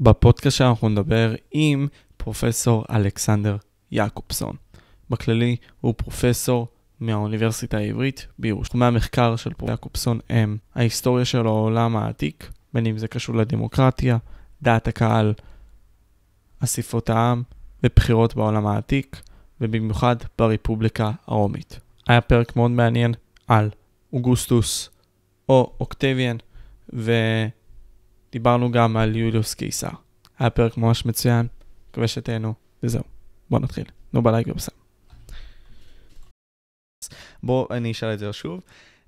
בפודקאסט שאנחנו נדבר עם פרופסור אלכסנדר יעקובסון. בכללי הוא פרופסור מהאוניברסיטה העברית בירושלים. תחומי המחקר של פרופסור יעקובסון הם ההיסטוריה של העולם העתיק, בין אם זה קשור לדמוקרטיה, דעת הקהל, אספות העם ובחירות בעולם העתיק, ובמיוחד ברפובליקה הרומית. היה פרק מאוד מעניין על אוגוסטוס או אוקטביאן, ודיברנו גם על יוליוס קיסר. היה פרק ממש מצוין, מקווה שתהנו, וזהו. בואו נתחיל. נו בלייק ובסם. בואו אני אשאל את זה שוב.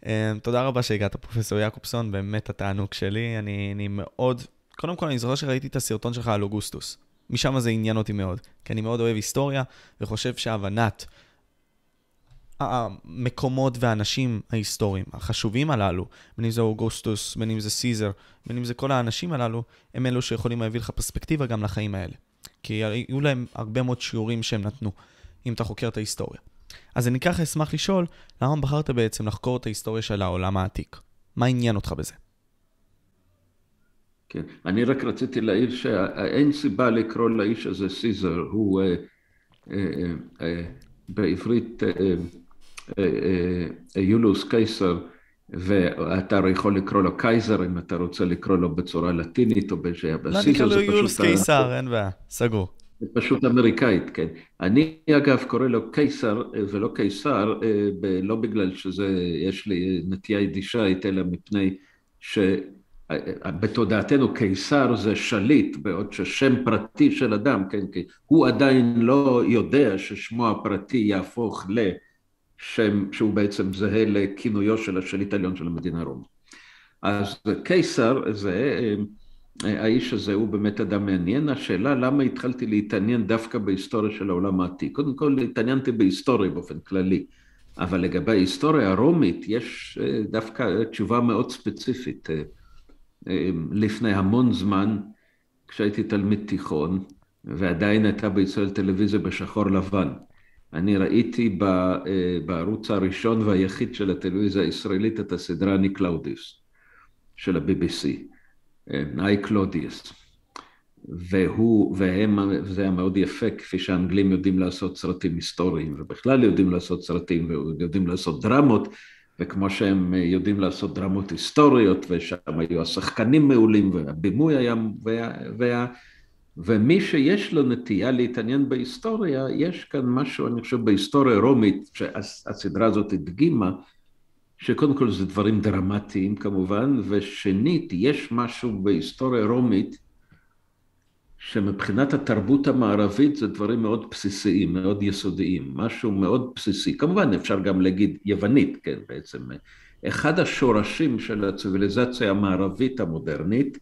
Um, תודה רבה שהגעת, פרופסור יעקובסון, באמת התענוג שלי. אני, אני מאוד... קודם כל, אני זוכר שראיתי את הסרטון שלך על אוגוסטוס. משם זה עניין אותי מאוד, כי אני מאוד אוהב היסטוריה, וחושב שהבנת המקומות והאנשים ההיסטוריים החשובים הללו, בין אם זה אוגוסטוס, בין אם זה סיזר, בין אם זה כל האנשים הללו, הם אלו שיכולים להביא לך פרספקטיבה גם לחיים האלה. כי היו להם הרבה מאוד שיעורים שהם נתנו, אם אתה חוקר את ההיסטוריה. אז אני ככה אשמח לשאול, למה בחרת בעצם לחקור את ההיסטוריה של העולם העתיק? מה עניין אותך בזה? כן, אני רק רציתי להעיר שאין סיבה לקרוא לאיש הזה סיזר, הוא אה, אה, אה, בעברית יולוס קיסר, ואתה יכול לקרוא לו קייזר אם אתה רוצה לקרוא לו בצורה לטינית או בסיזר. לא, נקרא לו יולוס קיסר, אין בעיה, סגור. זה פשוט אמריקאית, כן. אני אגב קורא לו קיסר ולא קיסר, לא בגלל שזה, יש לי נטייה ידישאית, אלא מפני ש... בתודעתנו קיסר זה שליט, בעוד ששם פרטי של אדם, כן, כי הוא עדיין לא יודע ששמו הפרטי יהפוך לשם שהוא בעצם זהה לכינויו של השליט העליון של המדינה הרומית. אז קיסר זה, האיש הזה הוא באמת אדם מעניין, השאלה למה התחלתי להתעניין דווקא בהיסטוריה של העולם העתיק, קודם כל התעניינתי בהיסטוריה באופן כללי, אבל לגבי ההיסטוריה הרומית יש דווקא תשובה מאוד ספציפית. אמ, לפני המון זמן, כשהייתי תלמיד תיכון, ועדיין הייתה בישראל טלוויזיה בשחור לבן. אני ראיתי אה, בערוץ הראשון והיחיד של הטלוויזיה הישראלית את הסדרה אני קלאודיוס של ה-BBC, I, Claudius. והוא, והם, זה היה מאוד יפה, כפי שהאנגלים יודעים לעשות סרטים היסטוריים, ובכלל יודעים לעשות סרטים ויודעים לעשות דרמות, וכמו שהם יודעים לעשות דרמות היסטוריות, ושם היו השחקנים מעולים, והבימוי היה... וה, וה, ומי שיש לו נטייה להתעניין בהיסטוריה, יש כאן משהו, אני חושב, בהיסטוריה רומית, שהסדרה הזאת הדגימה, שקודם כל זה דברים דרמטיים כמובן, ושנית, יש משהו בהיסטוריה רומית שמבחינת התרבות המערבית זה דברים מאוד בסיסיים, מאוד יסודיים, משהו מאוד בסיסי. כמובן אפשר גם להגיד יוונית, כן, בעצם. אחד השורשים של הציוויליזציה המערבית המודרנית,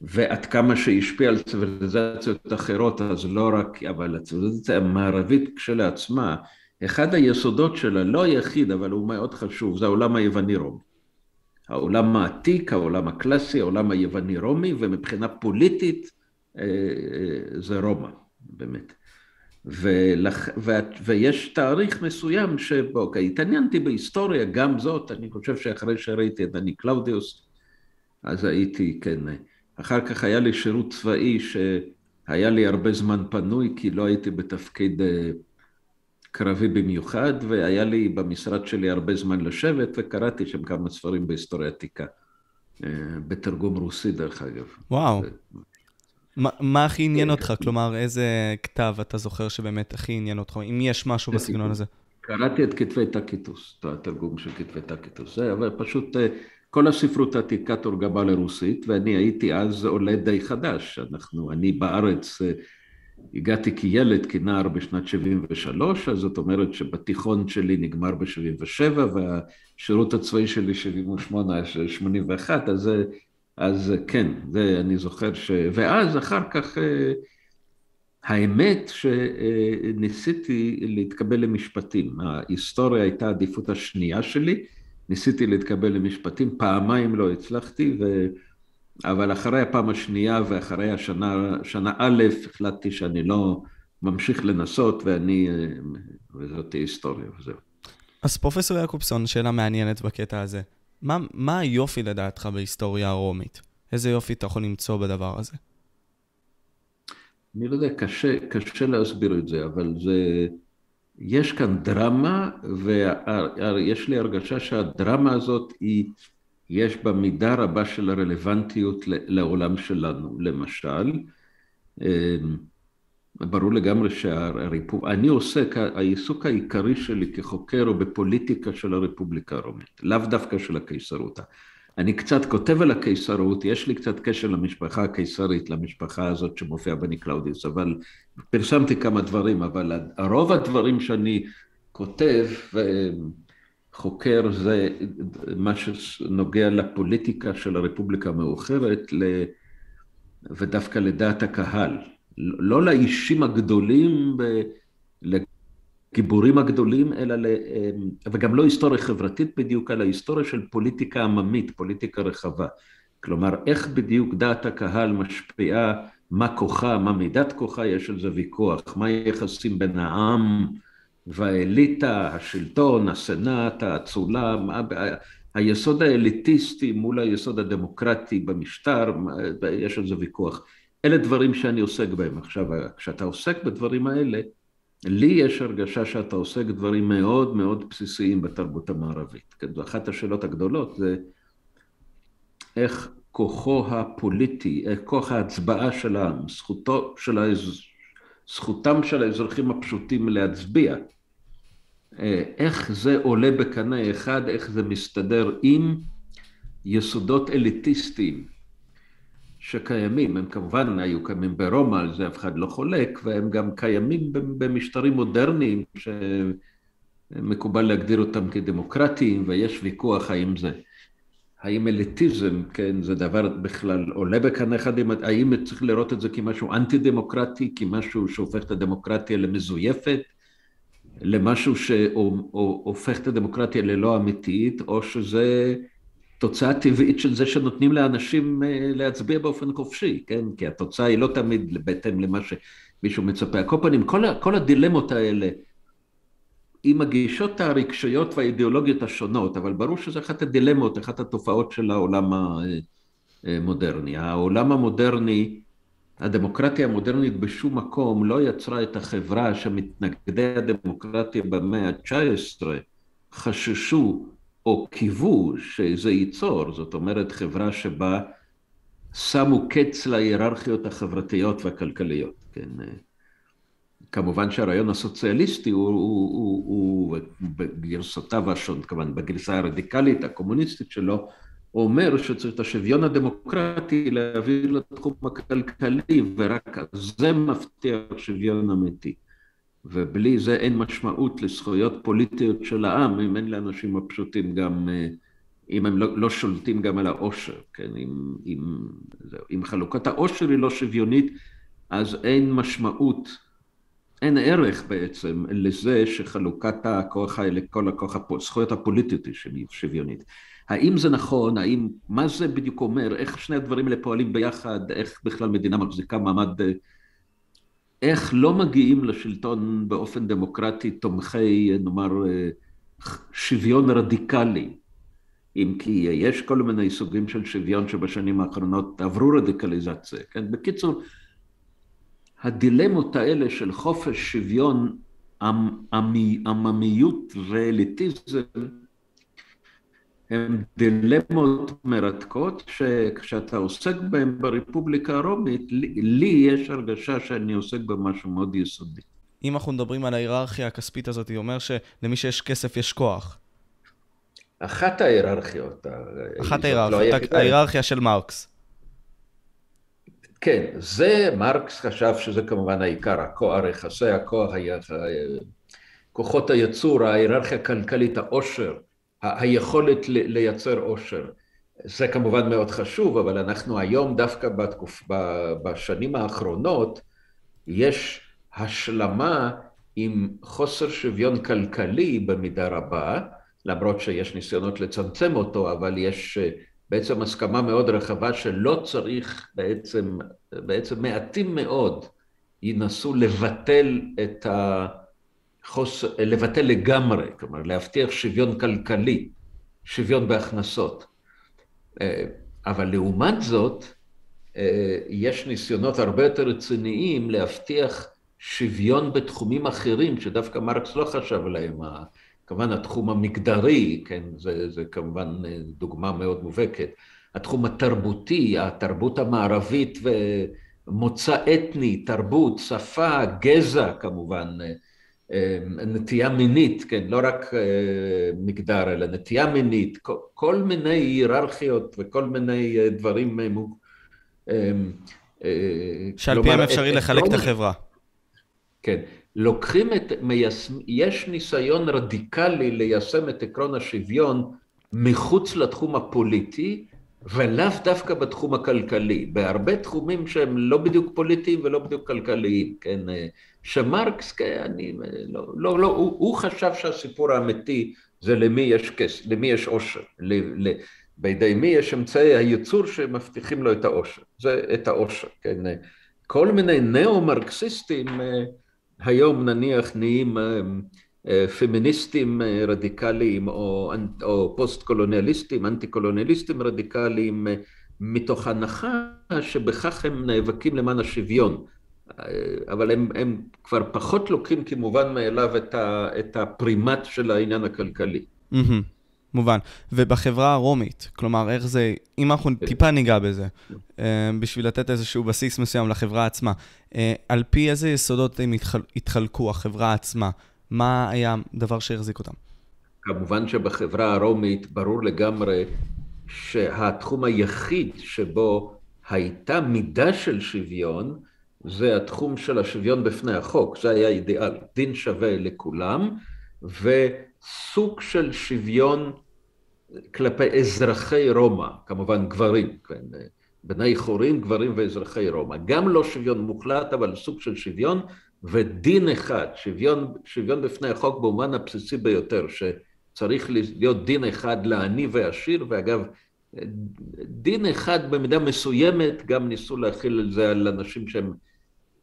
ועד כמה שהשפיע על ציוויליזציות אחרות, אז לא רק, אבל הציוויליזציה המערבית כשלעצמה, אחד היסודות שלה, לא היחיד, אבל הוא מאוד חשוב, זה העולם היווני-רומי. העולם העתיק, העולם הקלאסי, העולם היווני-רומי, ומבחינה פוליטית, אה, אה, זה רומא, באמת. ולח... ו... ויש תאריך מסוים שבו, אוקיי, התעניינתי בהיסטוריה, גם זאת, אני חושב שאחרי שראיתי את אני קלאודיוס, אז הייתי, כן, אחר כך היה לי שירות צבאי שהיה לי הרבה זמן פנוי, כי לא הייתי בתפקיד אה, קרבי במיוחד, והיה לי במשרד שלי הרבה זמן לשבת, וקראתי שם כמה ספרים בהיסטוריה עתיקה, בתרגום רוסי דרך אגב. וואו. מה הכי עניין אותך? כלומר, איזה כתב אתה זוכר שבאמת הכי עניין אותך, אם יש משהו בסגנון הזה? קראתי את כתבי טקיטוס, את התרגום של כתבי טקיטוס, זה, אבל פשוט אה, כל הספרות העתיקה תורגמה לרוסית, ואני הייתי אז עולה די חדש. אנחנו, אני בארץ אה, הגעתי כילד, כנער בשנת 73, אז זאת אומרת שבתיכון שלי נגמר ב-77, והשירות הצבאי שלי 78, 81, אז. אז כן, זה אני זוכר ש... ואז אחר כך אה, האמת שניסיתי להתקבל למשפטים. ההיסטוריה הייתה העדיפות השנייה שלי, ניסיתי להתקבל למשפטים, פעמיים לא הצלחתי, ו... אבל אחרי הפעם השנייה ואחרי השנה שנה א', החלטתי שאני לא ממשיך לנסות ואני, וזאת היסטוריה וזהו. אז פרופסור יעקובסון, שאלה מעניינת בקטע הזה. מה, מה היופי לדעתך בהיסטוריה הרומית? איזה יופי אתה יכול למצוא בדבר הזה? אני לא יודע, קשה, קשה להסביר את זה, אבל זה, יש כאן דרמה, ויש לי הרגשה שהדרמה הזאת היא, יש בה מידה רבה של הרלוונטיות לעולם שלנו. למשל, אמ, ברור לגמרי שהריפוב... אני עוסק, העיסוק העיקרי שלי כחוקר הוא בפוליטיקה של הרפובליקה הרומית, לאו דווקא של הקיסרות. אני קצת כותב על הקיסרות, יש לי קצת קשר למשפחה הקיסרית, למשפחה הזאת שמופיעה באני קלאודיוס, אבל פרסמתי כמה דברים, אבל רוב הדברים שאני כותב וחוקר זה מה שנוגע לפוליטיקה של הרפובליקה המאוחרת ודווקא לדעת הקהל. לא לאישים הגדולים, לגיבורים הגדולים, אלא, ל... וגם לא היסטוריה חברתית בדיוק, אלא היסטוריה של פוליטיקה עממית, פוליטיקה רחבה. כלומר, איך בדיוק דעת הקהל משפיעה, מה כוחה, מה מידת כוחה, יש על זה ויכוח, מה היחסים בין העם והאליטה, השלטון, הסנאט, האצולה, היסוד האליטיסטי מול היסוד הדמוקרטי במשטר, יש על זה ויכוח. אלה דברים שאני עוסק בהם. עכשיו, כשאתה עוסק בדברים האלה, לי יש הרגשה שאתה עוסק דברים מאוד מאוד בסיסיים בתרבות המערבית. כן, אחת השאלות הגדולות, זה איך כוחו הפוליטי, איך כוח ההצבעה של העם, זכותו של האזרח, זכותם של האזרחים הפשוטים להצביע, איך זה עולה בקנה אחד, איך זה מסתדר עם יסודות אליטיסטיים שקיימים, הם כמובן היו קיימים ברומא, על זה אף אחד לא חולק, והם גם קיימים במשטרים מודרניים שמקובל להגדיר אותם כדמוקרטיים, ויש ויכוח האם זה, האם אליטיזם, כן, זה דבר בכלל עולה בקנה אחד, האם צריך לראות את זה כמשהו אנטי דמוקרטי, כמשהו שהופך את הדמוקרטיה למזויפת, למשהו שהופך את הדמוקרטיה ללא אמיתית, או שזה תוצאה טבעית של זה שנותנים לאנשים אה, להצביע באופן חופשי, כן? כי התוצאה היא לא תמיד בהתאם למה שמישהו מצפה. כל פנים, כל, כל הדילמות האלה, עם הגישות הרגשיות והאידיאולוגיות השונות, אבל ברור שזו אחת הדילמות, אחת התופעות של העולם המודרני. העולם המודרני, הדמוקרטיה המודרנית בשום מקום לא יצרה את החברה שמתנגדי הדמוקרטיה במאה ה-19 חששו או קיוו שזה ייצור, זאת אומרת חברה שבה שמו קץ להיררכיות החברתיות והכלכליות, כן. כמובן שהרעיון הסוציאליסטי הוא, הוא, הוא, הוא בגרסותיו השונות, כמובן בגרסה הרדיקלית הקומוניסטית שלו, אומר שצריך את השוויון הדמוקרטי להעביר לתחום הכלכלי ורק זה מבטיח שוויון אמיתי. ובלי זה אין משמעות לזכויות פוליטיות של העם, אם אין לאנשים הפשוטים גם, אה, אם הם לא, לא שולטים גם על העושר, כן, אם, אם, אם חלוקת העושר היא לא שוויונית, אז אין משמעות, אין ערך בעצם לזה שחלוקת הכוח, כל הכוח, זכויות הפוליטיות היא שוויונית. האם זה נכון, האם, מה זה בדיוק אומר, איך שני הדברים האלה פועלים ביחד, איך בכלל מדינה מחזיקה מעמד אה, איך לא מגיעים לשלטון באופן דמוקרטי תומכי, נאמר, שוויון רדיקלי, אם כי יש כל מיני סוגים של שוויון שבשנים האחרונות עברו רדיקליזציה, כן? בקיצור, הדילמות האלה של חופש, שוויון, עממיות ואליטיזם הן דילמות מרתקות שכשאתה עוסק בהן ברפובליקה הרומית, לי יש הרגשה שאני עוסק במשהו מאוד יסודי. אם אנחנו מדברים על ההיררכיה הכספית הזאת, היא אומר שלמי שיש כסף יש כוח. אחת ההיררכיות. אחת ההיררכיות, לא ההיררכיה של מרקס. כן, זה, מרקס חשב שזה כמובן העיקר, הכוח, יחסי הכוח, כוחות היצור, ההיררכיה הכלכלית, העושר. היכולת לייצר עושר. זה כמובן מאוד חשוב, אבל אנחנו היום דווקא בתקופ... בשנים האחרונות, יש השלמה עם חוסר שוויון כלכלי במידה רבה, למרות שיש ניסיונות לצמצם אותו, אבל יש אה, בעצם הסכמה מאוד רחבה שלא צריך בעצם, בעצם מעטים מאוד ינסו לבטל את ה... חוס... לבטל לגמרי, כלומר להבטיח שוויון כלכלי, שוויון בהכנסות. אה, אבל לעומת זאת, יש ניסיונות הרבה יותר רציניים להבטיח שוויון בתחומים אחרים שדווקא מרקס לא חשב עליהם, כמובן התחום המגדרי, כן, זה, זה כמובן דוגמה מאוד מובהקת, התחום התרבותי, התרבות המערבית ומוצא אתני, תרבות, שפה, גזע כמובן, נטייה מינית, כן, לא רק מגדר, אלא נטייה מינית, כל, מיני היררכיות וכל מיני דברים שעל פיהם אפשרי לחלק את החברה. כן, לוקחים את, מיישם, יש ניסיון רדיקלי ליישם את עקרון השוויון מחוץ לתחום הפוליטי, ולאו דווקא בתחום הכלכלי, בהרבה תחומים שהם לא בדיוק פוליטיים ולא בדיוק כלכליים, כן, שמרקס, כן, אני, לא, לא, לא, הוא, הוא חשב שהסיפור האמיתי זה למי יש כסף, למי יש עושר, בידי מי יש אמצעי הייצור שמבטיחים לו את העושר, זה את העושר, כן, כל מיני נאו-מרקסיסטים היום נניח נהיים פמיניסטים רדיקליים או, או פוסט-קולוניאליסטים, אנטי-קולוניאליסטים רדיקליים, מתוך הנחה שבכך הם נאבקים למען השוויון. אבל הם, הם כבר פחות לוקחים כמובן מאליו את, ה, את הפרימט של העניין הכלכלי. Mm-hmm. מובן. ובחברה הרומית, כלומר, איך זה, אם אנחנו. טיפה ניגע בזה, אה, בשביל לתת איזשהו בסיס מסוים לחברה עצמה, אה, על פי איזה יסודות הם התחל, התחלקו, החברה עצמה? מה היה הדבר שהחזיק אותם? כמובן שבחברה הרומית ברור לגמרי שהתחום היחיד שבו הייתה מידה של שוויון, זה התחום של השוויון בפני החוק, זה היה אידיאל, דין שווה לכולם, וסוג של שוויון כלפי אזרחי רומא, כמובן גברים, כן, בני חורים, גברים ואזרחי רומא. גם לא שוויון מוחלט, אבל סוג של שוויון, ודין אחד, שוויון, שוויון בפני החוק במובן הבסיסי ביותר, שצריך להיות דין אחד לעני ועשיר, ואגב, דין אחד במידה מסוימת, גם ניסו להכיל את זה על אנשים שהם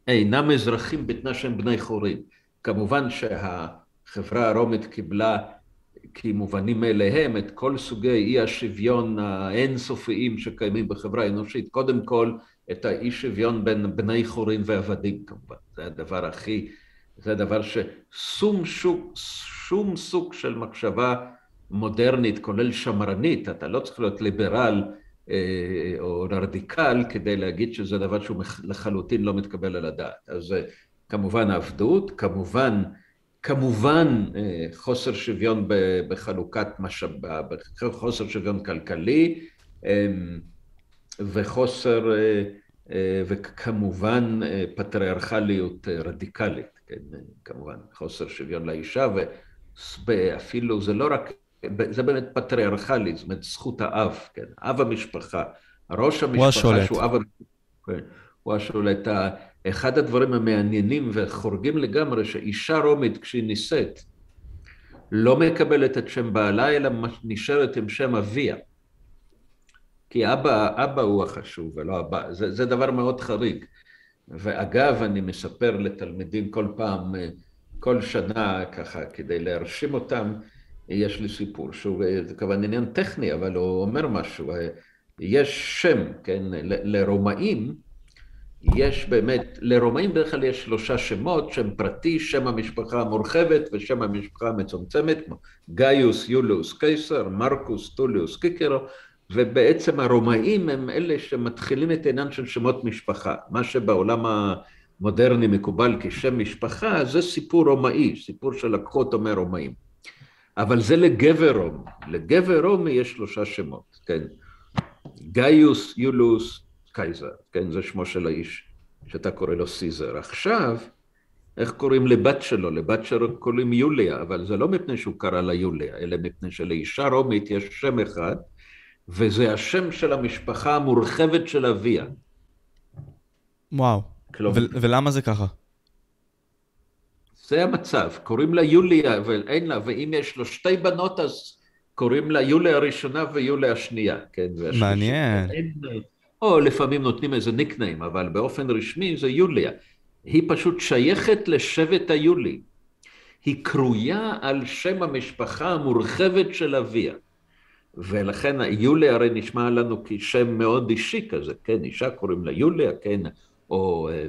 אינם אזרחים בתנאי שהם בני חורים. כמובן שהחברה הרומית קיבלה כמובנים מאליהם את כל סוגי אי השוויון האינסופיים שקיימים בחברה האנושית. קודם כל, את האי שוויון בין בני חורים ועבדים כמובן. זה הדבר הכי, זה הדבר ששום שוק, שום סוג של מחשבה מודרנית, כולל שמרנית, אתה לא צריך להיות ליברל אה, או רדיקל כדי להגיד שזה דבר שהוא לחלוטין לא מתקבל על הדעת. אז כמובן עבדות, כמובן כמובן אה, חוסר שוויון בחלוקת משאב, חוסר שוויון כלכלי אמ, וחוסר, אה, אה, וכמובן פטריארכליות רדיקלית, כן, כמובן חוסר שוויון לאישה ואפילו זה לא רק, זה באמת פטריארכלי, זאת אומרת זכות האב, כן, אב המשפחה, ראש המשפחה שהוא אב המשפחה, כן, הוא השולט, אחד הדברים המעניינים וחורגים לגמרי, שאישה רומית כשהיא נישאת, לא מקבלת את שם בעלה, אלא נשארת עם שם אביה. כי אבא, אבא הוא החשוב ולא אבא, זה, זה דבר מאוד חריג. ואגב, אני מספר לתלמידים כל פעם, כל שנה ככה, כדי להרשים אותם, יש לי סיפור שהוא, זה כמובן עניין טכני, אבל הוא אומר משהו. יש שם, כן, לרומאים, יש באמת, לרומאים בדרך כלל יש שלושה שמות, שם פרטי, שם המשפחה המורחבת ושם המשפחה המצומצמת, כמו גאיוס יוליוס קיסר, מרקוס טוליוס קיקרו, ובעצם הרומאים הם אלה שמתחילים את העניין של שמות משפחה. מה שבעולם המודרני מקובל כשם משפחה, זה סיפור רומאי, סיפור שלקחו אותו מהרומאים. אבל זה לגבר רומי. לגבר רומי יש שלושה שמות, כן. גאיוס יולוס קייזר, כן, זה שמו של האיש שאתה קורא לו סיזר. עכשיו, איך קוראים לבת שלו? לבת שלו קוראים יוליה, אבל זה לא מפני שהוא קרא לה יוליה, אלא מפני שלאישה רומית יש שם אחד, וזה השם של המשפחה המורחבת של אביה. וואו, כלומר, ו- ולמה זה ככה? זה המצב, קוראים לה יוליה, ואין לה, ואם יש לו שתי בנות אז קוראים לה יוליה הראשונה ויוליה השנייה, כן? מעניין. אין, או לפעמים נותנים איזה ניקניים, אבל באופן רשמי זה יוליה. היא פשוט שייכת לשבט היולי. היא קרויה על שם המשפחה המורחבת של אביה. ולכן יוליה הרי נשמע לנו כשם מאוד אישי כזה, כן, אישה קוראים לה יוליה, כן, או אה,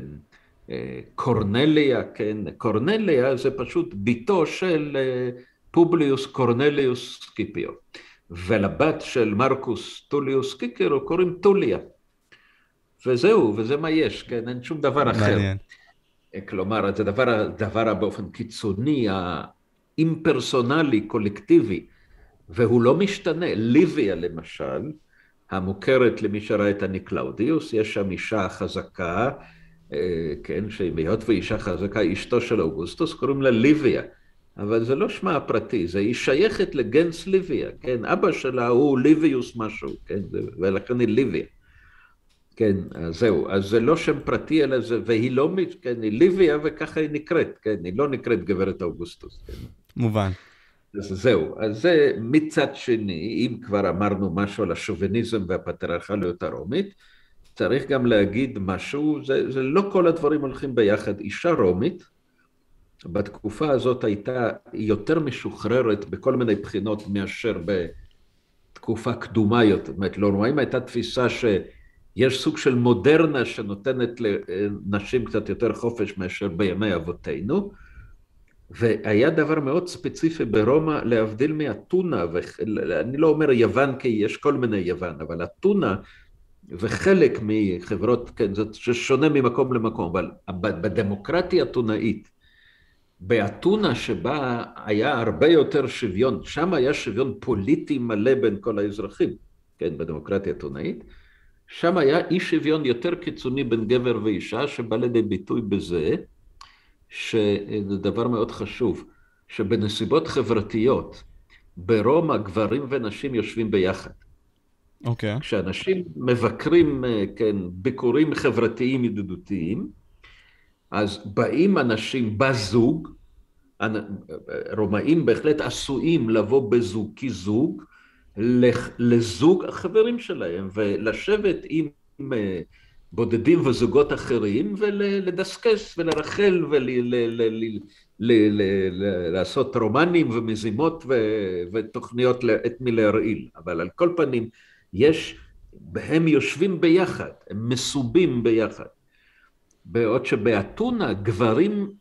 אה, קורנליה, כן, קורנליה זה פשוט בתו של אה, פובליוס קורנליוס סקיפיו, ולבת של מרקוס טוליוס קיקרו קוראים טוליה. וזהו, וזה מה יש, כן, אין שום דבר אחר. מעניין. כלומר, זה דבר, דבר באופן קיצוני, האימפרסונלי, קולקטיבי, והוא לא משתנה. ליביה למשל, המוכרת למי שראה את אני קלאודיוס, יש שם אישה חזקה, אה, כן, שהיות והיא אישה חזקה, אשתו של אוגוסטוס, קוראים לה ליביה, אבל זה לא שמה הפרטי, זה היא שייכת ל gens ליביה, כן, אבא שלה הוא ליביוס משהו, כן, ולכן היא ליביה. כן, אז זהו, אז זה לא שם פרטי, אלא זה, והיא לא, כן, היא ליביה וככה היא נקראת, כן, היא לא נקראת גברת אוגוסטוס, כן. מובן. אז זהו, אז זה מצד שני, אם כבר אמרנו משהו על השוביניזם והפטריארכליות הרומית, צריך גם להגיד משהו, זה, זה לא כל הדברים הולכים ביחד. אישה רומית, בתקופה הזאת הייתה יותר משוחררת בכל מיני בחינות מאשר בתקופה קדומה יותר. זאת אומרת, לרומאים הייתה תפיסה שיש סוג של מודרנה שנותנת לנשים קצת יותר חופש מאשר בימי אבותינו, והיה דבר מאוד ספציפי ברומא, להבדיל מאתונה, ואני לא אומר יוון כי יש כל מיני יוון, אבל אתונה וחלק מחברות, כן, זה שונה ממקום למקום, אבל בדמוקרטיה אתונאית, באתונה שבה היה הרבה יותר שוויון, שם היה שוויון פוליטי מלא בין כל האזרחים, כן, בדמוקרטיה אתונאית, שם היה אי שוויון יותר קיצוני בין גבר ואישה, שבא לידי ביטוי בזה, שזה דבר מאוד חשוב, שבנסיבות חברתיות, ברומא גברים ונשים יושבים ביחד. אוקיי. Okay. כשאנשים מבקרים, אה, כן, ביקורים חברתיים ידידותיים, אז באים אנשים בזוג, רומאים בהחלט עשויים לבוא בזוג כזוג, לזוג החברים שלהם, ולשבת עם אה, בודדים וזוגות אחרים, ולדסקס ולרחל ולעשות רומנים ומזימות ותוכניות את מי להרעיל. אבל על כל פנים, יש, הם יושבים ביחד, הם מסובים ביחד. בעוד שבאתונה גברים,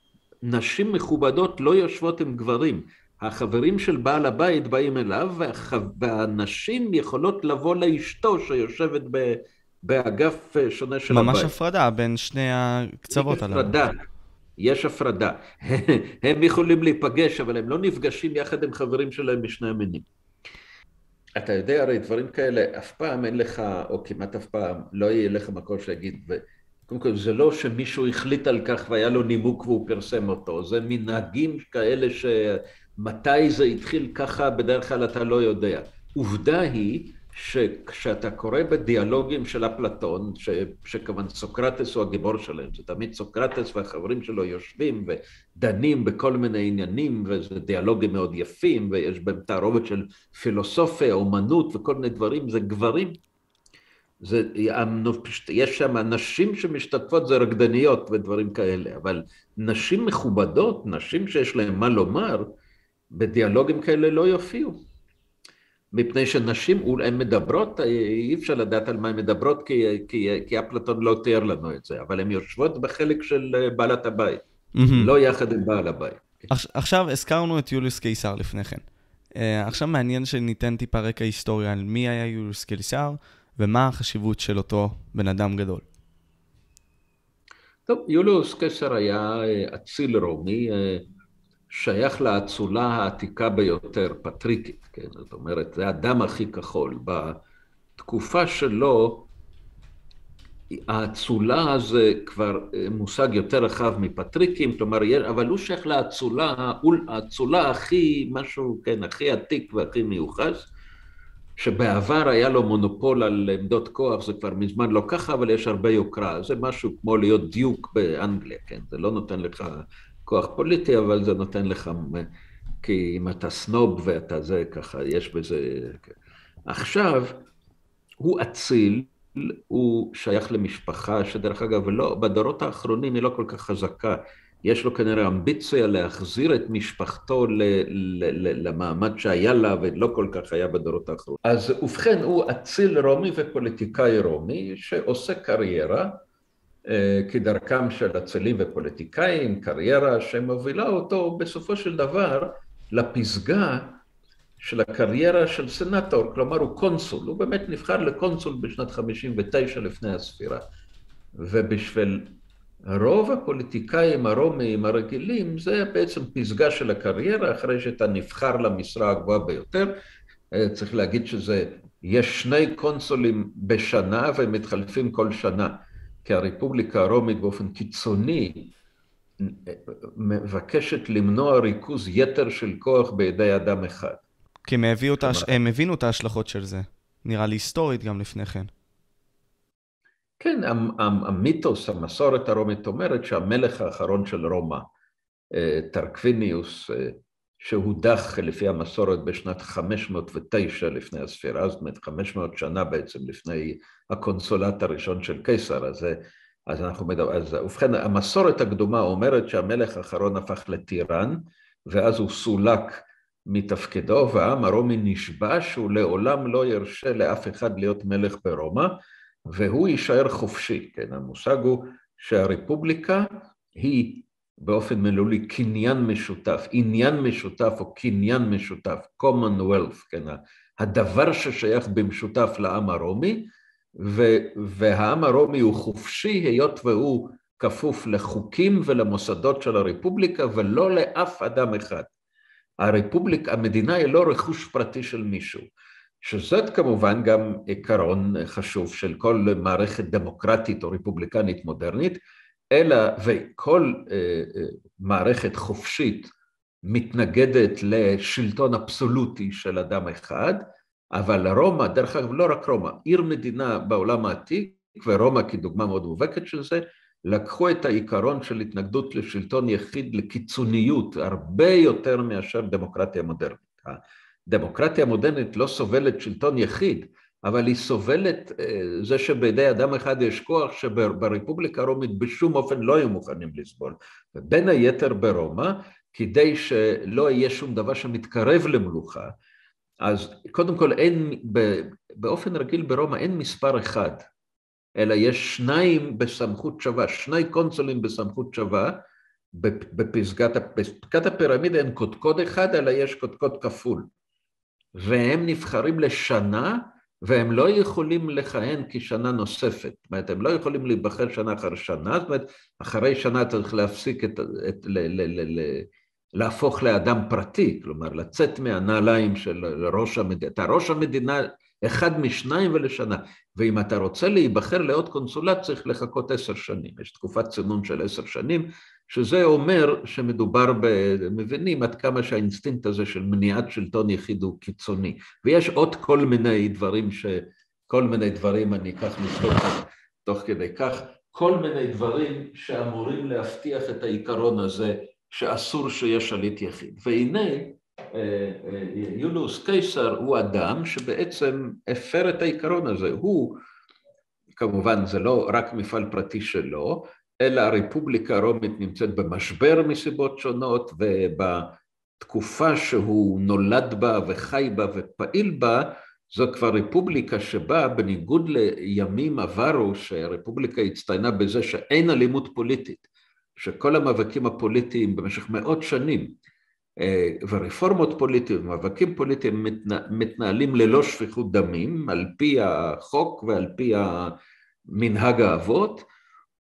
נשים מכובדות לא יושבות עם גברים. החברים של בעל הבית באים אליו, והנשים יכולות לבוא לאשתו שיושבת ב... באגף אה, שונה של ממש הבית. ממש הפרדה בין שני הקצוות הללו. יש הפרדה, יש הפרדה. הם יכולים להיפגש, אבל הם לא נפגשים יחד עם חברים שלהם משני המינים. אתה יודע הרי דברים כאלה, אף פעם אין לך, או כמעט אף פעם, לא יהיה לך מקום שיגיד, קודם כל זה לא שמישהו החליט על כך והיה לו נימוק והוא פרסם אותו, זה מנהגים כאלה שמתי זה התחיל ככה, בדרך כלל אתה לא יודע. עובדה היא שכשאתה קורא בדיאלוגים של אפלטון, ש, שכמובן סוקרטס הוא הגיבור שלהם, זה תמיד סוקרטס והחברים שלו יושבים ודנים בכל מיני עניינים, וזה דיאלוגים מאוד יפים, ויש בהם תערובת של פילוסופיה, אומנות וכל מיני דברים, זה גברים. זה, יש שם נשים שמשתתפות, זה רקדניות ודברים כאלה, אבל נשים מכובדות, נשים שיש להן מה לומר, בדיאלוגים כאלה לא יופיעו. מפני שנשים, הן מדברות, אי אפשר לדעת על מה הן מדברות, כי, כי, כי אפלטון לא תיאר לנו את זה, אבל הן יושבות בחלק של אה, בעלת הבית, mm-hmm. לא יחד עם בעל הבית. עכשיו, הזכרנו את יוליוס קיסר לפני כן. Uh, עכשיו מעניין שניתן טיפה רקע היסטוריה על מי היה יוליוס קיסר, ומה החשיבות של אותו בן אדם גדול. טוב, יוליוס קיסר היה אה, אציל רומי, שייך לאצולה העתיקה ביותר, פטריקית, כן? זאת אומרת, זה הדם הכי כחול. בתקופה שלו, האצולה הזה כבר אה, מושג יותר רחב מפטריקים, כלומר, אבל הוא שייך לאצולה, האצולה הכי, משהו, כן, הכי עתיק והכי מיוחס, שבעבר היה לו מונופול על עמדות כוח, זה כבר מזמן לא ככה, אבל יש הרבה יוקרה. זה משהו כמו להיות דיוק באנגליה, כן? זה לא נותן לך כוח פוליטי, אבל זה נותן לך, כי אם אתה סנוב ואתה זה, ככה, יש בזה... עכשיו, הוא אציל, הוא שייך למשפחה שדרך אגב, לא, בדורות האחרונים היא לא כל כך חזקה. יש לו כנראה אמביציה להחזיר את משפחתו ל, ל, ל, למעמד שהיה לה ולא כל כך היה בדורות האחרונים. אז ובכן הוא אציל רומי ופוליטיקאי רומי שעושה קריירה כדרכם של אצילים ופוליטיקאים, קריירה שמובילה אותו בסופו של דבר לפסגה של הקריירה של סנטור, כלומר הוא קונסול, הוא באמת נבחר לקונסול בשנת 59 לפני הספירה. ובשביל רוב הפוליטיקאים הרומיים הרגילים זה בעצם פסגה של הקריירה אחרי שאתה נבחר למשרה הגבוהה ביותר. אה, צריך להגיד שזה, יש שני קונסולים בשנה והם מתחלפים כל שנה, כי הרפובליקה הרומית באופן קיצוני אה, מבקשת למנוע ריכוז יתר של כוח בידי אדם אחד. כי הם, אותה, הם הבינו את ההשלכות של זה, נראה לי היסטורית גם לפני כן. כן, המיתוס, המסורת הרומית אומרת שהמלך האחרון של רומא, אה, טרקוויניוס, אה, שהודח לפי המסורת בשנת 509 לפני הספירה, זאת אומרת 500 שנה בעצם לפני הקונסולט הראשון של קיסר, אז, אז אנחנו מדברים, אז ובכן המסורת הקדומה אומרת שהמלך האחרון הפך לטירן, ואז הוא סולק מתפקידו, והעם הרומי נשבע שהוא לעולם לא ירשה לאף אחד להיות מלך ברומא, והוא יישאר חופשי, כן, המושג הוא שהרפובליקה היא באופן מילולי קניין משותף, עניין משותף או קניין משותף, commonwealth, כן, הדבר ששייך במשותף לעם הרומי, והעם הרומי הוא חופשי היות והוא כפוף לחוקים ולמוסדות של הרפובליקה ולא לאף אדם אחד. הרפובליקה, המדינה היא לא רכוש פרטי של מישהו. שזאת כמובן גם עיקרון חשוב של כל מערכת דמוקרטית או רפובליקנית מודרנית, אלא וכל אה, אה, מערכת חופשית מתנגדת לשלטון אבסולוטי של אדם אחד, אבל רומא, דרך אגב, לא רק רומא, עיר מדינה בעולם העתיק, ורומא כדוגמה מאוד מובהקת של זה, לקחו את העיקרון של התנגדות לשלטון יחיד לקיצוניות הרבה יותר מאשר דמוקרטיה מודרנית. דמוקרטיה מודרנית לא סובלת שלטון יחיד, אבל היא סובלת אה, זה שבידי אדם אחד יש כוח שברפובליקה הרומית בשום אופן לא היו מוכנים לסבול. ובין היתר ברומא, כדי שלא יהיה שום דבר שמתקרב למלוכה, אז קודם כל אין, באופן רגיל ברומא אין מספר אחד, אלא יש שניים בסמכות שווה, שני קונסולים בסמכות שווה, בפסגת, בפסגת הפירמידה אין קודקוד אחד, אלא יש קודקוד כפול. והם נבחרים לשנה, והם לא יכולים לכהן כשנה נוספת. זאת אומרת, הם לא יכולים להיבחר שנה אחר שנה, זאת אומרת, אחרי שנה צריך להפסיק את... את ל, ל, ל, ל, להפוך לאדם פרטי, כלומר, לצאת מהנעליים של ראש המדינה. אתה ראש המדינה אחד משניים ולשנה. ואם אתה רוצה להיבחר לעוד קונסולט, צריך לחכות עשר שנים. יש תקופת צינון של עשר שנים, שזה אומר שמדובר ב... מבינים עד כמה שהאינסטינקט הזה של מניעת שלטון יחיד הוא קיצוני. ויש עוד כל מיני דברים ש... כל מיני דברים, אני אקח לבדוק תוך כדי כך, כל מיני דברים שאמורים להבטיח את העיקרון הזה שאסור שיהיה שליט יחיד. והנה, אה, אה, יולוס קיסר הוא אדם שבעצם הפר את העיקרון הזה. הוא, כמובן זה לא רק מפעל פרטי שלו, אלא הרפובליקה הרומית נמצאת במשבר מסיבות שונות, ובתקופה שהוא נולד בה וחי בה ופעיל בה, זו כבר רפובליקה שבה, בניגוד לימים עברו, שהרפובליקה הצטיינה בזה שאין אלימות פוליטית, שכל המאבקים הפוליטיים במשך מאות שנים, ורפורמות פוליטיות, מאבקים פוליטיים מתנהלים ללא שפיכות דמים, על פי החוק ועל פי מנהג האבות,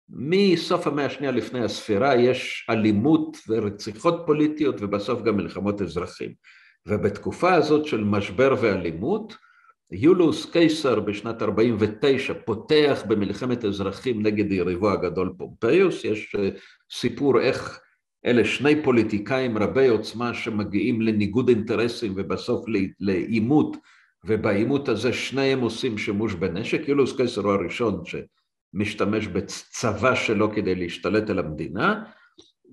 מסוף המאה השנייה לפני הספירה יש אלימות ורציחות פוליטיות ובסוף גם מלחמות אזרחים. ובתקופה הזאת של משבר ואלימות, יולוס קיסר בשנת 49 פותח במלחמת אזרחים נגד יריבו הגדול פומפיוס, יש אה, סיפור איך אלה שני פוליטיקאים רבי עוצמה שמגיעים לניגוד אינטרסים ובסוף לעימות, ובעימות הזה שניהם עושים שימוש בנשק, יולוס קיסר הוא הראשון ש... משתמש בצבא שלו כדי להשתלט על המדינה.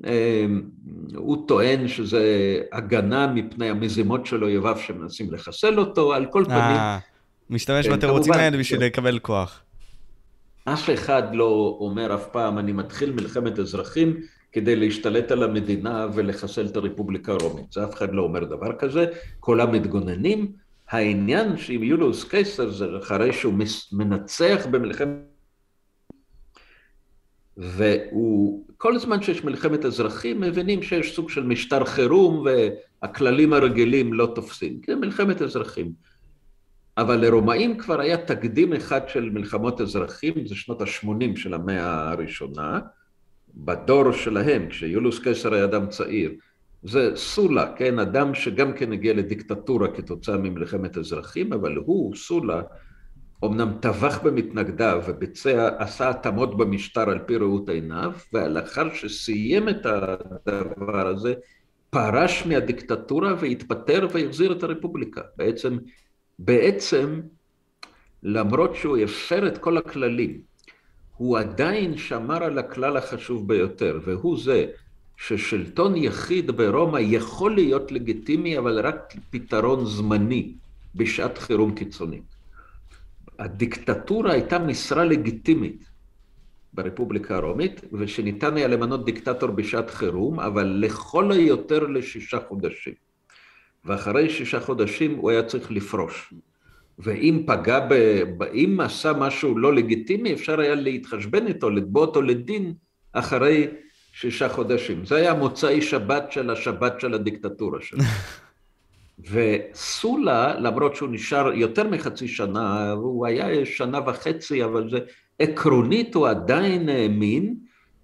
אמ, הוא טוען שזה הגנה מפני המזימות של אויביו שמנסים לחסל אותו, על כל פנים. אה, משתמש כן, בתירוצים האלה בשביל לקבל כוח. אף אחד לא אומר אף פעם, אני מתחיל מלחמת אזרחים כדי להשתלט על המדינה ולחסל את הרפובליקה הרומית. זה אף אחד לא אומר דבר כזה, כולם מתגוננים. העניין שעם יולוס קיסר זה אחרי שהוא מנצח במלחמת... והוא, כל זמן שיש מלחמת אזרחים, מבינים שיש סוג של משטר חירום והכללים הרגילים לא תופסים. זה מלחמת אזרחים. אבל לרומאים כבר היה תקדים אחד של מלחמות אזרחים, זה שנות ה-80 של המאה הראשונה, בדור שלהם, כשיולוס קיסר היה אדם צעיר. זה סולה, כן, אדם שגם כן הגיע לדיקטטורה כתוצאה ממלחמת אזרחים, אבל הוא, סולה, אמנם טבח במתנגדיו וביצע, עשה התאמות במשטר על פי ראות עיניו, ולאחר שסיים את הדבר הזה, פרש מהדיקטטורה והתפטר והחזיר את הרפובליקה. בעצם, בעצם, למרות שהוא הפר את כל הכללים, הוא עדיין שמר על הכלל החשוב ביותר, והוא זה ששלטון יחיד ברומא יכול להיות לגיטימי, אבל רק פתרון זמני בשעת חירום קיצונית. הדיקטטורה הייתה משרה לגיטימית ברפובליקה הרומית, ושניתן היה למנות דיקטטור בשעת חירום, אבל לכל היותר לשישה חודשים. ואחרי שישה חודשים הוא היה צריך לפרוש. ואם פגע, ב... אם עשה משהו לא לגיטימי, אפשר היה להתחשבן איתו, לתבוע אותו לדין אחרי שישה חודשים. זה היה מוצאי שבת של השבת של הדיקטטורה שלו. וסולה, למרות שהוא נשאר יותר מחצי שנה, הוא היה שנה וחצי, אבל זה עקרונית הוא עדיין האמין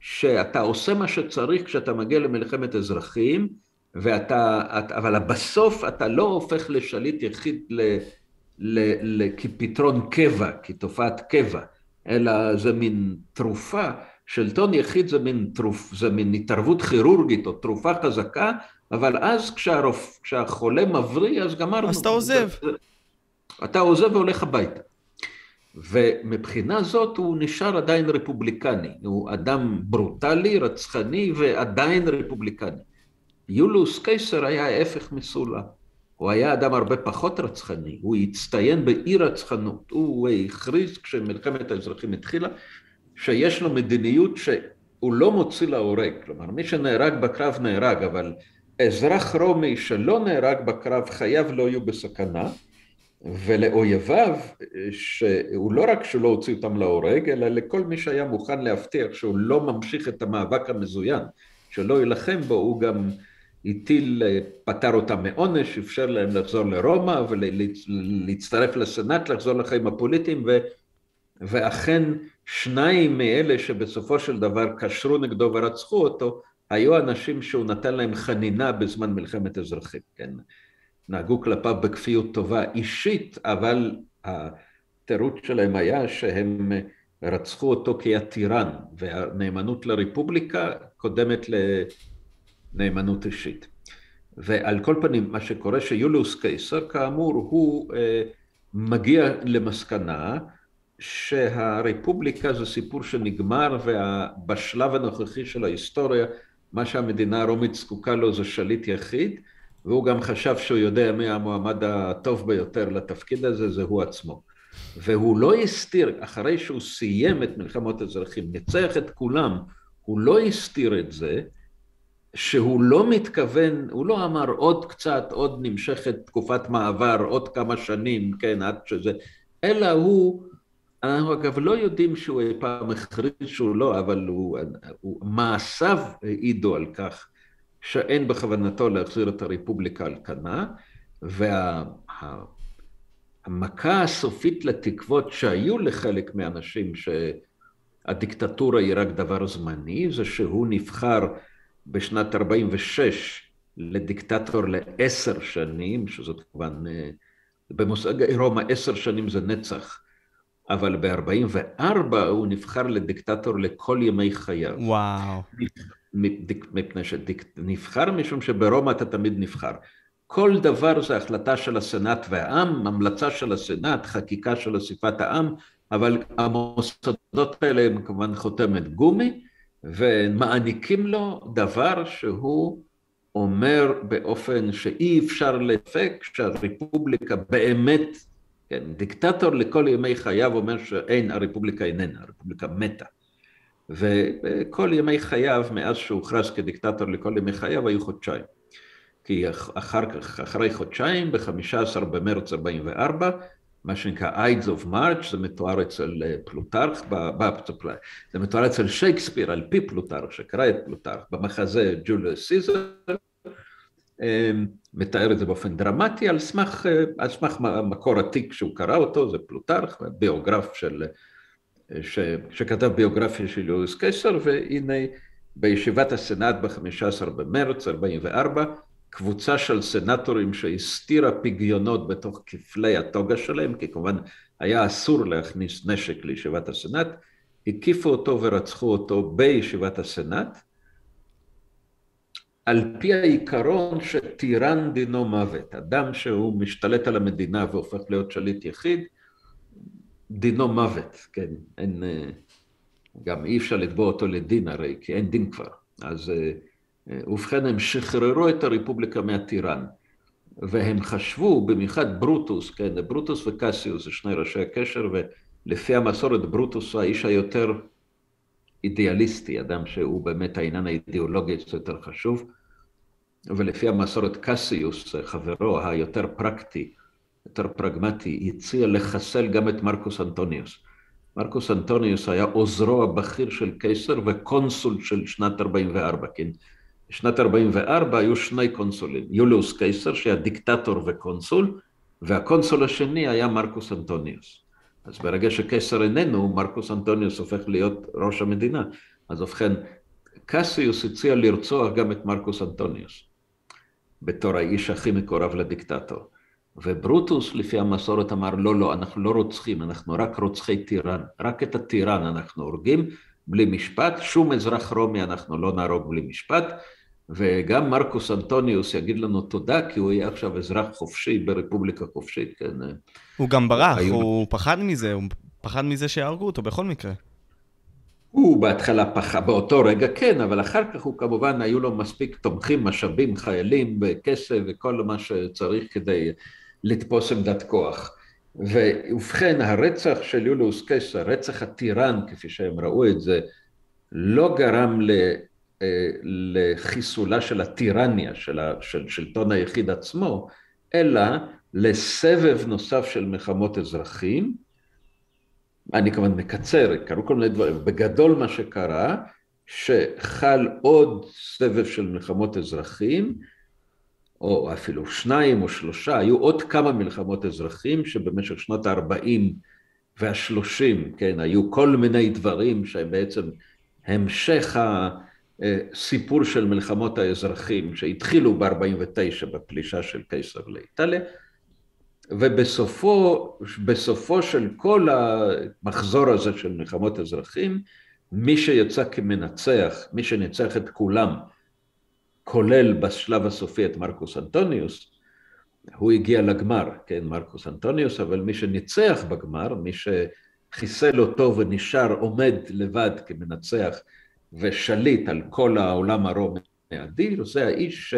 שאתה עושה מה שצריך כשאתה מגיע למלחמת אזרחים, ואתה, אבל בסוף אתה לא הופך לשליט יחיד ל, כפתרון קבע, כתופעת קבע, אלא זה מין תרופה, שלטון יחיד זה מין, תרופ, זה מין התערבות כירורגית או תרופה חזקה אבל אז כשהרופ... כשהחולה מבריא, אז גמרנו. אז אתה עוזב. אתה עוזב והולך הביתה. ומבחינה זאת הוא נשאר עדיין רפובליקני. הוא אדם ברוטלי, רצחני, ועדיין רפובליקני. יולוס קיסר היה ההפך מסולה. הוא היה אדם הרבה פחות רצחני, הוא הצטיין באי רצחנות. הוא הכריז כשמלחמת האזרחים התחילה, שיש לו מדיניות שהוא לא מוציא להורג. כלומר, מי שנהרג בקרב נהרג, אבל אזרח רומי שלא נהרג בקרב חייו לא יהיו בסכנה ולאויביו שהוא לא רק שלא הוציא אותם להורג אלא לכל מי שהיה מוכן להבטיח שהוא לא ממשיך את המאבק המזוין שלא יילחם בו הוא גם הטיל, פטר אותם מעונש, אפשר להם לחזור לרומא ולהצטרף לסנאט, לחזור לחיים הפוליטיים ו, ואכן שניים מאלה שבסופו של דבר קשרו נגדו ורצחו אותו היו אנשים שהוא נתן להם חנינה בזמן מלחמת אזרחים, כן? נהגו כלפיו בכפיות טובה אישית, אבל התירוץ שלהם היה שהם רצחו אותו כי הטירן, והנאמנות לרפובליקה קודמת לנאמנות אישית. ועל כל פנים, מה שקורה שיוליוס קיסר, כאמור, הוא אה, מגיע למסקנה שהרפובליקה זה סיפור שנגמר, ובשלב הנוכחי של ההיסטוריה מה שהמדינה הרומית זקוקה לו זה שליט יחיד, והוא גם חשב שהוא יודע מי המועמד הטוב ביותר לתפקיד הזה, זה הוא עצמו. והוא לא הסתיר, אחרי שהוא סיים את מלחמות האזרחים, ניצח את כולם, הוא לא הסתיר את זה, שהוא לא מתכוון, הוא לא אמר עוד קצת, עוד נמשכת תקופת מעבר, עוד כמה שנים, כן, עד שזה, אלא הוא אנחנו אגב לא יודעים שהוא אי פעם הכריז שהוא לא, אבל הוא, הוא, מעשיו העידו על כך שאין בכוונתו להחזיר את הרפובליקה על כנה, והמכה וה, הסופית לתקוות שהיו לחלק מהאנשים שהדיקטטורה היא רק דבר זמני, זה שהוא נבחר בשנת 46 לדיקטטור לעשר שנים, שזאת כמובן, אה, במושג רומא עשר שנים זה נצח. אבל ב-44 הוא נבחר לדיקטטור לכל ימי חייו. וואו. מפני שנבחר משום שברומא אתה תמיד נבחר. כל דבר זה החלטה של הסנאט והעם, המלצה של הסנאט, חקיקה של אסיפת העם, אבל המוסדות האלה הם כמובן חותמת גומי, ומעניקים לו דבר שהוא אומר באופן שאי אפשר לפק שהרפובליקה באמת כן, דיקטטור לכל ימי חייו אומר שאין, הרפובליקה איננה, הרפובליקה מתה. וכל ימי חייו, מאז שהוכרז כדיקטטור לכל ימי חייו, היו חודשיים. כי אחר כך, אחרי חודשיים, ב-15 במרץ 44, מה שנקרא Ides of March, זה מתואר אצל אה, פלוטרך, זה מתואר אצל שייקספיר על פי פלוטרך, שקרא את פלוטרך, במחזה ג'וליוס סיזר, אמ, מתאר את זה באופן דרמטי על סמך, אה, על סמך מקור עתיק שהוא קרא אותו, זה פלוטרך, ביוגרף של, אה, ש, שכתב ביוגרפיה של יוליוס קיסר, והנה בישיבת הסנאט ב-15 במרץ 44, קבוצה של סנטורים שהסתירה פגיונות בתוך כפלי הטוגה שלהם, כי כמובן היה אסור להכניס נשק לישיבת הסנאט, הקיפו אותו ורצחו אותו בישיבת הסנאט, על פי העיקרון שטירן דינו מוות, אדם שהוא משתלט על המדינה והופך להיות שליט יחיד, דינו מוות, כן, אין, גם אי אפשר לתבוע אותו לדין הרי, כי אין דין כבר, אז ובכן הם שחררו את הרפובליקה מהטירן, והם חשבו, במיוחד ברוטוס, כן, ברוטוס וקסיוס זה שני ראשי הקשר, ולפי המסורת ברוטוס הוא האיש היותר אידיאליסטי, אדם שהוא באמת העניין האידיאולוגי יותר חשוב, ולפי המסורת קסיוס, חברו היותר פרקטי, יותר פרגמטי, הציע לחסל גם את מרקוס אנטוניוס. מרקוס אנטוניוס היה עוזרו הבכיר של קיסר וקונסול של שנת 44, כן? בשנת 44 היו שני קונסולים, יוליוס קיסר שהיה דיקטטור וקונסול, והקונסול השני היה מרקוס אנטוניוס. אז ברגע שקיסר איננו, מרקוס אנטוניוס הופך להיות ראש המדינה. אז ובכן, קסיוס הציע לרצוח גם את מרקוס אנטוניוס, בתור האיש הכי מקורב לדיקטטור. וברוטוס לפי המסורת אמר, לא, לא, אנחנו לא רוצחים, אנחנו רק רוצחי טירן, רק את הטירן אנחנו הורגים בלי משפט, שום אזרח רומי אנחנו לא נהרוג בלי משפט, וגם מרקוס אנטוניוס יגיד לנו תודה, כי הוא יהיה עכשיו אזרח חופשי ברפובליקה חופשית, כן. הוא גם ברח, היו... הוא פחד מזה, הוא פחד מזה שיהרגו אותו בכל מקרה. הוא בהתחלה פחד, באותו רגע כן, אבל אחר כך הוא כמובן, היו לו מספיק תומכים, משאבים, חיילים, כסף וכל מה שצריך כדי לתפוס עמדת כוח. ובכן, הרצח של יוליוס קיסר, רצח הטירן, כפי שהם ראו את זה, לא גרם ל... אה, לחיסולה של הטירניה, של, שלטון היחיד עצמו, אלא לסבב נוסף של מלחמות אזרחים. אני כמובן מקצר, קרו כל מיני דברים. בגדול מה שקרה, שחל עוד סבב של מלחמות אזרחים, או אפילו שניים או שלושה, היו עוד כמה מלחמות אזרחים שבמשך שנות ה-40 וה-30, כן, היו כל מיני דברים שהם בעצם המשך הסיפור של מלחמות האזרחים שהתחילו ב-49 בפלישה של קיסר לאיטליה, ובסופו של כל המחזור הזה של מלחמות אזרחים, מי שיצא כמנצח, מי שניצח את כולם, כולל בשלב הסופי את מרקוס אנטוניוס, הוא הגיע לגמר, כן, מרקוס אנטוניוס, אבל מי שניצח בגמר, מי שחיסל אותו ונשאר עומד לבד כמנצח ושליט על כל העולם הרומי האדיר, זה האיש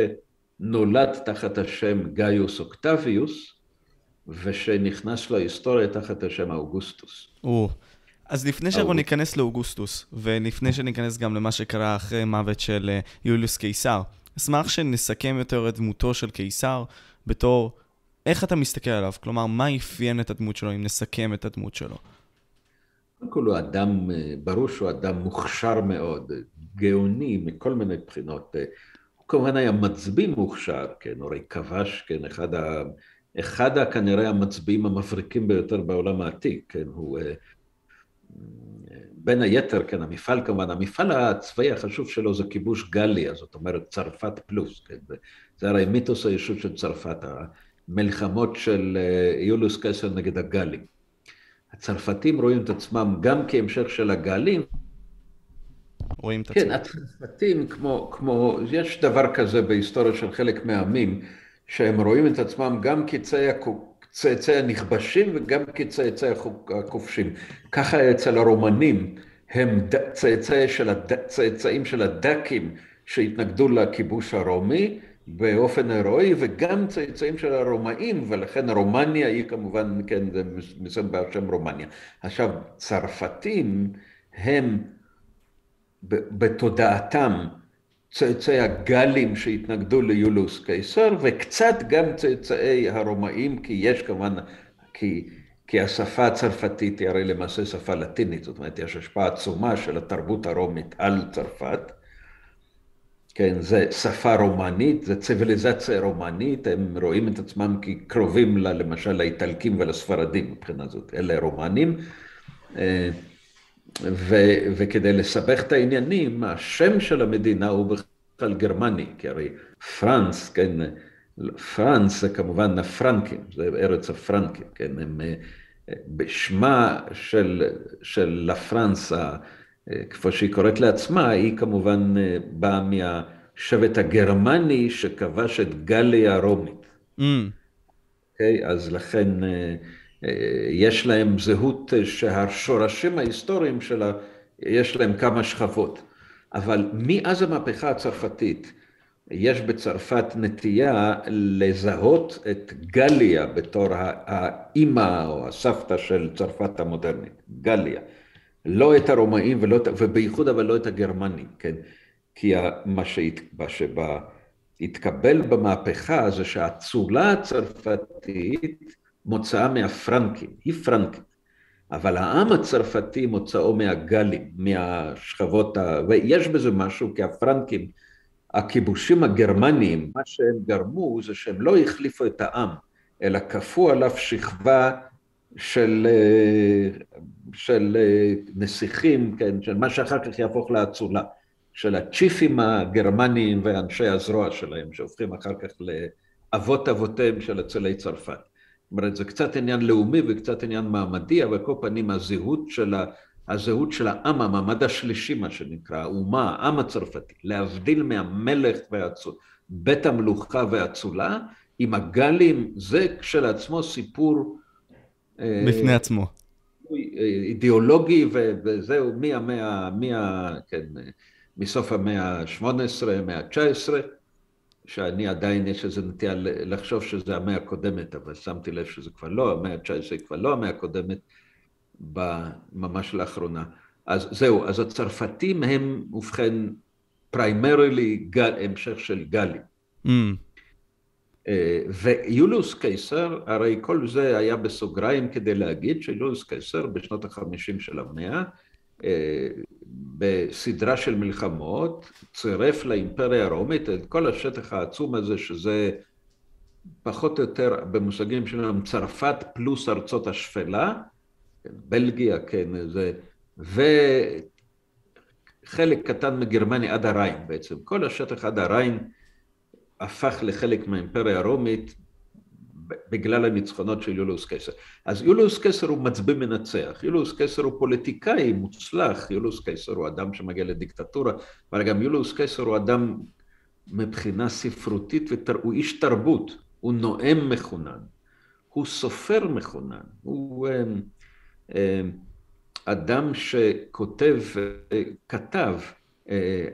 שנולד תחת השם גאיוס אוקטביוס, ושנכנס להיסטוריה תחת השם אוגוסטוס. או, אז לפני שאנחנו ניכנס לאוגוסטוס, ולפני שניכנס גם למה שקרה אחרי מוות של אה, יוליוס קיסר, אשמח שנסכם יותר את דמותו של קיסר בתור איך אתה מסתכל עליו? כלומר, מה אפיין את הדמות שלו, אם נסכם את הדמות שלו? קודם כל הוא אדם, אה, ברור שהוא אדם מוכשר מאוד, גאוני מכל מיני בחינות. אה, הוא כמובן היה מצביא מוכשר, כן, הרי כבש, כן, אחד, ה, אחד ה, כנראה המצביעים המבריקים ביותר בעולם העתיק, כן, הוא בין היתר, כן, המפעל כמובן, המפעל הצבאי החשוב שלו זה כיבוש גליה, זאת אומרת צרפת פלוס, כן, זה הרי מיתוס הישות של צרפת, המלחמות של אה, יוליוס קסר נגד הגלים. הצרפתים רואים את עצמם גם כהמשך של הגלים. רואים את עצמם. כן, הצרפתים כמו, כמו, יש דבר כזה בהיסטוריה של חלק מהעמים, שהם רואים את עצמם גם כצאי צאצאי הנכבשים וגם כצאצאי הכובשים. ככה אצל הרומנים, הם צאצאי של הד... צאצאים של הדקים שהתנגדו לכיבוש הרומי באופן הירואי, וגם צאצאים של הרומאים, ולכן רומניה היא כמובן, כן, זה מסוים בשם רומניה. עכשיו, צרפתים הם בתודעתם צאצאי הגלים שהתנגדו ליולוס קיסר, וקצת גם צאצאי הרומאים, כי יש כמובן, כי, כי השפה הצרפתית היא הרי למעשה שפה לטינית, זאת אומרת, יש השפעה עצומה של התרבות הרומית על צרפת. כן, זה שפה רומנית, זה ציוויליזציה רומנית, הם רואים את עצמם כקרובים לה, למשל לאיטלקים ולספרדים מבחינה זאת, אלה רומנים. אה, ו, וכדי לסבך את העניינים, השם של המדינה הוא בכלל גרמני, כי הרי פרנס, כן, פרנס זה כמובן הפרנקים, זה ארץ הפרנקים, כן, הם בשמה של, של לה פרנס, כפי שהיא קוראת לעצמה, היא כמובן באה מהשבט הגרמני שכבש את גליה הרומית. Mm. Okay, אוקיי? אז לכן יש להם זהות שהשורשים ההיסטוריים שלה, יש להם כמה שכבות. אבל מאז המהפכה הצרפתית, יש בצרפת נטייה לזהות את גליה בתור האימא או הסבתא של צרפת המודרנית, גליה. לא את הרומאים ולא, ובייחוד אבל לא את הגרמנים, כן? כי מה שהתקבל במהפכה זה שהאצולה הצרפתית מוצאה מהפרנקים, היא פרנקית, אבל העם הצרפתי מוצאו מהגלים, מהשכבות ה... ויש בזה משהו, כי הפרנקים, הכיבושים הגרמניים, מה שהם גרמו זה שהם לא החליפו את העם, אלא כפו עליו שכבה של, של נסיכים, כן, של מה שאחר כך יהפוך לאצולה, של הצ'יפים הגרמניים ואנשי הזרוע שלהם, שהופכים אחר כך לאבות אבותיהם של אצילי צרפת. זאת אומרת, זה קצת עניין לאומי וקצת עניין מעמדי, אבל כל פנים הזהות של, ה, הזהות של העם, המעמד השלישי, מה שנקרא, האומה, העם הצרפתי, להבדיל מהמלך והצול, בית המלוכה והאצולה, עם הגלים, זה כשלעצמו סיפור... אה, בפני אה, עצמו. אידיאולוגי, וזהו, מהמאה, מה, כן, מסוף המאה ה-18, המאה ה-19, שאני עדיין יש איזו נטייה לחשוב שזה המאה הקודמת, אבל שמתי לב שזה כבר לא, המאה ה-19 כבר לא המאה הקודמת, ממש לאחרונה. אז זהו, אז הצרפתים הם, ובכן, פריימרילי המשך של גלי. Mm. אה, ויוליוס קיסר, הרי כל זה היה בסוגריים כדי להגיד שיוליוס קיסר בשנות החמישים של המאה, אה, בסדרה של מלחמות, צירף לאימפריה הרומית את כל השטח העצום הזה, שזה פחות או יותר במושגים שלנו צרפת פלוס ארצות השפלה, בלגיה, כן, זה, וחלק קטן מגרמניה עד הריין בעצם. כל השטח עד הריין הפך לחלק מהאימפריה הרומית בגלל הניצחונות של יוליוס קסר. אז יוליוס קיסר הוא מצביא מנצח, יוליוס קיסר הוא פוליטיקאי מוצלח, יוליוס קיסר הוא אדם שמגיע לדיקטטורה, אבל גם יוליוס קיסר הוא אדם מבחינה ספרותית, הוא איש תרבות, הוא נואם מחונן, הוא סופר מחונן, הוא אה, אה, אדם שכותב, אה, כתב,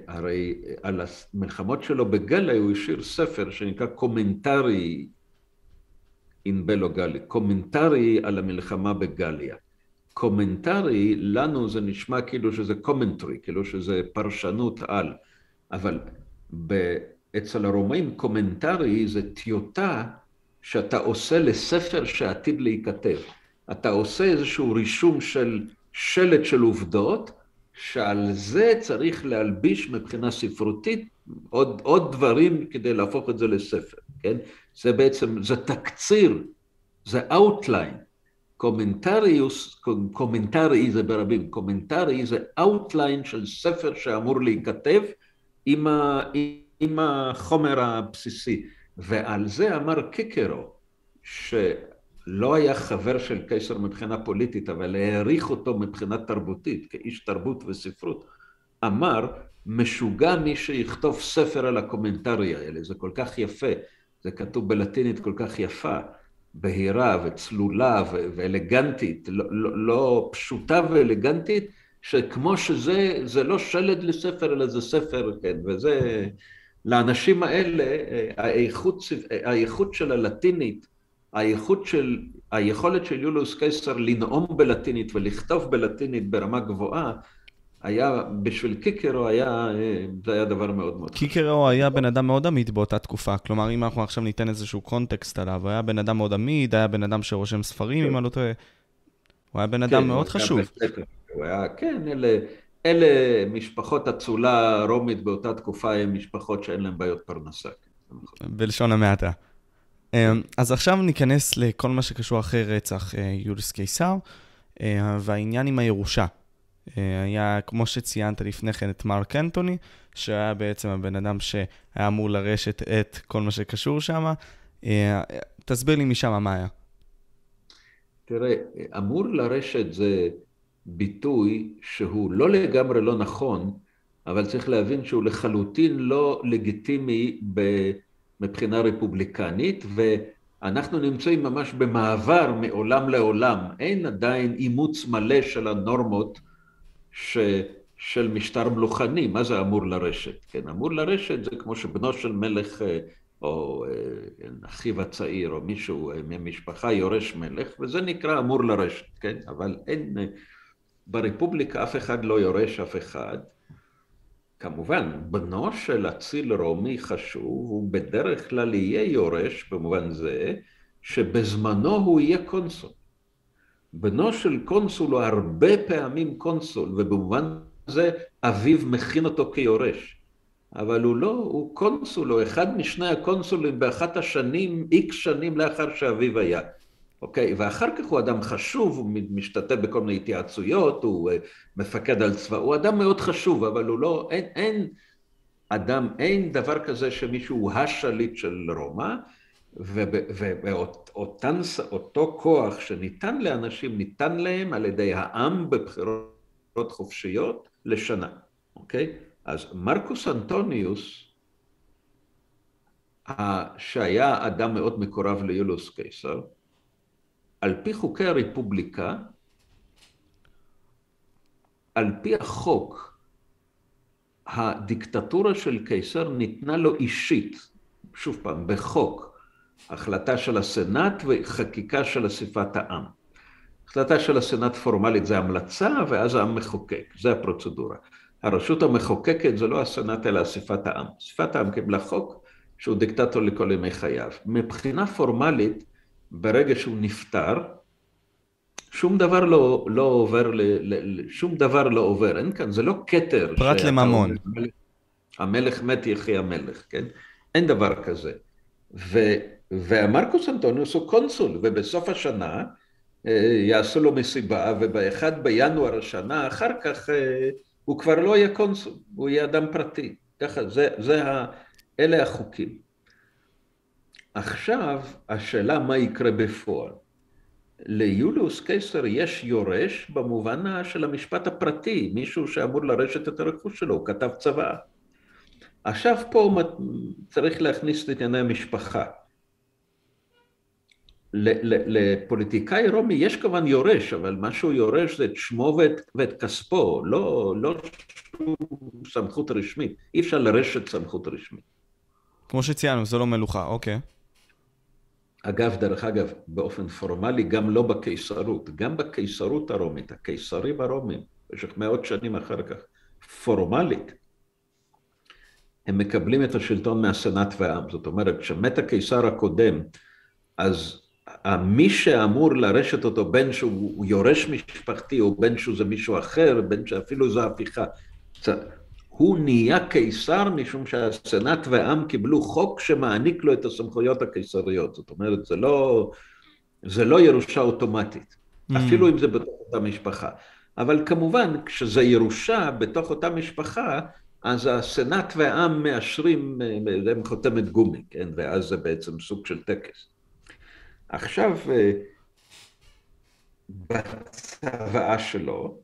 הרי על המלחמות שלו בגליה הוא השאיר ספר שנקרא commentarii de bello Gallico, commentarii על המלחמה בגליה. commentarii, לנו זה נשמע כאילו שזה commentary, כאילו שזה פרשנות על, אבל ב... אצל הרומאים commentarii זה טיוטה שאתה עושה לספר שעתיד להיכתב. אתה עושה איזשהו רישום של שלד של עובדות, שעל זה צריך להלביש מבחינה ספרותית עוד, עוד דברים כדי להפוך את זה לספר, כן? זה בעצם, זה תקציר, זה outline. commentarius, commentarii זה ברבים, commentarii זה outline של ספר שאמור להיכתב עם, ה, עם החומר הבסיסי. ועל זה אמר קיקרו, שלא היה חבר של קיסר מבחינה פוליטית, אבל העריך אותו מבחינה תרבותית, כאיש תרבות וספרות, אמר, משוגע מי שיכתוב ספר על הקומנטרי האלה, זה כל כך יפה. זה כתוב בלטינית כל כך יפה, בהירה וצלולה ואלגנטית, לא, לא, לא פשוטה ואלגנטית, שכמו שזה, זה לא שלד לספר, אלא זה ספר, כן, וזה, לאנשים האלה, האיכות, האיכות של הלטינית, האיכות של, היכולת של יוליוס קיסר לנאום בלטינית ולכתוב בלטינית ברמה גבוהה, היה, בשביל קיקרו היה, זה היה דבר מאוד מאוד חשוב. קיקרו היה בן אדם מאוד עמיד באותה תקופה. כלומר, אם אנחנו עכשיו ניתן איזשהו קונטקסט עליו, הוא היה בן אדם מאוד עמיד, היה בן אדם שרושם ספרים, אם אני לא טועה. הוא היה בן אדם כן, מאוד חשוב. הוא היה, כן, אלה, אלה משפחות אצולה רומית באותה תקופה, הן משפחות שאין להן בעיות פרנסה. בלשון המעטה. אמ, אז עכשיו ניכנס לכל מה שקשור אחרי רצח אה, יוליס קיסר, אה, והעניין עם הירושה. אה, היה, כמו שציינת לפני כן, את מרק אנטוני, שהיה בעצם הבן אדם שהיה אמור לרשת את כל מה שקשור שם. תסביר לי משם מה היה. תראה, אמור לרשת זה ביטוי שהוא לא לגמרי לא נכון, אבל צריך להבין שהוא לחלוטין לא לגיטימי מבחינה רפובליקנית, ואנחנו נמצאים ממש במעבר מעולם לעולם. אין עדיין אימוץ מלא של הנורמות ש... של משטר מלוכני. מה זה אמור לרשת? כן, אמור לרשת זה כמו שבנו של מלך אה, או אה, כן, אחיו הצעיר או מישהו אה, ממשפחה יורש מלך, וזה נקרא אמור לרשת, כן? אבל אין, ברפובליקה אף אחד לא יורש אף אחד. כמובן, בנו של אציל רומי חשוב, הוא בדרך כלל יהיה יורש במובן זה שבזמנו הוא יהיה קונסול. בנו של קונסול הוא הרבה פעמים קונסול, ובמובן זה אביו מכין אותו כיורש. אבל הוא לא, הוא קונסול, הוא אחד משני הקונסולים באחת השנים, איקס שנים לאחר שאביו היה. אוקיי? ואחר כך הוא אדם חשוב, הוא משתתף בכל מיני התייעצויות, הוא אה, מפקד על צבא, הוא אדם מאוד חשוב, אבל הוא לא, אין, אין אדם, אין דבר כזה שמישהו הוא השליט של רומא, ואותו כוח שניתן לאנשים, ניתן להם על ידי העם בבחירות חופשיות לשנה, אוקיי? אז מרקוס אנטוניוס, שהיה אדם מאוד מקורב ליולוס קיסר, על פי חוקי הרפובליקה, על פי החוק, הדיקטטורה של קיסר ניתנה לו אישית, שוב פעם, בחוק, החלטה של הסנאט וחקיקה של אספת העם. החלטה של הסנאט פורמלית זה המלצה, ואז העם מחוקק, זה הפרוצדורה. הרשות המחוקקת זה לא הסנאט אלא אספת העם. אספת העם קיבלה חוק שהוא דיקטטור לכל ימי חייו. מבחינה פורמלית, ברגע שהוא נפטר, שום דבר לא, לא עובר, ל, ל, שום דבר לא עובר, אין כאן, זה לא כתר. פרט לממון. המלך, המלך מת יחי המלך, כן? אין דבר כזה. ו, והמרקוס אנטוניוס הוא קונסול, ובסוף השנה אה, יעשו לו מסיבה, ובאחד בינואר השנה, אחר כך אה, הוא כבר לא יהיה קונסול, הוא יהיה אדם פרטי. ככה, זה, זה ה, אלה החוקים. עכשיו, השאלה מה יקרה בפועל. ליוליוס קיסר יש יורש במובן של המשפט הפרטי, מישהו שאמור לרשת את הרכוש שלו, הוא כתב צוואה. עכשיו פה צריך להכניס את ענייני המשפחה. לפוליטיקאי רומי יש כמובן יורש, אבל מה שהוא יורש זה את שמו ואת, ואת כספו, לא, לא סמכות רשמית. אי אפשר לרשת סמכות רשמית. כמו שציינו, זה לא מלוכה, אוקיי. אגב, דרך אגב, באופן פורמלי, גם לא בקיסרות, גם בקיסרות הרומית, הקיסרים הרומים, במשך מאות שנים אחר כך, פורמלית, הם מקבלים את השלטון מהסנאט והעם. זאת אומרת, כשמת הקיסר הקודם, אז מי שאמור לרשת אותו, בין שהוא יורש משפחתי, או בין שהוא זה מישהו אחר, בין שאפילו זו הפיכה, הוא נהיה קיסר משום שהסנאט והעם קיבלו חוק שמעניק לו את הסמכויות הקיסריות. זאת אומרת, זה לא, זה לא ירושה אוטומטית, mm. אפילו אם זה בתוך אותה משפחה. אבל כמובן, כשזה ירושה בתוך אותה משפחה, אז הסנאט והעם מאשרים, הם חותמת גומי, כן? ואז זה בעצם סוג של טקס. עכשיו, אה, בצוואה שלו,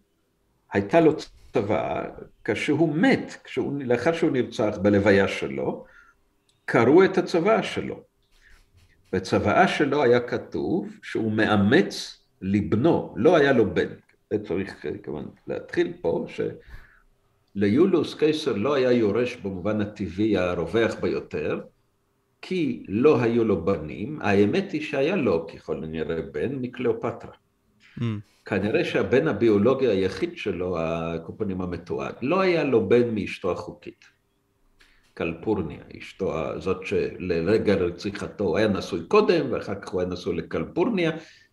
הייתה לו צוואה, כשהוא מת, כשהוא, לאחר שהוא נרצח בלוויה שלו, קראו את הצוואה שלו. בצוואה שלו היה כתוב שהוא מאמץ לבנו, לא היה לו בן. צריך כמובן להתחיל פה, שליולוס קיסר לא היה יורש במובן הטבעי הרווח ביותר, כי לא היו לו בנים, האמת היא שהיה לו ככל הנראה בן מקליאופטרה. Mm. כנראה שהבן הביולוגי היחיד שלו, הקופונים המתועד, לא היה לו בן מאשתו החוקית. קלפורניה, אשתו זאת שלרגע רציחתו היה נשוי קודם ואחר כך הוא היה נשוי לקלפורניה,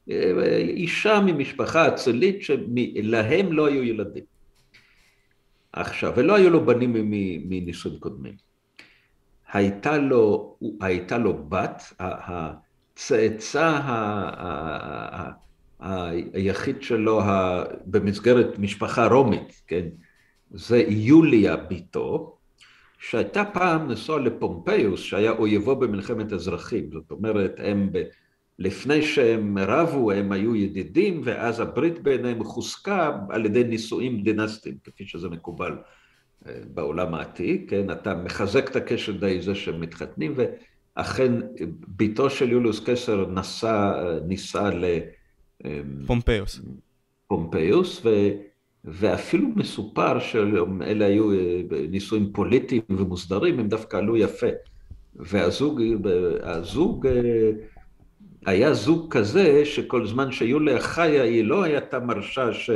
אישה ממשפחה אצלית שלהם לא היו ילדים. עכשיו, ולא היו לו בנים מנישואים קודמים. הייתה לו, הייתה לו בת, הצאצא היחיד שלו במסגרת משפחה רומית, כן, זה יוליה ביתו, שהייתה פעם נשואה לפומפיוס, שהיה אויבו במלחמת אזרחים, זאת אומרת, הם ב... לפני שהם רבו הם היו ידידים, ואז הברית ביניהם חוזקה על ידי נישואים דינסטיים, כפי שזה מקובל אה, בעולם העתיק, כן, אתה מחזק את הקשר די זה שהם מתחתנים, ואכן בתו של יוליוס קסר נסע, נישא ל... פומפיוס. פומפיוס, ו... ואפילו מסופר שאלה היו אה, נישואים פוליטיים ומוסדרים, הם דווקא עלו יפה. והזוג, הזוג אה, היה זוג כזה שכל זמן שיוליה חיה היא לא הייתה מרשה ש,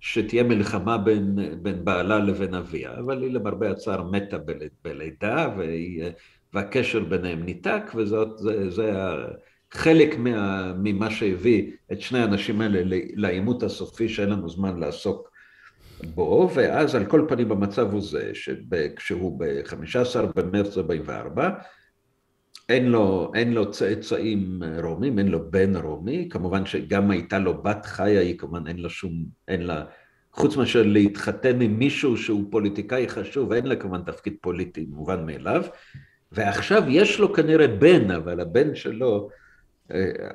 שתהיה מלחמה בין, בין בעלה לבין אביה, אבל היא למרבה הצער מתה בלידה והיא, והקשר ביניהם ניתק וזאת, זה, זה חלק מה, ממה שהביא את שני האנשים האלה לעימות הסופי שאין לנו זמן לעסוק בו, ואז על כל פנים המצב הוא זה, שכשהוא ב-15 במרץ 44, אין לו, אין לו צאצאים רומים, אין לו בן רומי, כמובן שגם הייתה לו בת חיה, היא כמובן אין לה שום, אין לה, חוץ מאשר להתחתן עם מישהו שהוא פוליטיקאי חשוב, אין לה כמובן תפקיד פוליטי מובן מאליו, ועכשיו יש לו כנראה בן, אבל הבן שלו,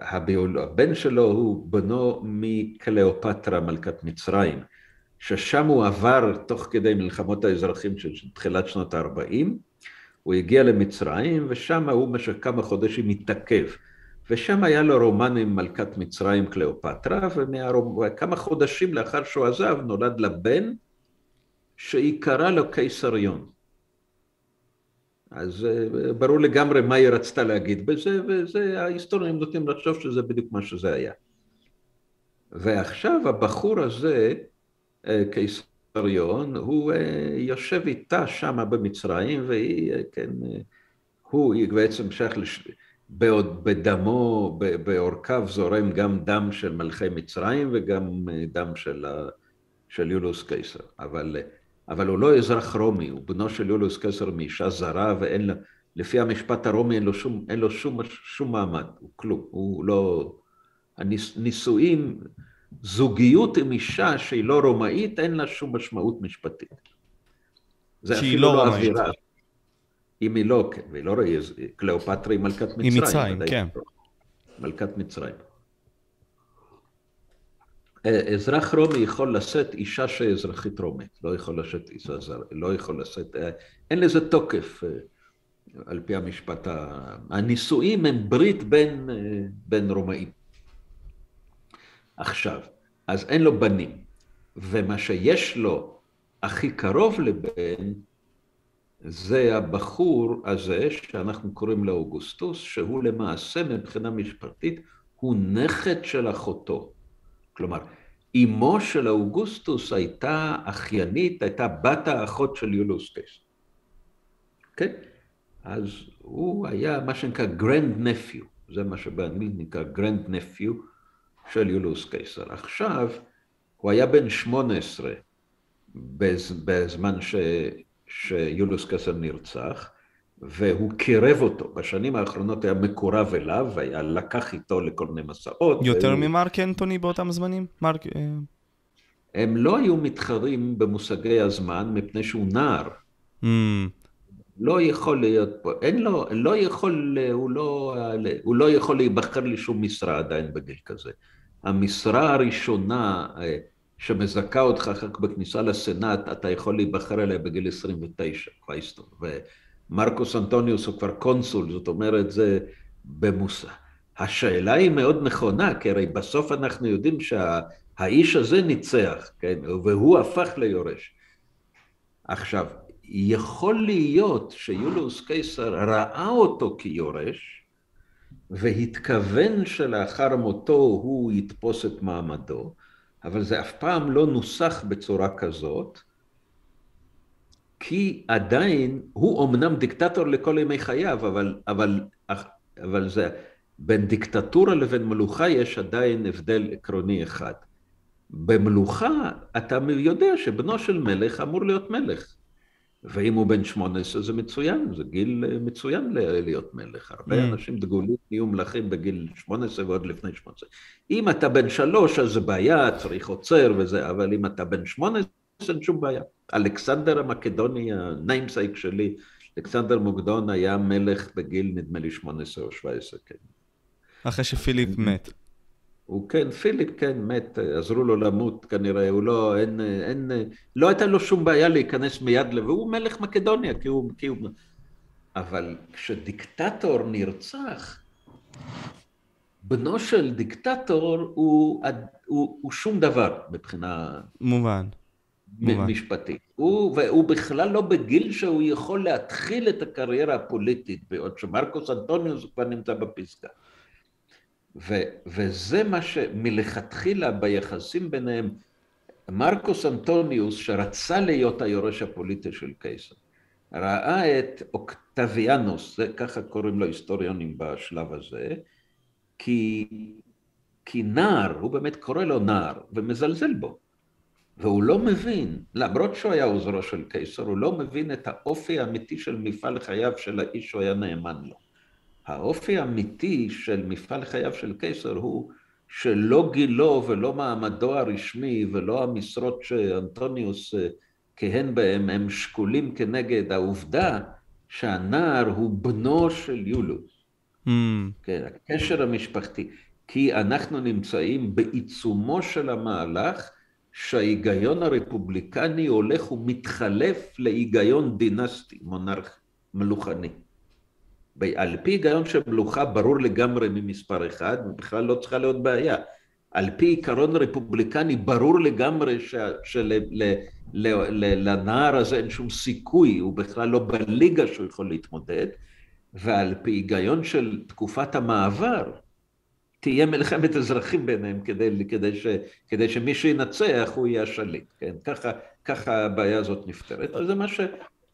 הביול... הבן שלו הוא בנו מקליאופטרה מלכת מצרים, ששם הוא עבר תוך כדי מלחמות האזרחים של תחילת שנות ה-40, הוא הגיע למצרים, ושם הוא במשך כמה חודשים התעכב. ושם היה לו רומן עם מלכת מצרים קליאופטרה, וכמה חודשים לאחר שהוא עזב נולד לה בן שהיא קראה לו קיסריון. אז אה, ברור לגמרי מה היא רצתה להגיד בזה, וזה, ההיסטוריונים נוטים לחשוב שזה בדיוק מה שזה היה. ועכשיו הבחור הזה, אה, קיסר בריון, הוא אה, יושב איתה שם במצרים, והיא, כן, הוא בעצם שייך, לש... בעוד בדמו, בעורקיו זורם גם דם של מלכי מצרים וגם דם של, של יולוס קיסר, אבל, אבל הוא לא אזרח רומי, הוא בנו של יולוס קיסר מאישה זרה ואין לה, לפי המשפט הרומי אין לו שום, אין לו שום, שום מעמד, הוא כלום, הוא לא, הנישואים זוגיות עם אישה שהיא לא רומאית, אין לה שום משמעות משפטית. שהיא לא, לא רומאית. אם היא לא, כן, והיא לא קליאופטרה היא מלכת מצרים. היא מצרים, כן. מלכת מצרים. אה, אזרח רומי יכול לשאת אישה שאזרחית רומית, לא יכול לשאת אישה זרה, לא יכול לשאת, אה, אין לזה תוקף אה, על פי המשפט, הנישואים הם ברית בין, בין רומאים. עכשיו, אז אין לו בנים, ומה שיש לו הכי קרוב לבן, זה הבחור הזה שאנחנו קוראים לו אוגוסטוס, שהוא למעשה מבחינה משפטית הוא נכד של אחותו. כלומר, אמו של אוגוסטוס הייתה אחיינית, הייתה בת האחות של יוליוס. כן? אז הוא היה מה שנקרא grand nephew, זה מה שבאנגלית נקרא grand nephew, של יוליוס קיסר. עכשיו, הוא היה בן 18 בזמן ש, שיוליוס קיסר נרצח, והוא קירב אותו. בשנים האחרונות היה מקורב אליו, והיה לקח איתו לכל מיני מסעות. יותר והוא... ממרק אנטוני באותם זמנים? מרק... אה, הם לא היו מתחרים במושגי הזמן מפני שהוא נער. Mm. לא יכול להיות פה, אין לו, לא יכול, הוא לא, הוא לא יכול להיבחר לשום משרה עדיין בגיל כזה. המשרה הראשונה אה, שמזכה אותך אחר כך בכניסה לסנאט, אתה יכול להיבחר אליה בגיל 29, קווייסטון. ומרקוס אנטוניוס הוא כבר קונסול, זאת אומרת, זה במוסה. השאלה היא מאוד נכונה, כי הרי בסוף אנחנו יודעים שהאיש שה... הזה ניצח, כן, והוא הפך ליורש. עכשיו, יכול להיות שיולוס קיסר ראה אותו כיורש, והתכוון שלאחר מותו הוא יתפוס את מעמדו, אבל זה אף פעם לא נוסח בצורה כזאת, כי עדיין, הוא אמנם דיקטטור לכל ימי חייו, אבל, אבל, אבל זה, בין דיקטטורה לבין מלוכה יש עדיין הבדל עקרוני אחד. במלוכה אתה יודע שבנו של מלך אמור להיות מלך. ואם הוא בן 18 זה מצוין, זה גיל מצוין להיות מלך. הרבה mm. אנשים דגולים נהיו מלכים בגיל 18 ועוד לפני 18. אם אתה בן שלוש אז זה בעיה, צריך עוצר וזה, אבל אם אתה בן 18 אין שום בעיה. אלכסנדר המקדוני, ה namesake שלי, אלכסנדר מוקדון היה מלך בגיל נדמה לי 18 או 17, כן. אחרי שפיליפ מת. הוא כן, פיליפ כן מת, עזרו לו למות כנראה, הוא לא, אין, אין, לא הייתה לו שום בעיה להיכנס מיד, והוא מלך מקדוניה, כי הוא, כי הוא... אבל כשדיקטטור נרצח, בנו של דיקטטור הוא, הוא, הוא שום דבר מבחינה... מובן. משפטית. הוא, והוא בכלל לא בגיל שהוא יכול להתחיל את הקריירה הפוליטית, בעוד שמרקוס אנטוניוס כבר נמצא בפסגה. ו, וזה מה שמלכתחילה ביחסים ביניהם, מרקוס אנטוניוס, שרצה להיות היורש הפוליטי של קיסר, ראה את אוקטביאנוס, זה ככה קוראים לו היסטוריונים בשלב הזה, כי, כי נער, הוא באמת קורא לו נער, ומזלזל בו. והוא לא מבין, למרות שהוא היה עוזרו של קיסר, הוא לא מבין את האופי האמיתי של מפעל חייו של האיש שהוא היה נאמן לו. האופי האמיתי של מפעל חייו של קיסר הוא שלא גילו ולא מעמדו הרשמי ולא המשרות שאנטוניוס אה, כהן בהם הם שקולים כנגד העובדה שהנער הוא בנו של יולוס. Mm. כן, הקשר המשפחתי. כי אנחנו נמצאים בעיצומו של המהלך שההיגיון הרפובליקני הולך ומתחלף להיגיון דינסטי, מונרך מלוכני. על פי היגיון של מלוכה ברור לגמרי ממספר אחד, ובכלל לא צריכה להיות בעיה. על פי עיקרון רפובליקני ברור לגמרי שלנער הזה אין שום סיכוי, הוא בכלל לא בליגה שהוא יכול להתמודד, ועל פי היגיון של תקופת המעבר, תהיה מלחמת אזרחים ביניהם כדי, כדי, ש, כדי שמי שינצח הוא יהיה השליט, כן? ככה, ככה הבעיה הזאת נפתרת, וזה מה, ש,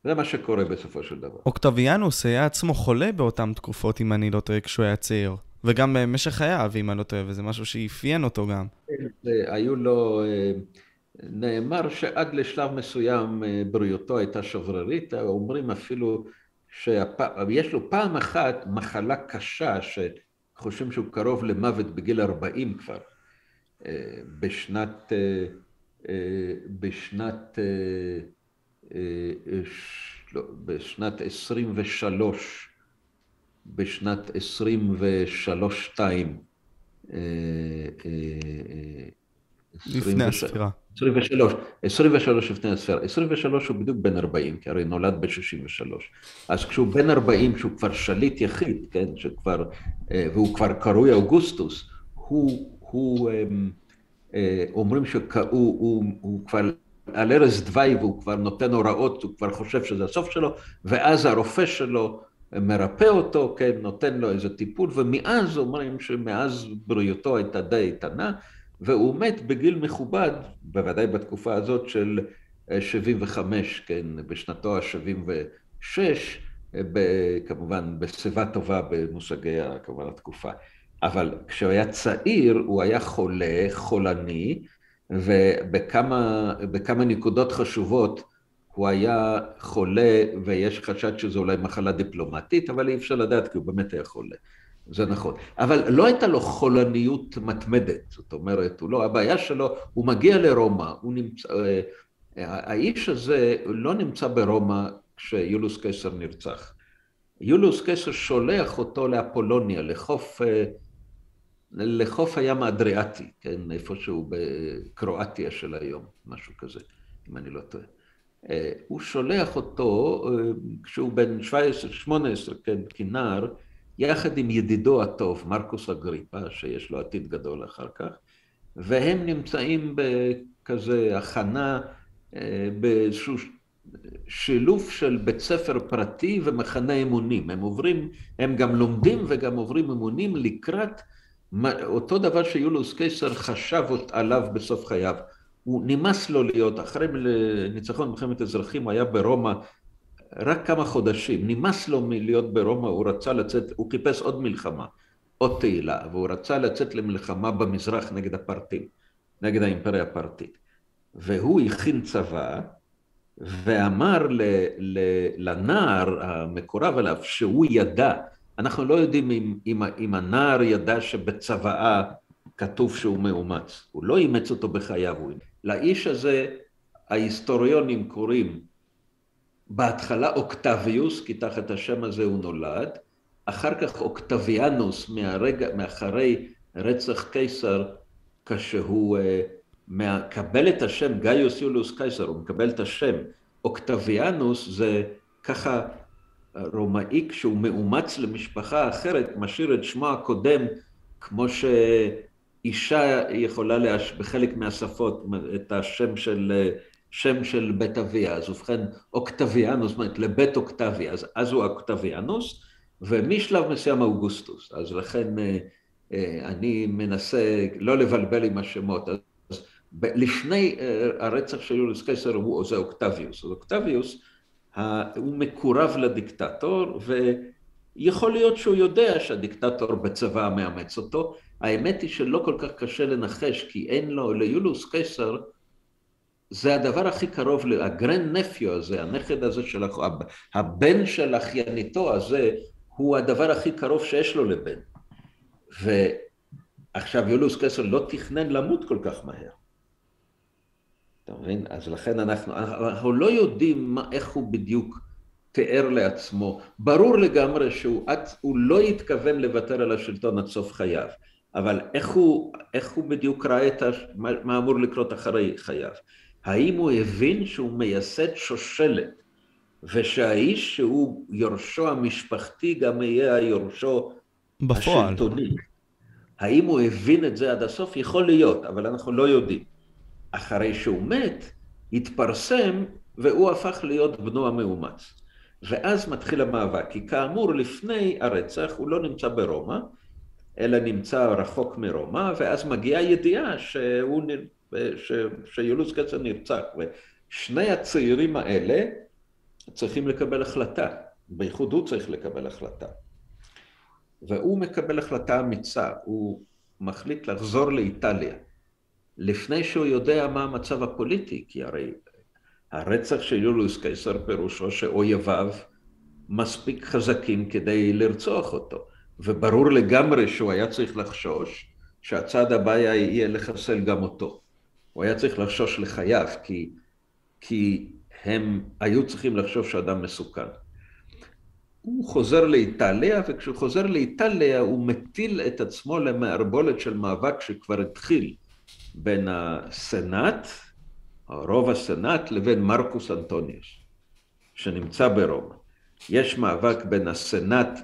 זה מה שקורה בסופו של דבר. אוקטביאנוס היה עצמו חולה באותן תקופות, אם אני לא טועה, כשהוא היה צעיר. וגם במשך חייו, אם אני לא טועה, וזה משהו שאפיין אותו גם. היו לו... אה, נאמר שעד לשלב מסוים אה, בריאותו הייתה שברירית, אומרים אפילו שיש לו פעם אחת מחלה קשה חושבים שהוא קרוב למוות בגיל 40 כבר. אה, בשנת, אה, אה, בשנת, לא, בשנת 23, בשנת 23-2, לפני הספירה. 23, 23 לפני הספירה. 23 הוא בדיוק בן 40, כי הרי נולד ב-63. אז כשהוא בן 40, שהוא כבר שליט יחיד, כן, שכבר, אה, והוא כבר קרוי אוגוסטוס, הוא, הוא, אמ, אה, אומרים שהוא הוא, הוא כבר על ערש דווי והוא כבר נותן הוראות, הוא כבר חושב שזה הסוף שלו, ואז הרופא שלו מרפא אותו, כן, נותן לו איזה טיפול, ומאז אומרים שמאז בריאותו הייתה די איתנה, והוא מת בגיל מכובד, בוודאי בתקופה הזאת של 75, אה, כן, בשנתו ה-76, אה, כמובן בשיבה טובה במושגי כמובן התקופה. אבל כשהוא היה צעיר הוא היה חולה, חולני, ובכמה נקודות חשובות הוא היה חולה ויש חשד שזו אולי מחלה דיפלומטית, אבל אי אפשר לדעת כי הוא באמת היה חולה. זה נכון. אבל לא הייתה לו חולניות מתמדת, זאת אומרת, הוא לא, הבעיה שלו, הוא מגיע לרומא, הוא נמצא, אה, האיש הזה לא נמצא ברומא כשיולוס קיסר נרצח. יולוס קיסר שולח אותו לאפולוניה, לחוף, אה, לחוף הים האדריאטי, כן, איפשהו בקרואטיה של היום, משהו כזה, אם אני לא טועה. אה, הוא שולח אותו כשהוא בן 17-18, כן, כנער, יחד עם ידידו הטוב, מרקוס אגריפה, שיש לו עתיד גדול אחר כך, והם נמצאים בכזה הכנה, אה, באיזשהו שילוב של בית ספר פרטי ומחנה אמונים. הם עוברים, הם גם לומדים וגם עוברים אמונים לקראת אותו דבר שיולוס קיסר חשב עליו בסוף חייו. הוא נמאס לו להיות, אחרי ניצחון מלחמת אזרחים, הוא היה ברומא רק כמה חודשים, נמאס לו מלהיות ברומא, הוא רצה לצאת, הוא חיפש עוד מלחמה, עוד תהילה, והוא רצה לצאת למלחמה במזרח נגד הפרטים, נגד האימפריה הפרטית. והוא הכין צבא, ואמר ל, ל, לנער המקורב אליו שהוא ידע, אנחנו לא יודעים אם, אם, אם הנער ידע שבצוואה כתוב שהוא מאומץ, הוא לא אימץ אותו בחייו, לאיש הזה ההיסטוריונים קוראים בהתחלה אוקטביוס, כי תחת השם הזה הוא נולד, אחר כך אוקטביאנוס מהרגע, מאחרי רצח קיסר, כשהוא uh, מקבל את השם גאיוס יוליוס קיסר, הוא מקבל את השם. אוקטביאנוס זה ככה רומאי כשהוא מאומץ למשפחה אחרת, משאיר את שמו הקודם כמו שאישה יכולה להש... בחלק מהשפות את השם של, שם של בית אביה. אז ובכן אוקטביאנוס, זאת אומרת לבית אוקטביה, אז, אז הוא אוקטביאנוס, ומשלב מסוים אוגוסטוס. אז לכן אה, אה, אני מנסה לא לבלבל עם השמות. לפני אה, הרצח של יוליוס קיסר הוא זה אוקטביוס. אז אוקטביוס הוא מקורב לדיקטטור ויכול להיות שהוא יודע שהדיקטטור בצבא מאמץ אותו. האמת היא שלא כל כך קשה לנחש כי אין לו, ליוליוס קיסר זה הדבר הכי קרוב, הגרנד נפיו הזה, הנכד הזה של הבן של אחייניתו הזה, הוא הדבר הכי קרוב שיש לו לבן. ועכשיו יוליוס קיסר לא תכנן למות כל כך מהר. אתה מבין? אז לכן אנחנו, אנחנו לא יודעים מה, איך הוא בדיוק תיאר לעצמו. ברור לגמרי שהוא לא התכוון לוותר על השלטון עד סוף חייו, אבל איך הוא, איך הוא בדיוק ראה את ה, מה, מה אמור לקרות אחרי חייו? האם הוא הבין שהוא מייסד שושלת, ושהאיש שהוא יורשו המשפחתי גם יהיה היורשו בפועל. השלטוני? האם הוא הבין את זה עד הסוף? יכול להיות, אבל אנחנו לא יודעים. אחרי שהוא מת, התפרסם והוא הפך להיות בנו המאומץ. ואז מתחיל המאבק, כי כאמור לפני הרצח הוא לא נמצא ברומא, אלא נמצא רחוק מרומא, ואז מגיעה ידיעה שהוא, ש, שיולוס קצר נרצח. ושני הצעירים האלה צריכים לקבל החלטה, בייחוד הוא צריך לקבל החלטה. והוא מקבל החלטה אמיצה, הוא מחליט לחזור לאיטליה. לפני שהוא יודע מה המצב הפוליטי, כי הרי הרצח של יוליוס קיסר פירושו שאויביו מספיק חזקים כדי לרצוח אותו, וברור לגמרי שהוא היה צריך לחשוש שהצעד הבא יהיה לחסל גם אותו. הוא היה צריך לחשוש לחייו, כי, כי הם היו צריכים לחשוב שאדם מסוכן. הוא חוזר לאיטליה, וכשהוא חוזר לאיטליה הוא מטיל את עצמו למערבולת של מאבק שכבר התחיל. בין הסנאט, רוב הסנאט, לבין מרקוס אנטוניוס, שנמצא ברומא. יש מאבק בין הסנאט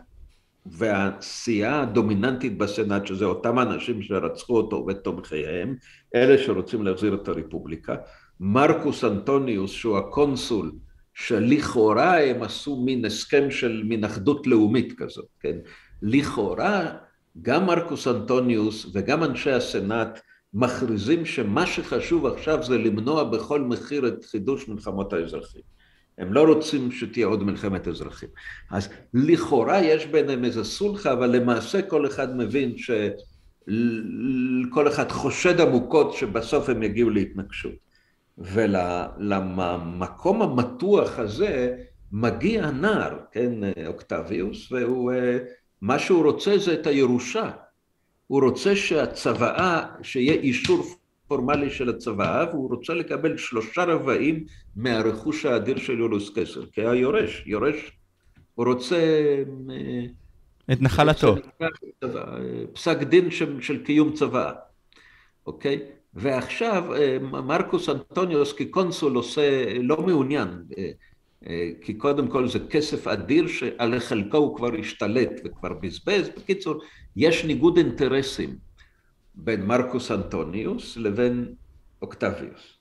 והסיעה הדומיננטית בסנאט, שזה אותם אנשים שרצחו אותו ותומכיהם, אלה שרוצים להחזיר את הרפובליקה. מרקוס אנטוניוס, שהוא הקונסול, שלכאורה הם עשו מין הסכם של מין אחדות לאומית כזאת, כן? לכאורה גם מרקוס אנטוניוס וגם אנשי הסנאט מכריזים שמה שחשוב עכשיו זה למנוע בכל מחיר את חידוש מלחמות האזרחים. הם לא רוצים שתהיה עוד מלחמת אזרחים. אז לכאורה יש ביניהם איזה סולחה, אבל למעשה כל אחד מבין שכל אחד חושד עמוקות שבסוף הם יגיעו להתנגשות. ולמקום המתוח הזה מגיע נער, כן, אוקטביוס, והוא, מה שהוא רוצה זה את הירושה. הוא רוצה שהצוואה, שיהיה אישור פורמלי של הצוואה, והוא רוצה לקבל שלושה רבעים מהרכוש האדיר של יולוס קסר, כהיורש, יורש, הוא רוצה... אה, את נחלתו. פסק דין של, של קיום צוואה, אוקיי? ועכשיו אה, מרקוס אנטוניוס כקונסול עושה, לא מעוניין, אה, כי קודם כל זה כסף אדיר שעל חלקו הוא כבר השתלט וכבר בזבז. בקיצור, יש ניגוד אינטרסים בין מרקוס אנטוניוס לבין אוקטביוס.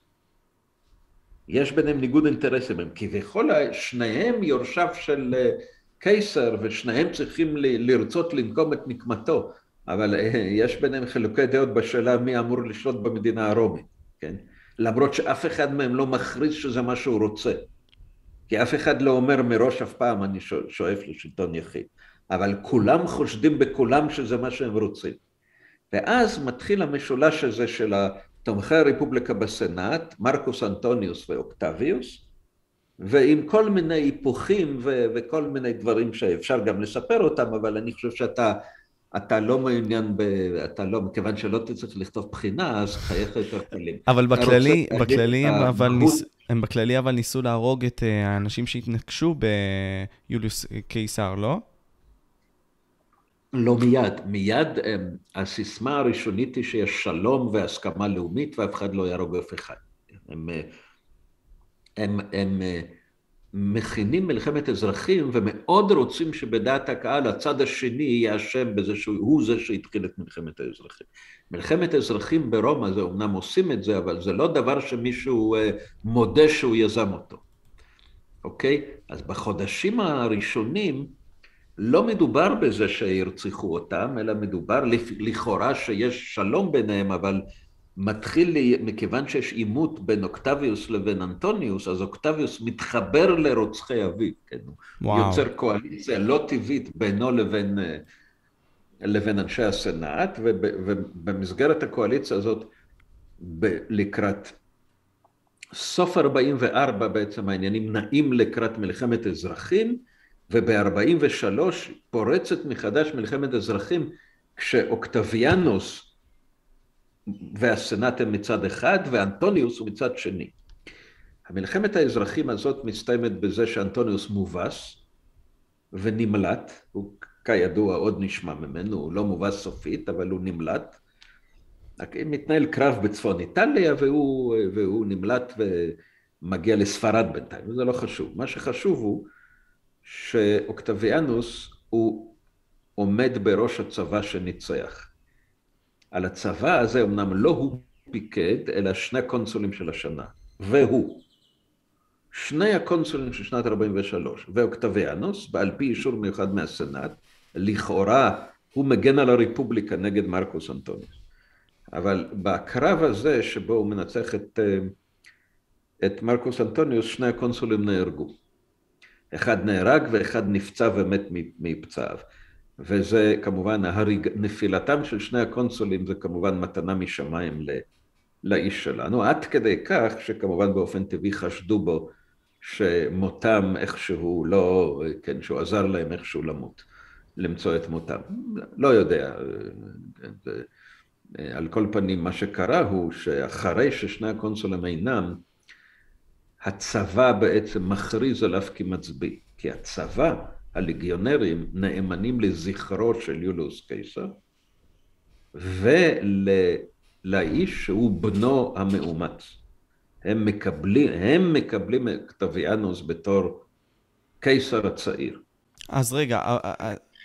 יש ביניהם ניגוד אינטרסים, הם כביכול שניהם יורשיו של אה, קיסר ושניהם צריכים לרצות לנקום את נקמתו, אבל יש ביניהם חילוקי דעות בשאלה מי אמור לשלוט במדינה הרומית, כן? למרות שאף אחד מהם לא מכריז שזה מה שהוא רוצה. כי אף אחד לא אומר מראש אף פעם אני שואף לשלטון יחיד. אבל כולם חושדים בכולם שזה מה שהם רוצים. ואז מתחיל המשולש הזה של תומכי הרפובליקה בסנאט, מרקוס אנטוניוס ואוקטביוס, ועם כל מיני היפוכים ו- וכל מיני דברים שאפשר גם לספר אותם, אבל אני חושב שאתה אתה לא מעוניין ב... אתה לא, מכיוון שלא תצטרך לכתוב בחינה, אז חייך יותר קלים. אבל בכללי, בכללי, הם אבל, ניס, הם בכללי אבל ניסו להרוג את אה, האנשים שהתנקשו ביוליוס קיסר, לא? לא מיד. מיד הסיסמה הראשונית היא שיש שלום והסכמה לאומית ואף אחד לא יהרוג אף אחד. הם, הם, הם, הם מכינים מלחמת אזרחים ומאוד רוצים שבדעת הקהל הצד השני יהיה אשם בזה שהוא זה שהתחיל את מלחמת האזרחים. מלחמת אזרחים ברומא זה אמנם עושים את זה, אבל זה לא דבר שמישהו אה, מודה שהוא יזם אותו, אוקיי? אז בחודשים הראשונים לא מדובר בזה שירצחו אותם, אלא מדובר לכאורה שיש שלום ביניהם, אבל מתחיל, לי, מכיוון שיש עימות בין אוקטביוס לבין אנטוניוס, אז אוקטביוס מתחבר לרוצחי אביו, כן? וואו. יוצר קואליציה לא טבעית בינו לבין, אה, לבין אנשי הסנאט, ובמסגרת הקואליציה הזאת, ב- לקראת סוף 44 בעצם העניינים נעים לקראת מלחמת אזרחים, וב-43 פורצת מחדש מלחמת אזרחים כשאוקטביאנוס והסנאט הם מצד אחד ואנטוניוס הוא מצד שני. המלחמת האזרחים הזאת מסתיימת בזה שאנטוניוס מובס ונמלט, הוא כידוע עוד נשמע ממנו, הוא לא מובס סופית אבל הוא נמלט. מתנהל קרב בצפון איטליה והוא, והוא נמלט ומגיע לספרד בינתיים, וזה לא חשוב. מה שחשוב הוא שאוקטביאנוס הוא עומד בראש הצבא שניצח. על הצבא הזה אמנם לא הוא פיקד, אלא שני קונסולים של השנה, והוא. שני הקונסולים של שנת 43 ואוקטביאנוס, ועל פי אישור מיוחד מהסנאט, לכאורה הוא מגן על הרפובליקה נגד מרקוס אנטוניוס. אבל בקרב הזה שבו הוא מנצח את, אה, את מרקוס אנטוניוס, שני הקונסולים נהרגו. אחד נהרג ואחד נפצע ומת מפצעיו. וזה כמובן, הריג... נפילתם של שני הקונסולים זה כמובן מתנה משמיים ל... לאיש שלנו, עד כדי כך שכמובן באופן טבעי חשדו בו שמותם איכשהו לא, כן, שהוא עזר להם איכשהו למות, למצוא את מותם. לא יודע, על כל פנים מה שקרה הוא שאחרי ששני הקונסולים אינם, הצבא בעצם מכריז עליו כמצביא, כי הצבא הליגיונרים נאמנים לזכרו של יולוס קיסר ולאיש שהוא בנו המאומץ. הם מקבלים, הם מקבלים את קטביאנוס בתור קיסר הצעיר. אז רגע,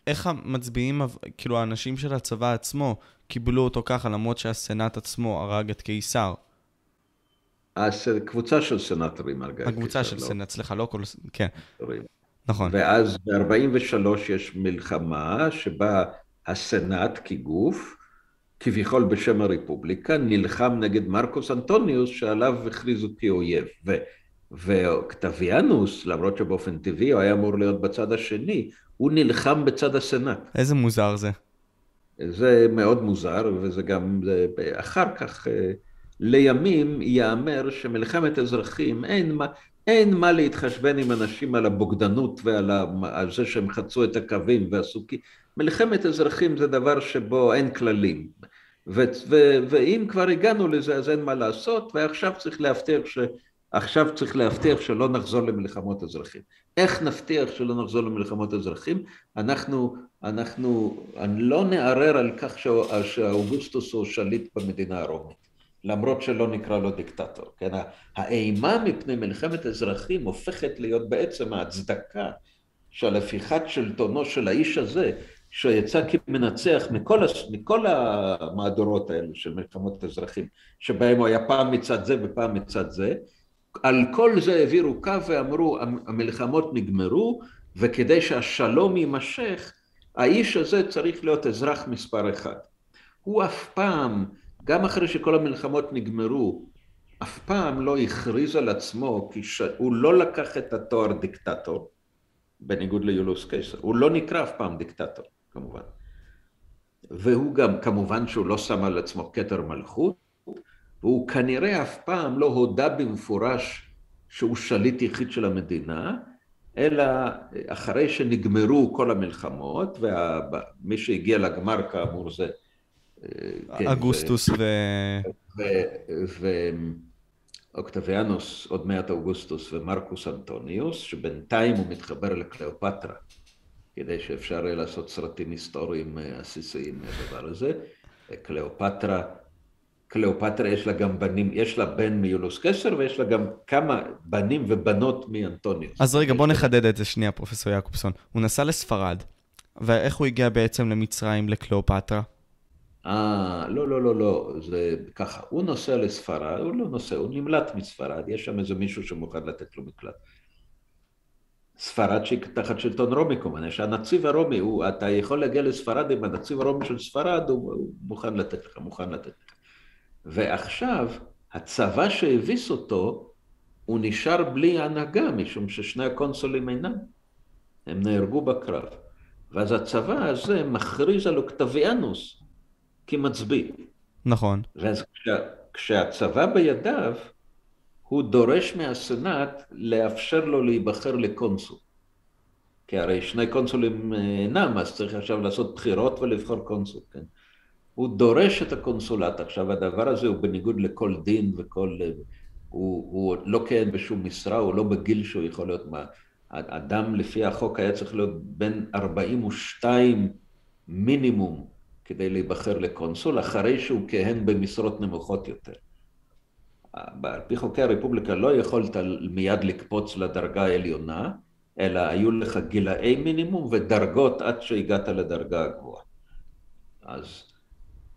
איך המצביעים, כאילו האנשים של הצבא עצמו, קיבלו אותו ככה למרות שהסנאט עצמו הרג את קיסר? קבוצה של את קיסר. הקבוצה של? סנאט, סליחה, לא כל... כן. נכון. ואז ב-43 יש מלחמה שבה הסנאט כגוף, כביכול בשם הרפובליקה, נלחם נגד מרקוס אנטוניוס שעליו הכריזו כאויב. ו- ואוקטביאנוס, למרות שבאופן טבעי הוא היה אמור להיות בצד השני, הוא נלחם בצד הסנאט. איזה מוזר זה. זה מאוד מוזר, וזה גם, אחר כך, אה, לימים ייאמר שמלחמת אזרחים, אין מה, אין מה להתחשבן עם אנשים על הבוגדנות ועל ה... על זה שהם חצו את הקווים ועשו... כי מלחמת אזרחים זה דבר שבו אין כללים. ו... ו... ואם כבר הגענו לזה אז אין מה לעשות, ועכשיו צריך להבטיח ש... עכשיו צריך להבטיח שלא נחזור למלחמות אזרחים. איך נבטיח שלא נחזור למלחמות אזרחים? אנחנו, אנחנו, לא נערער על כך שאוגוסטוס הוא שליט במדינה הרומית. למרות שלא נקרא לו דיקטטור, כן? האימה מפני מלחמת אזרחים הופכת להיות בעצם ההצדקה של הפיכת שלטונו של האיש הזה, שיצא כמנצח מכל, מכל המהדורות האלו של מלחמות אזרחים, שבהם הוא היה פעם מצד זה ופעם מצד זה, על כל זה העבירו קו ואמרו המלחמות נגמרו וכדי שהשלום יימשך האיש הזה צריך להיות אזרח מספר אחד. הוא אף פעם, גם אחרי שכל המלחמות נגמרו, אף פעם לא הכריז על עצמו, כי ש... הוא לא לקח את התואר דיקטטור, בניגוד ליולוס קיסר, הוא לא נקרא אף פעם דיקטטור, כמובן. והוא גם, כמובן שהוא לא שם על עצמו כתר מלכות, והוא כנראה אף פעם לא הודה במפורש שהוא שליט יחיד של המדינה, אלא אחרי שנגמרו כל המלחמות, ומי שהגיע לגמר כאמור זה... אה, כן, אגוסטוס ו... ואוקטביאנוס, עוד מעט אוגוסטוס ומרקוס אנטוניוס, שבינתיים הוא מתחבר לקליאופטרה, כדי שאפשר יהיה לעשות סרטים היסטוריים אה, עסיסיים מהדבר הזה. קליאופטרה קליאופטרה יש לה גם בנים, יש לה בן מיוליוס קיסר ויש לה גם כמה בנים ובנות מאנטוניוס. אז רגע, בוא נחדד את זה שנייה, פרופסור יעקובסון. הוא נסע לספרד, ואיך הוא הגיע בעצם למצרים, לקליאופטרה? אה, לא, לא, לא, לא, זה ככה. הוא נוסע לספרד, הוא לא נוסע, הוא נמלט מספרד, יש שם איזה מישהו שמוכן לתת לו מקלט. ספרד שהיא תחת שלטון רומי כמובן, שהנציב הרומי, הוא, אתה יכול להגיע לספרד עם הנציב הרומי של ספרד, הוא, הוא מוכן לתת לך, מוכן לתת לך. ועכשיו, הצבא שהביס אותו, הוא נשאר בלי הנהגה, משום ששני הקונסולים אינם. הם נהרגו בקרב. ואז הצבא הזה מכריז על אוקטביאנוס כמצביא. נכון. ואז כשה, כשהצבא בידיו, הוא דורש מהסנאט לאפשר לו להיבחר לקונסול. כי הרי שני קונסולים אינם, אז צריך עכשיו לעשות בחירות ולבחור קונסול, כן? הוא דורש את הקונסולט. עכשיו, הדבר הזה הוא בניגוד לכל דין וכל... הוא, הוא לא כיהן בשום משרה, הוא לא בגיל שהוא יכול להיות... מה... אדם לפי החוק היה צריך להיות בן 42 מינימום כדי להיבחר לקונסול, אחרי שהוא כיהן במשרות נמוכות יותר. על פי חוקי הרפובליקה לא יכולת מיד לקפוץ לדרגה העליונה, אלא היו לך גילאי מינימום ודרגות עד שהגעת לדרגה הגבוהה. אז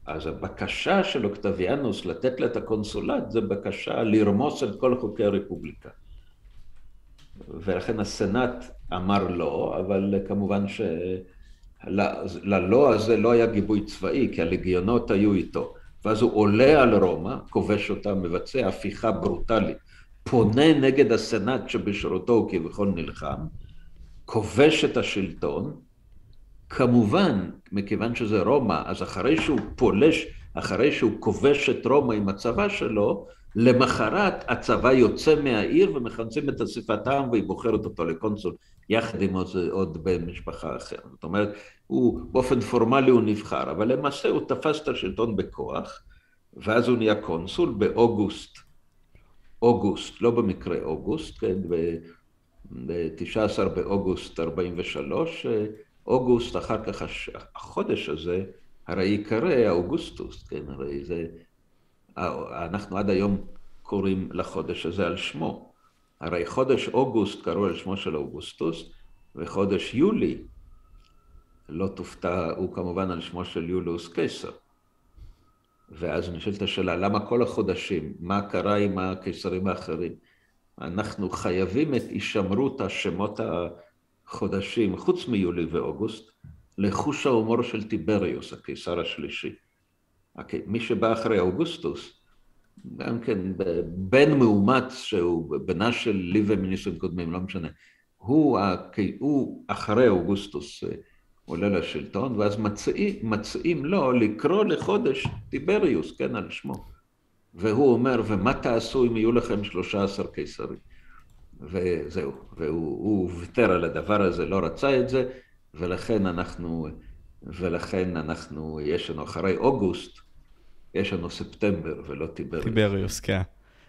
אז הבקשה של אוקטביאנוס לתת לו את הקונסולט זה בקשה לרמוס את כל חוקי הרפובליקה. ולכן הסנאט אמר לא, אבל כמובן שללא הזה לא היה גיבוי צבאי, כי הלגיונות היו איתו. ואז הוא עולה על רומא, כובש אותה, מבצע הפיכה ברוטלית, פונה נגד הסנאט שבשירותו הוא כביכול נלחם, כובש את השלטון, כמובן, מכיוון שזה רומא, אז אחרי שהוא פולש, אחרי שהוא כובש את רומא עם הצבא שלו, למחרת הצבא יוצא מהעיר ומכנסים את אסיפת העם והיא בוחרת אותו לקונסול, יחד עם עוד, עוד בן משפחה אחר. זאת אומרת, הוא, באופן פורמלי הוא נבחר, אבל למעשה הוא תפס את השלטון בכוח, ואז הוא נהיה קונסול באוגוסט, אוגוסט, לא במקרה אוגוסט, כן, ב-19 באוגוסט 43, אוגוסט, אחר כך החודש הזה, הרי ייקרא אוגוסטוס, כן, הרי זה, אנחנו עד היום קוראים לחודש הזה על שמו. הרי חודש אוגוסט קראו על שמו של אוגוסטוס, וחודש יולי, לא תופתע, הוא כמובן על שמו של יולוס קיסר. ואז נשאלת השאלה, למה כל החודשים? מה קרה עם הקיסרים האחרים? אנחנו חייבים את הישמרות השמות ה... חודשים, חוץ מיולי ואוגוסט, לחוש ההומור של טיבריוס, הקיסר השלישי. מי שבא אחרי אוגוסטוס, גם כן בן מאומץ שהוא בנה של לי ומניסים קודמים, לא משנה, הוא, הוא אחרי אוגוסטוס אה, עולה לשלטון, ואז מציעים, מציעים לו לקרוא לחודש טיבריוס, כן, על שמו. והוא אומר, ומה תעשו אם יהיו לכם שלושה עשר קיסרים? וזהו, והוא ויתר על הדבר הזה, לא רצה את זה, ולכן אנחנו, ולכן אנחנו, יש לנו אחרי אוגוסט, יש לנו ספטמבר ולא טיבריוס. טיבריוס, כן.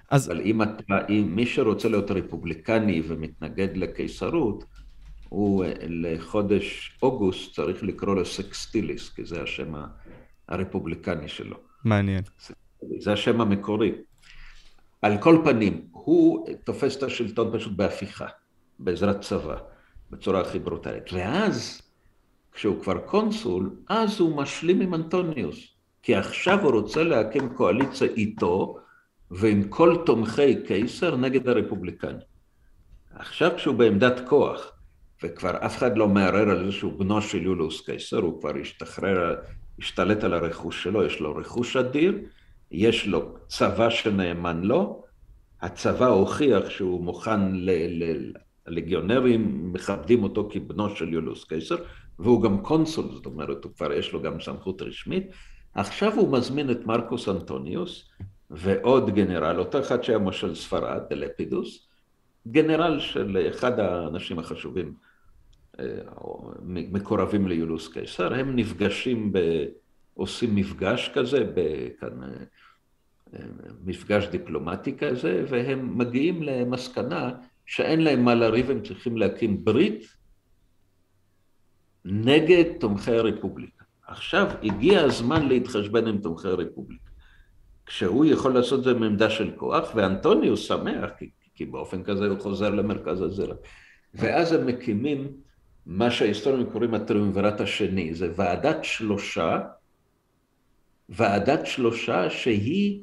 אז... אבל אם אתה, אם מי שרוצה להיות רפובליקני ומתנגד לקיסרות, הוא לחודש אוגוסט צריך לקרוא לו סקסטיליס, כי זה השם הרפובליקני שלו. מעניין. זה השם המקורי. על כל פנים, הוא תופס את השלטון פשוט בהפיכה, בעזרת צבא, בצורה הכי ברוטלית. ואז, כשהוא כבר קונסול, אז הוא משלים עם אנטוניוס. כי עכשיו הוא רוצה להקים קואליציה איתו ועם כל תומכי קיסר נגד הרפובליקני. עכשיו כשהוא בעמדת כוח, וכבר אף אחד לא מערער על שהוא בנו של יולוס קיסר, הוא כבר השתחרר, השתלט על הרכוש שלו, יש לו רכוש אדיר, יש לו צבא שנאמן לו, הצבא הוכיח שהוא מוכן הלגיונרים מכבדים אותו כבנו של יוליוס קיסר, והוא גם קונסול, זאת אומרת, הוא כבר יש לו גם סמכות רשמית. עכשיו הוא מזמין את מרקוס אנטוניוס ועוד גנרל, אותו אחד שהיה מושל ספרד, לפידוס, גנרל של אחד האנשים החשובים, אה, מקורבים ליולוס קיסר, הם נפגשים, ב, עושים מפגש כזה, כאן, אה, מפגש דיפלומטי כזה, והם מגיעים למסקנה שאין להם מה לריב, הם צריכים להקים ברית נגד תומכי הרפובליקה. עכשיו הגיע הזמן להתחשבן עם תומכי הרפובליקה. כשהוא יכול לעשות את זה מעמדה של כוח, ואנטוניוס שמח, כי, כי באופן כזה הוא חוזר למרכז הזרע. ואז הם מקימים מה שההיסטוריונים קוראים הטריומווירט השני, זה ועדת שלושה, ועדת שלושה שהיא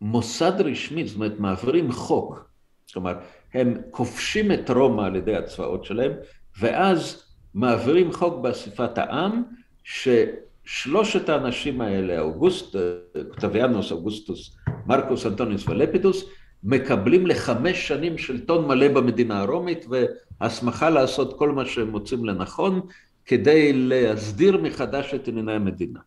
מוסד רשמי, זאת אומרת מעבירים חוק, אומרת הם כובשים את רומא על ידי הצבאות שלהם, ואז מעבירים חוק באספת העם, ששלושת האנשים האלה, אוגוסט, קוטביאנוס, אוגוסטוס, מרקוס, אנטוניוס ולפידוס, מקבלים לחמש שנים שלטון מלא במדינה הרומית והסמכה לעשות כל מה שהם מוצאים לנכון כדי להסדיר מחדש את ענייני המדינה.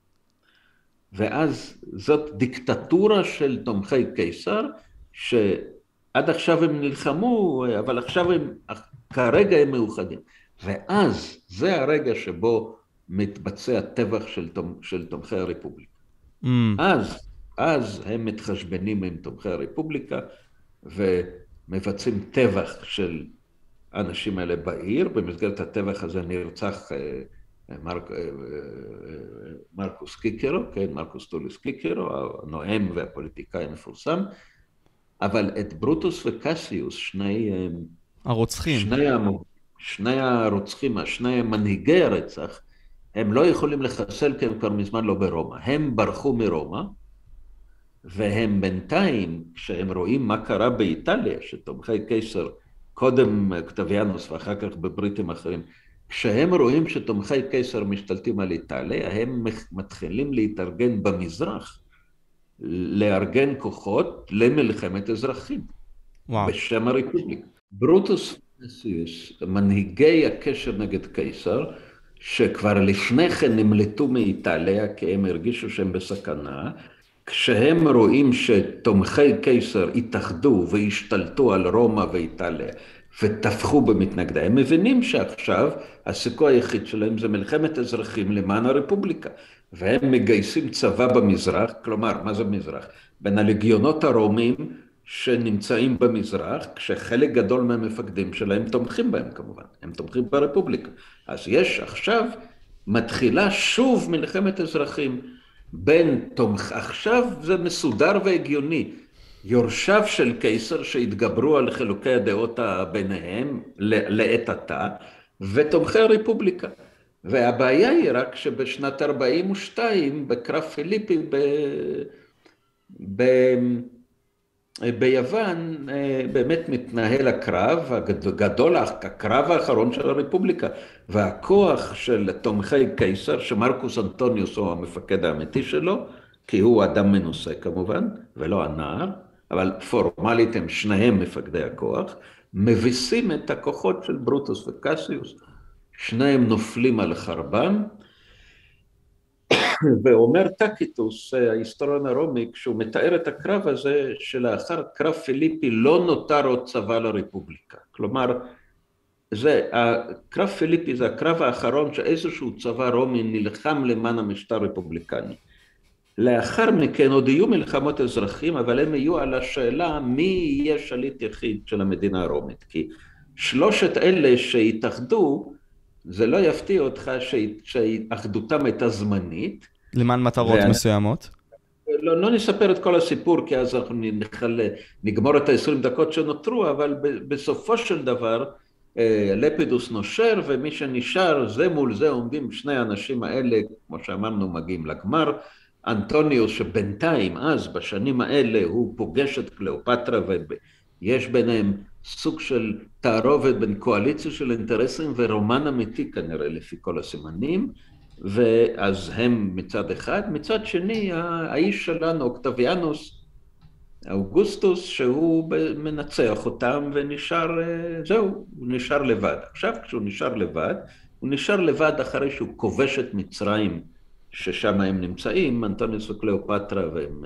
ואז זאת דיקטטורה של תומכי קיסר, שעד עכשיו הם נלחמו, אבל עכשיו הם, כרגע הם מאוחדים. ואז זה הרגע שבו מתבצע טבח של, תומ, של תומכי הרפובליקה. Mm. אז, אז הם מתחשבנים עם תומכי הרפובליקה ומבצעים טבח של האנשים האלה בעיר. במסגרת הטבח הזה נרצח אה, מרק, אה, אה, מרקוס קיקרו, כן, מרקוס טוליס קיקרו, הנואם והפוליטיקאי המפורסם, אבל את ברוטוס וקסיוס, שני... הרוצחים. שני המ... שני הרוצחים, שני מנהיגי הרצח, הם לא יכולים לחסל כי הם כבר מזמן לא ברומא. הם ברחו מרומא, והם בינתיים, כשהם רואים מה קרה באיטליה, שתומכי קיסר, קודם אקטביאנוס ואחר כך בבריטים אחרים, כשהם רואים שתומכי קיסר משתלטים על איטליה, הם מתחילים להתארגן במזרח, לארגן כוחות למלחמת אזרחים, וואו. בשם הרפובליקה. ברוטוס מנהיגי הקשר נגד קיסר, שכבר לפני כן נמלטו מאיטליה כי הם הרגישו שהם בסכנה, כשהם רואים שתומכי קיסר התאחדו והשתלטו על רומא ואיטליה וטפחו במתנגדה, הם מבינים שעכשיו הסיכוי היחיד שלהם זה מלחמת אזרחים למען הרפובליקה. והם מגייסים צבא במזרח, כלומר, מה זה מזרח? בין הלגיונות הרומיים שנמצאים במזרח, כשחלק גדול מהמפקדים שלהם תומכים בהם כמובן, הם תומכים ברפובליקה. אז יש עכשיו, מתחילה שוב מלחמת אזרחים בין תומך, עכשיו זה מסודר והגיוני, יורשיו של קיסר שהתגברו על חילוקי הדעות ביניהם לעת עתה, ותומכי הרפובליקה. והבעיה היא רק שבשנת 42' בקרב פיליפי, ב... ב... ביוון אה, באמת מתנהל הקרב הגדול, הקרב האחרון של הרפובליקה, והכוח של תומכי קיסר, שמרקוס אנטוניוס הוא המפקד האמיתי שלו, כי הוא אדם מנוסה כמובן, ולא הנער, אבל פורמלית הם שניהם מפקדי הכוח, מביסים את הכוחות של ברוטוס וקסיוס, שניהם נופלים על חרבם, ואומר טקיטוס, ההיסטוריון הרומי, כשהוא מתאר את הקרב הזה, שלאחר קרב פיליפי לא נותר עוד צבא לרפובליקה. כלומר, זה, הקרב פיליפי זה הקרב האחרון שאיזשהו צבא רומי נלחם למען המשטר הרפובליקני. לאחר מכן עוד יהיו מלחמות אזרחים, אבל הם יהיו על השאלה מי יהיה שליט יחיד של המדינה הרומית. כי שלושת אלה שהתאחדו, זה לא יפתיע אותך שאחדותם הייתה זמנית. למען מטרות ואני... מסוימות? לא, לא נספר את כל הסיפור, כי אז אנחנו נחל, נגמור את ה-20 דקות שנותרו, אבל בסופו של דבר אה, לפידוס נושר, ומי שנשאר, זה מול זה עומדים שני האנשים האלה, כמו שאמרנו, מגיעים לגמר. אנטוניוס, שבינתיים, אז, בשנים האלה, הוא פוגש את קליאופטרה יש ביניהם סוג של תערובת בין קואליציה של אינטרסים ורומן אמיתי כנראה לפי כל הסימנים, ואז הם מצד אחד, מצד שני האיש שלנו, אוקטביאנוס, אוגוסטוס, שהוא מנצח אותם ונשאר, זהו, הוא נשאר לבד. עכשיו כשהוא נשאר לבד, הוא נשאר לבד אחרי שהוא כובש את מצרים, ששם הם נמצאים, אנטוניוס וקליאופטרה, והם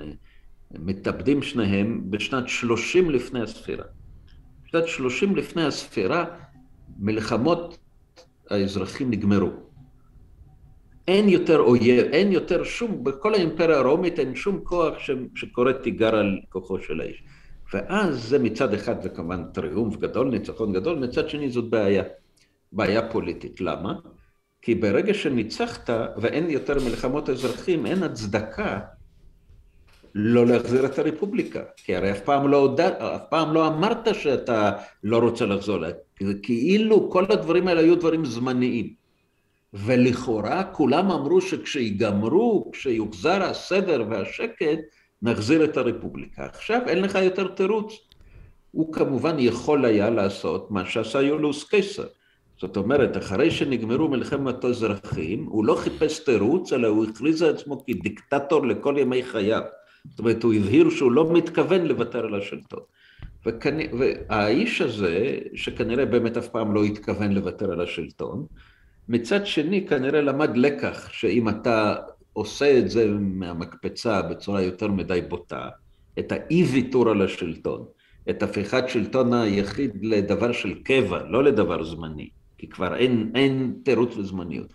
מתאבדים שניהם בשנת שלושים לפני הספירה. בשנת שלושים לפני הספירה, מלחמות האזרחים נגמרו. אין יותר אויב, אין יותר שום, בכל האימפריה הרומית אין שום כוח ש, שקורא תיגר על כוחו של האיש. ואז זה מצד אחד זה כמובן טריומף גדול, ניצחון גדול, מצד שני זאת בעיה, בעיה פוליטית. למה? כי ברגע שניצחת ואין יותר מלחמות אזרחים, אין הצדקה לא להחזיר את הרפובליקה, כי הרי אף פעם לא, הודע, אף פעם לא אמרת שאתה לא רוצה לחזור, כאילו כל הדברים האלה היו דברים זמניים. ולכאורה כולם אמרו שכשיגמרו, כשיוחזר הסדר והשקט, נחזיר את הרפובליקה. עכשיו אין לך יותר תירוץ. הוא כמובן יכול היה לעשות מה שעשה יולוס קיסר. זאת אומרת, אחרי שנגמרו מלחמת האזרחים, הוא לא חיפש תירוץ, אלא הוא הכריז על עצמו כדיקטטור לכל ימי חייו. זאת אומרת, הוא הבהיר שהוא לא מתכוון לוותר על השלטון. וכנ... והאיש הזה, שכנראה באמת אף פעם לא התכוון לוותר על השלטון, מצד שני כנראה למד לקח שאם אתה עושה את זה מהמקפצה בצורה יותר מדי בוטה, את האי ויתור על השלטון, את הפיכת שלטון היחיד לדבר של קבע, לא לדבר זמני, כי כבר אין, אין תירוץ לזמניות.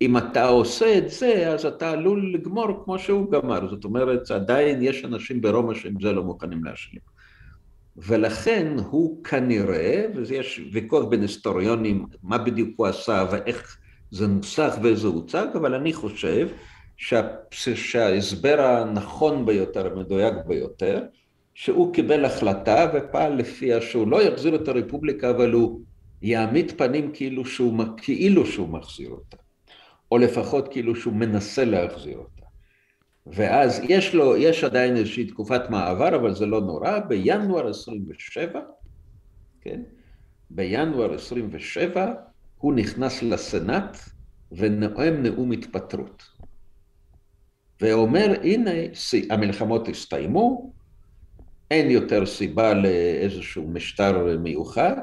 אם אתה עושה את זה, אז אתה עלול לגמור כמו שהוא גמר. זאת אומרת, עדיין יש אנשים ברומא שעם זה לא מוכנים להשלים. ולכן הוא כנראה, ויש ויכוח בין היסטוריונים מה בדיוק הוא עשה ואיך זה נוסח ואיזה הוצג, אבל אני חושב שה, שההסבר הנכון ביותר, המדויק ביותר, שהוא קיבל החלטה ופעל לפיה שהוא לא יחזיר את הרפובליקה, אבל הוא יעמיד פנים כאילו שהוא, כאילו שהוא מחזיר אותה, או לפחות כאילו שהוא מנסה להחזיר אותה. ואז יש לו, יש עדיין איזושהי תקופת מעבר, אבל זה לא נורא, בינואר 27, כן? בינואר 27 הוא נכנס לסנאט ונואם נאום התפטרות. ואומר, הנה, המלחמות הסתיימו, אין יותר סיבה לאיזשהו משטר מיוחד,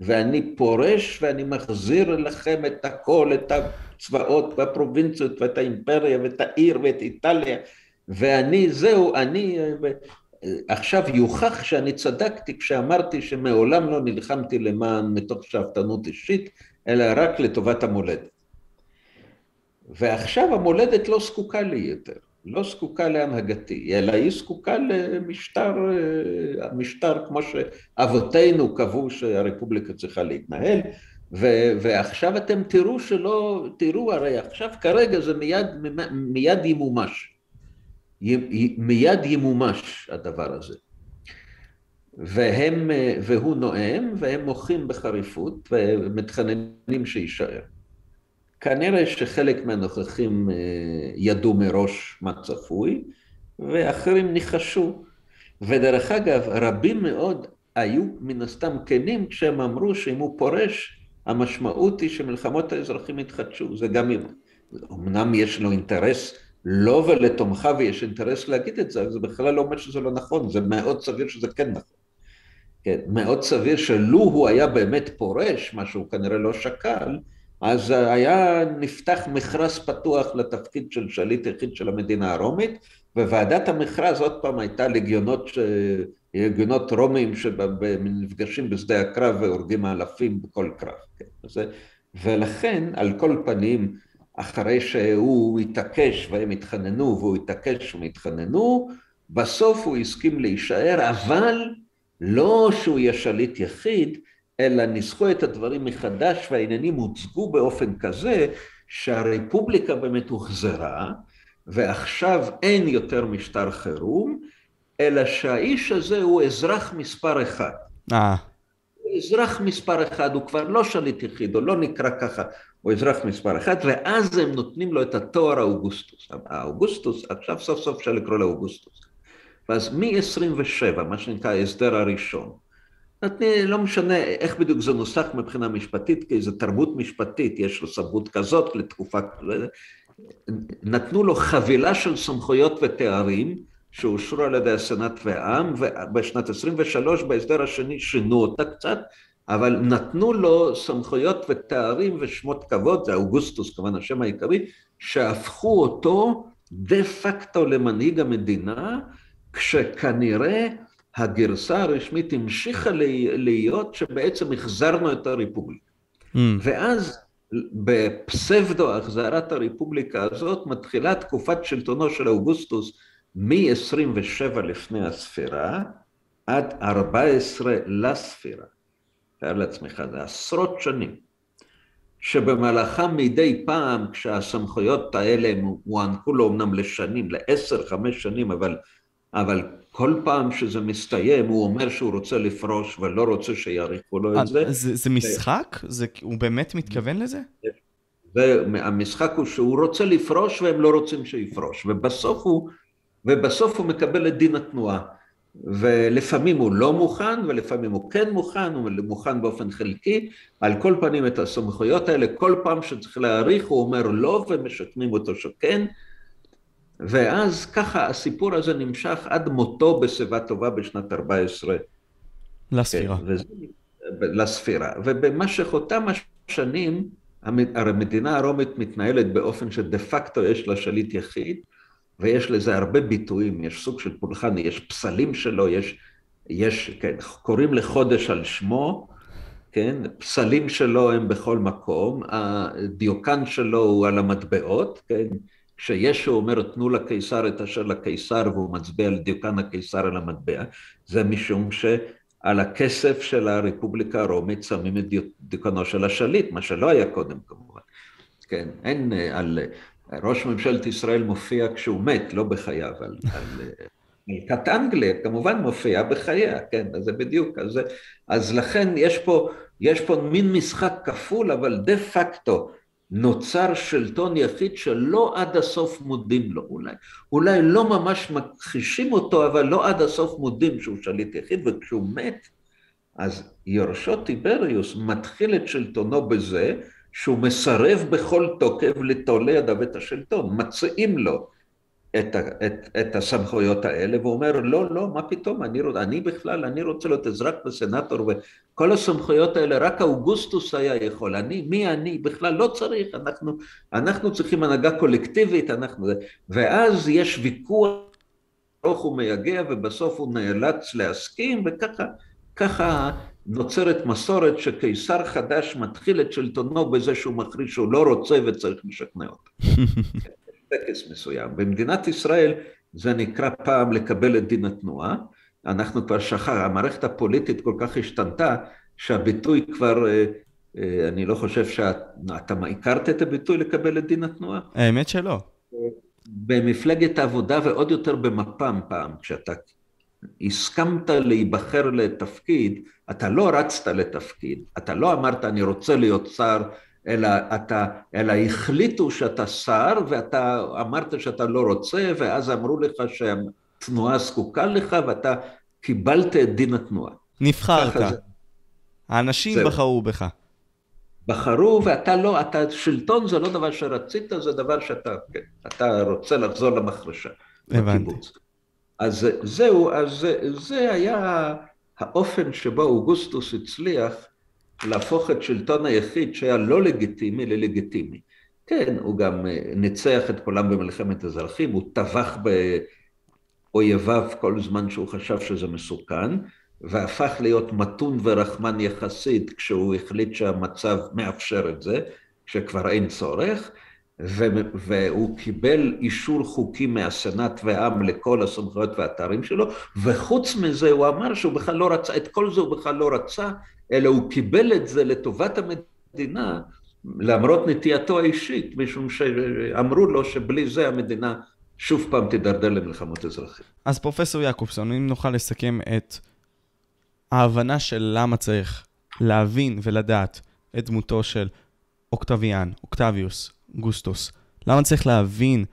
ואני פורש ואני מחזיר לכם את הכל, את הצבאות והפרובינציות ואת האימפריה ואת העיר ואת איטליה, ואני, זהו, אני עכשיו יוכח שאני צדקתי כשאמרתי שמעולם לא נלחמתי למען מתוך שאפתנות אישית, אלא רק לטובת המולדת. ועכשיו המולדת לא זקוקה לי יותר. לא זקוקה להנהגתי, אלא היא זקוקה למשטר, משטר כמו שאבותינו קבעו שהרפובליקה צריכה להתנהל, ו- ועכשיו אתם תראו שלא, תראו הרי עכשיו כרגע זה מיד, מיד ימומש, י- מיד ימומש הדבר הזה. והם, והוא נואם והם מוחים בחריפות ומתחננים שיישאר. כנראה שחלק מהנוכחים אה, ידעו מראש מה צפוי, ואחרים ניחשו. ודרך אגב, רבים מאוד היו מן הסתם כנים כשהם אמרו שאם הוא פורש, המשמעות היא שמלחמות האזרחים יתחדשו. זה גם אם, אמנם יש לו אינטרס, לא ולתומכיו יש אינטרס להגיד את זה, זה בכלל לא אומר שזה לא נכון, זה מאוד סביר שזה כן נכון. כן, מאוד סביר שלו הוא היה באמת פורש, מה שהוא כנראה לא שקל, אז היה נפתח מכרז פתוח לתפקיד של שליט יחיד של המדינה הרומית, וועדת המכרז עוד פעם הייתה לגיונות, לגיונות רומיים שנפגשים בשדה הקרב והורגים אלפים בכל קרב. כן. זה, ולכן, על כל פנים, אחרי שהוא התעקש והם התחננו, והוא התעקש והם התחננו, בסוף הוא הסכים להישאר, אבל לא שהוא יהיה שליט יחיד, אלא ניסחו את הדברים מחדש והעניינים הוצגו באופן כזה שהרפובליקה באמת הוחזרה ועכשיו אין יותר משטר חירום, אלא שהאיש הזה הוא אזרח מספר אחד. אה. אזרח מספר אחד, הוא כבר לא שליט יחיד, הוא לא נקרא ככה, הוא אזרח מספר אחד, ואז הם נותנים לו את התואר האוגוסטוס. האוגוסטוס, עכשיו סוף סוף אפשר לקרוא לו אוגוסטוס. ואז מ-27, מה שנקרא ההסדר הראשון, נתני, לא משנה איך בדיוק זה נוסח מבחינה משפטית, כי זו תרבות משפטית, יש לו סמכות כזאת לתקופה כזאת. נתנו לו חבילה של סמכויות ותארים שאושרו על ידי הסנאט והעם, ובשנת 23 בהסדר השני שינו אותה קצת, אבל נתנו לו סמכויות ותארים ושמות כבוד, זה אוגוסטוס כמובן השם העיקרי, שהפכו אותו דה פקטו למנהיג המדינה, כשכנראה הגרסה הרשמית המשיכה להיות שבעצם החזרנו את הרפובליקה. Mm. ואז בפסבדו החזרת הרפובליקה הזאת מתחילה תקופת שלטונו של אוגוסטוס מ-27 לפני הספירה עד 14 לספירה. תאר לעצמך, זה עשרות שנים, שבמהלכם מדי פעם כשהסמכויות האלה הוענקו לו אמנם לשנים, לעשר, חמש שנים, אבל, אבל כל פעם שזה מסתיים הוא אומר שהוא רוצה לפרוש ולא רוצה שיאריכו לו את זה. זה, זה משחק? זה, הוא באמת מתכוון לזה? והמשחק הוא שהוא רוצה לפרוש והם לא רוצים שיפרוש, ובסוף הוא, ובסוף הוא מקבל את דין התנועה. ולפעמים הוא לא מוכן, ולפעמים הוא כן מוכן, הוא מוכן באופן חלקי, על כל פנים את הסמכויות האלה, כל פעם שצריך להאריך הוא אומר לא ומשקמים אותו שכן, ואז ככה הסיפור הזה נמשך עד מותו בשיבה טובה בשנת 14. לספירה. כן, וזה, לספירה. ובמשך אותם השנים, הרי המדינה הרומית מתנהלת באופן שדה פקטו יש לה שליט יחיד, ויש לזה הרבה ביטויים, יש סוג של פולחן, יש פסלים שלו, יש, יש כן, קוראים לחודש על שמו, כן, פסלים שלו הם בכל מקום, הדיוקן שלו הוא על המטבעות, כן, כשישו אומר תנו לקיסר את אשר לקיסר והוא מצביע על דיוקן הקיסר על המטבע, זה משום שעל הכסף של הרפובליקה הרומית שמים את דיוקנו של השליט, מה שלא היה קודם כמובן. כן, אין על ראש ממשלת ישראל מופיע כשהוא מת, לא בחייו, על, על מלכת אנגליה כמובן מופיע בחייה, כן, אז זה בדיוק, אז, אז לכן יש פה, יש פה מין משחק כפול, אבל דה פקטו נוצר שלטון יחיד שלא עד הסוף מודים לו, אולי, אולי לא ממש מכחישים אותו, אבל לא עד הסוף מודים שהוא שליט יחיד, וכשהוא מת, אז יורשו טיבריוס מתחיל את שלטונו בזה שהוא מסרב בכל תוקף ליטול לידיו את השלטון, מציעים לו את, את, את הסמכויות האלה, והוא אומר, לא, לא, מה פתאום, אני, אני בכלל, אני רוצה להיות אזרח וסנטור, וכל הסמכויות האלה, רק אוגוסטוס היה יכול, אני, מי אני, בכלל לא צריך, אנחנו, אנחנו צריכים הנהגה קולקטיבית, אנחנו, ואז יש ויכוח ארוך ומייגע, ובסוף הוא נאלץ להסכים, וככה, ככה נוצרת מסורת שקיסר חדש מתחיל את שלטונו בזה שהוא מכריז שהוא לא רוצה וצריך לשכנע אותו. טקס מסוים. במדינת ישראל זה נקרא פעם לקבל את דין התנועה. אנחנו כבר שכח, המערכת הפוליטית כל כך השתנתה, שהביטוי כבר, אה, אה, אני לא חושב שאתה הכרת את הביטוי לקבל את דין התנועה? האמת שלא. במפלגת העבודה ועוד יותר במפ"ם פעם, כשאתה הסכמת להיבחר לתפקיד, אתה לא רצת לתפקיד, אתה לא אמרת אני רוצה להיות שר, אלא, אתה, אלא החליטו שאתה שר ואתה אמרת שאתה לא רוצה ואז אמרו לך שהתנועה זקוקה לך ואתה קיבלת את דין התנועה. נבחרת. האנשים זה... בחרו בך. בחרו ואתה לא, אתה, שלטון זה לא דבר שרצית, זה דבר שאתה, כן, אתה רוצה לחזור למחרשה. הבנתי. לקיבוץ. אז זהו, אז זה היה האופן שבו אוגוסטוס הצליח להפוך את שלטון היחיד שהיה לא לגיטימי ללגיטימי. כן, הוא גם אה, ניצח את כולם במלחמת אזרחים, הוא טבח באויביו כל זמן שהוא חשב שזה מסוכן, והפך להיות מתון ורחמן יחסית כשהוא החליט שהמצב מאפשר את זה, כשכבר אין צורך. והוא קיבל אישור חוקי מהסנאט והעם לכל הסמכויות והאתרים שלו, וחוץ מזה הוא אמר שהוא בכלל לא רצה, את כל זה הוא בכלל לא רצה, אלא הוא קיבל את זה לטובת המדינה, למרות נטייתו האישית, משום שאמרו לו שבלי זה המדינה שוב פעם תידרדר למלחמות אזרחים. אז פרופסור יעקובסון, אם נוכל לסכם את ההבנה של למה צריך להבין ולדעת את דמותו של אוקטביאן, אוקטביוס, גוסטוס. למה צריך להבין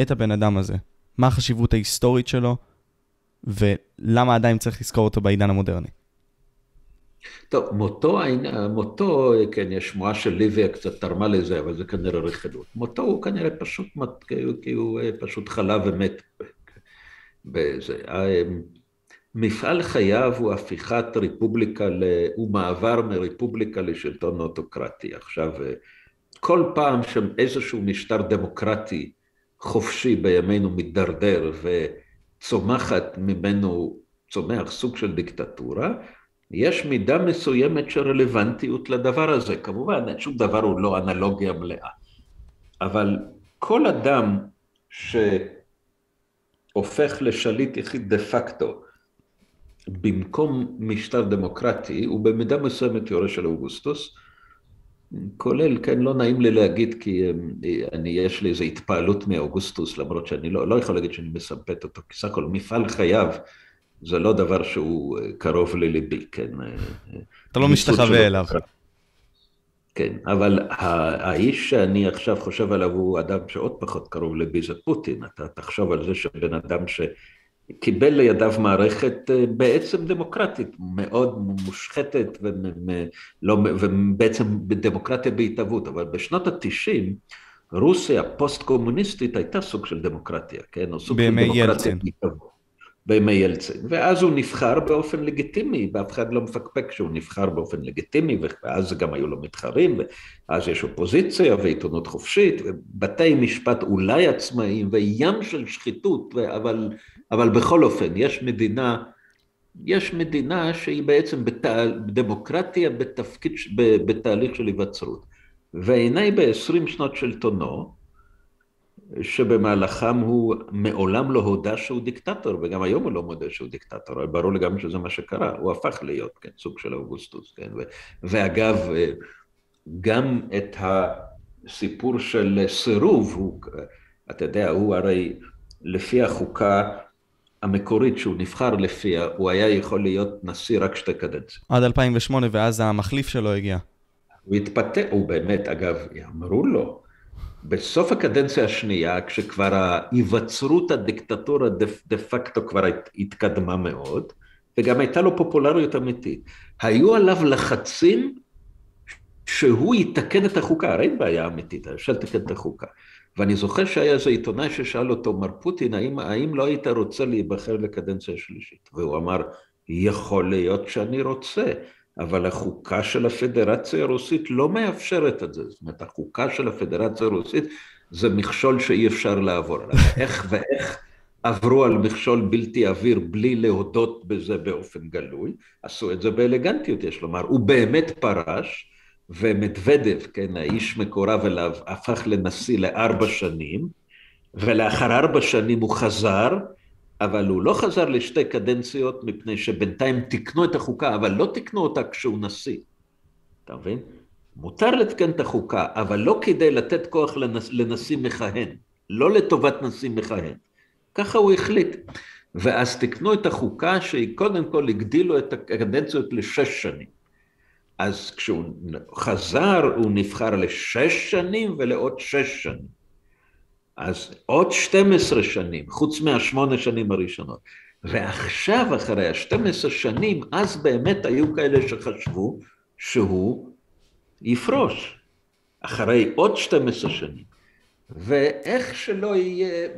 את הבן אדם הזה? מה החשיבות ההיסטורית שלו, ולמה עדיין צריך לזכור אותו בעידן המודרני? טוב, מותו, מותו, כן, יש שמועה של ליביה קצת תרמה לזה, אבל זה כנראה רכילות. מותו הוא כנראה פשוט, כי הוא פשוט חלה ומת בזה. מפעל חייו הוא הפיכת רפובליקה, הוא מעבר מרפובליקה לשלטון אוטוקרטי. עכשיו, כל פעם שאיזשהו משטר דמוקרטי חופשי בימינו מידרדר וצומחת ממנו, צומח סוג של דיקטטורה, יש מידה מסוימת של רלוונטיות לדבר הזה. כמובן, שום דבר הוא לא אנלוגיה מלאה. אבל כל אדם שהופך לשליט יחיד דה פקטו במקום משטר דמוקרטי, הוא במידה מסוימת יורש של אוגוסטוס, כולל, כן, לא נעים לי להגיד כי אני, יש לי איזו התפעלות מאוגוסטוס, למרות שאני לא, לא יכול להגיד שאני מסמפת אותו, כי סך הכל מפעל חייו זה לא דבר שהוא קרוב לליבי, כן. אתה לא משתחווה אליו. כן, אבל האיש שאני עכשיו חושב עליו הוא אדם שעוד פחות קרוב לבי, זה פוטין. אתה תחשוב על זה שבן אדם שקיבל לידיו מערכת אה, בעצם דמוקרטית, מאוד מושחתת ולא, ובעצם דמוקרטיה בהתהוות, אבל בשנות התשעים רוסיה פוסט-קומוניסטית הייתה סוג של דמוקרטיה, כן? או סוג של דמוקרטיה בהתהוות. בימי ילצין, ואז הוא נבחר באופן לגיטימי, ואף אחד לא מפקפק שהוא נבחר באופן לגיטימי, ואז גם היו לו מתחרים, ואז יש אופוזיציה ועיתונות חופשית, ובתי משפט אולי עצמאיים, וים של שחיתות, אבל, אבל בכל אופן, יש מדינה, יש מדינה שהיא בעצם בת, דמוקרטיה בתפקיד, בתהליך של היווצרות. והנה בעשרים שנות שלטונו, שבמהלכם הוא מעולם לא הודה שהוא דיקטטור, וגם היום הוא לא מודה שהוא דיקטטור, ברור לגמרי שזה מה שקרה, הוא הפך להיות, כן, סוג של אוגוסטוס, כן, ו, ואגב, גם את הסיפור של סירוב, הוא, אתה יודע, הוא הרי לפי החוקה המקורית שהוא נבחר לפיה, הוא היה יכול להיות נשיא רק שתי קדנציות. עד 2008, ואז המחליף שלו הגיע. הוא התפטר, הוא באמת, אגב, אמרו לו, בסוף הקדנציה השנייה, כשכבר ההיווצרות הדיקטטורה דה פקטו כבר התקדמה מאוד, וגם הייתה לו פופולריות אמיתית, היו עליו לחצים שהוא יתקן את החוקה, הרי אין בעיה אמיתית, אפשר לתקן את החוקה. ואני זוכר שהיה איזה עיתונאי ששאל אותו, מר פוטין, האם, האם לא היית רוצה להיבחר לקדנציה שלישית? והוא אמר, יכול להיות שאני רוצה. אבל החוקה של הפדרציה הרוסית לא מאפשרת את זה. זאת אומרת, החוקה של הפדרציה הרוסית זה מכשול שאי אפשר לעבור עליו. איך ואיך עברו על מכשול בלתי עביר בלי להודות בזה באופן גלוי, עשו את זה באלגנטיות, יש לומר. הוא באמת פרש, ומדוודב, כן, האיש מקורב אליו, הפך לנשיא לארבע שנים, ולאחר ארבע שנים הוא חזר, אבל הוא לא חזר לשתי קדנציות מפני שבינתיים תיקנו את החוקה, אבל לא תיקנו אותה כשהוא נשיא. אתה מבין? מותר לתקן את החוקה, אבל לא כדי לתת כוח לנס, לנשיא מכהן, לא לטובת נשיא מכהן. ככה הוא החליט. ואז תיקנו את החוקה שהיא קודם כל הגדילו את הקדנציות לשש שנים. אז כשהוא חזר הוא נבחר לשש שנים ולעוד שש שנים. אז עוד 12 שנים, חוץ מהשמונה שנים הראשונות. ועכשיו, אחרי ה-12 שנים, אז באמת היו כאלה שחשבו שהוא יפרוש, אחרי עוד 12 שנים. ואיך שלא יהיה,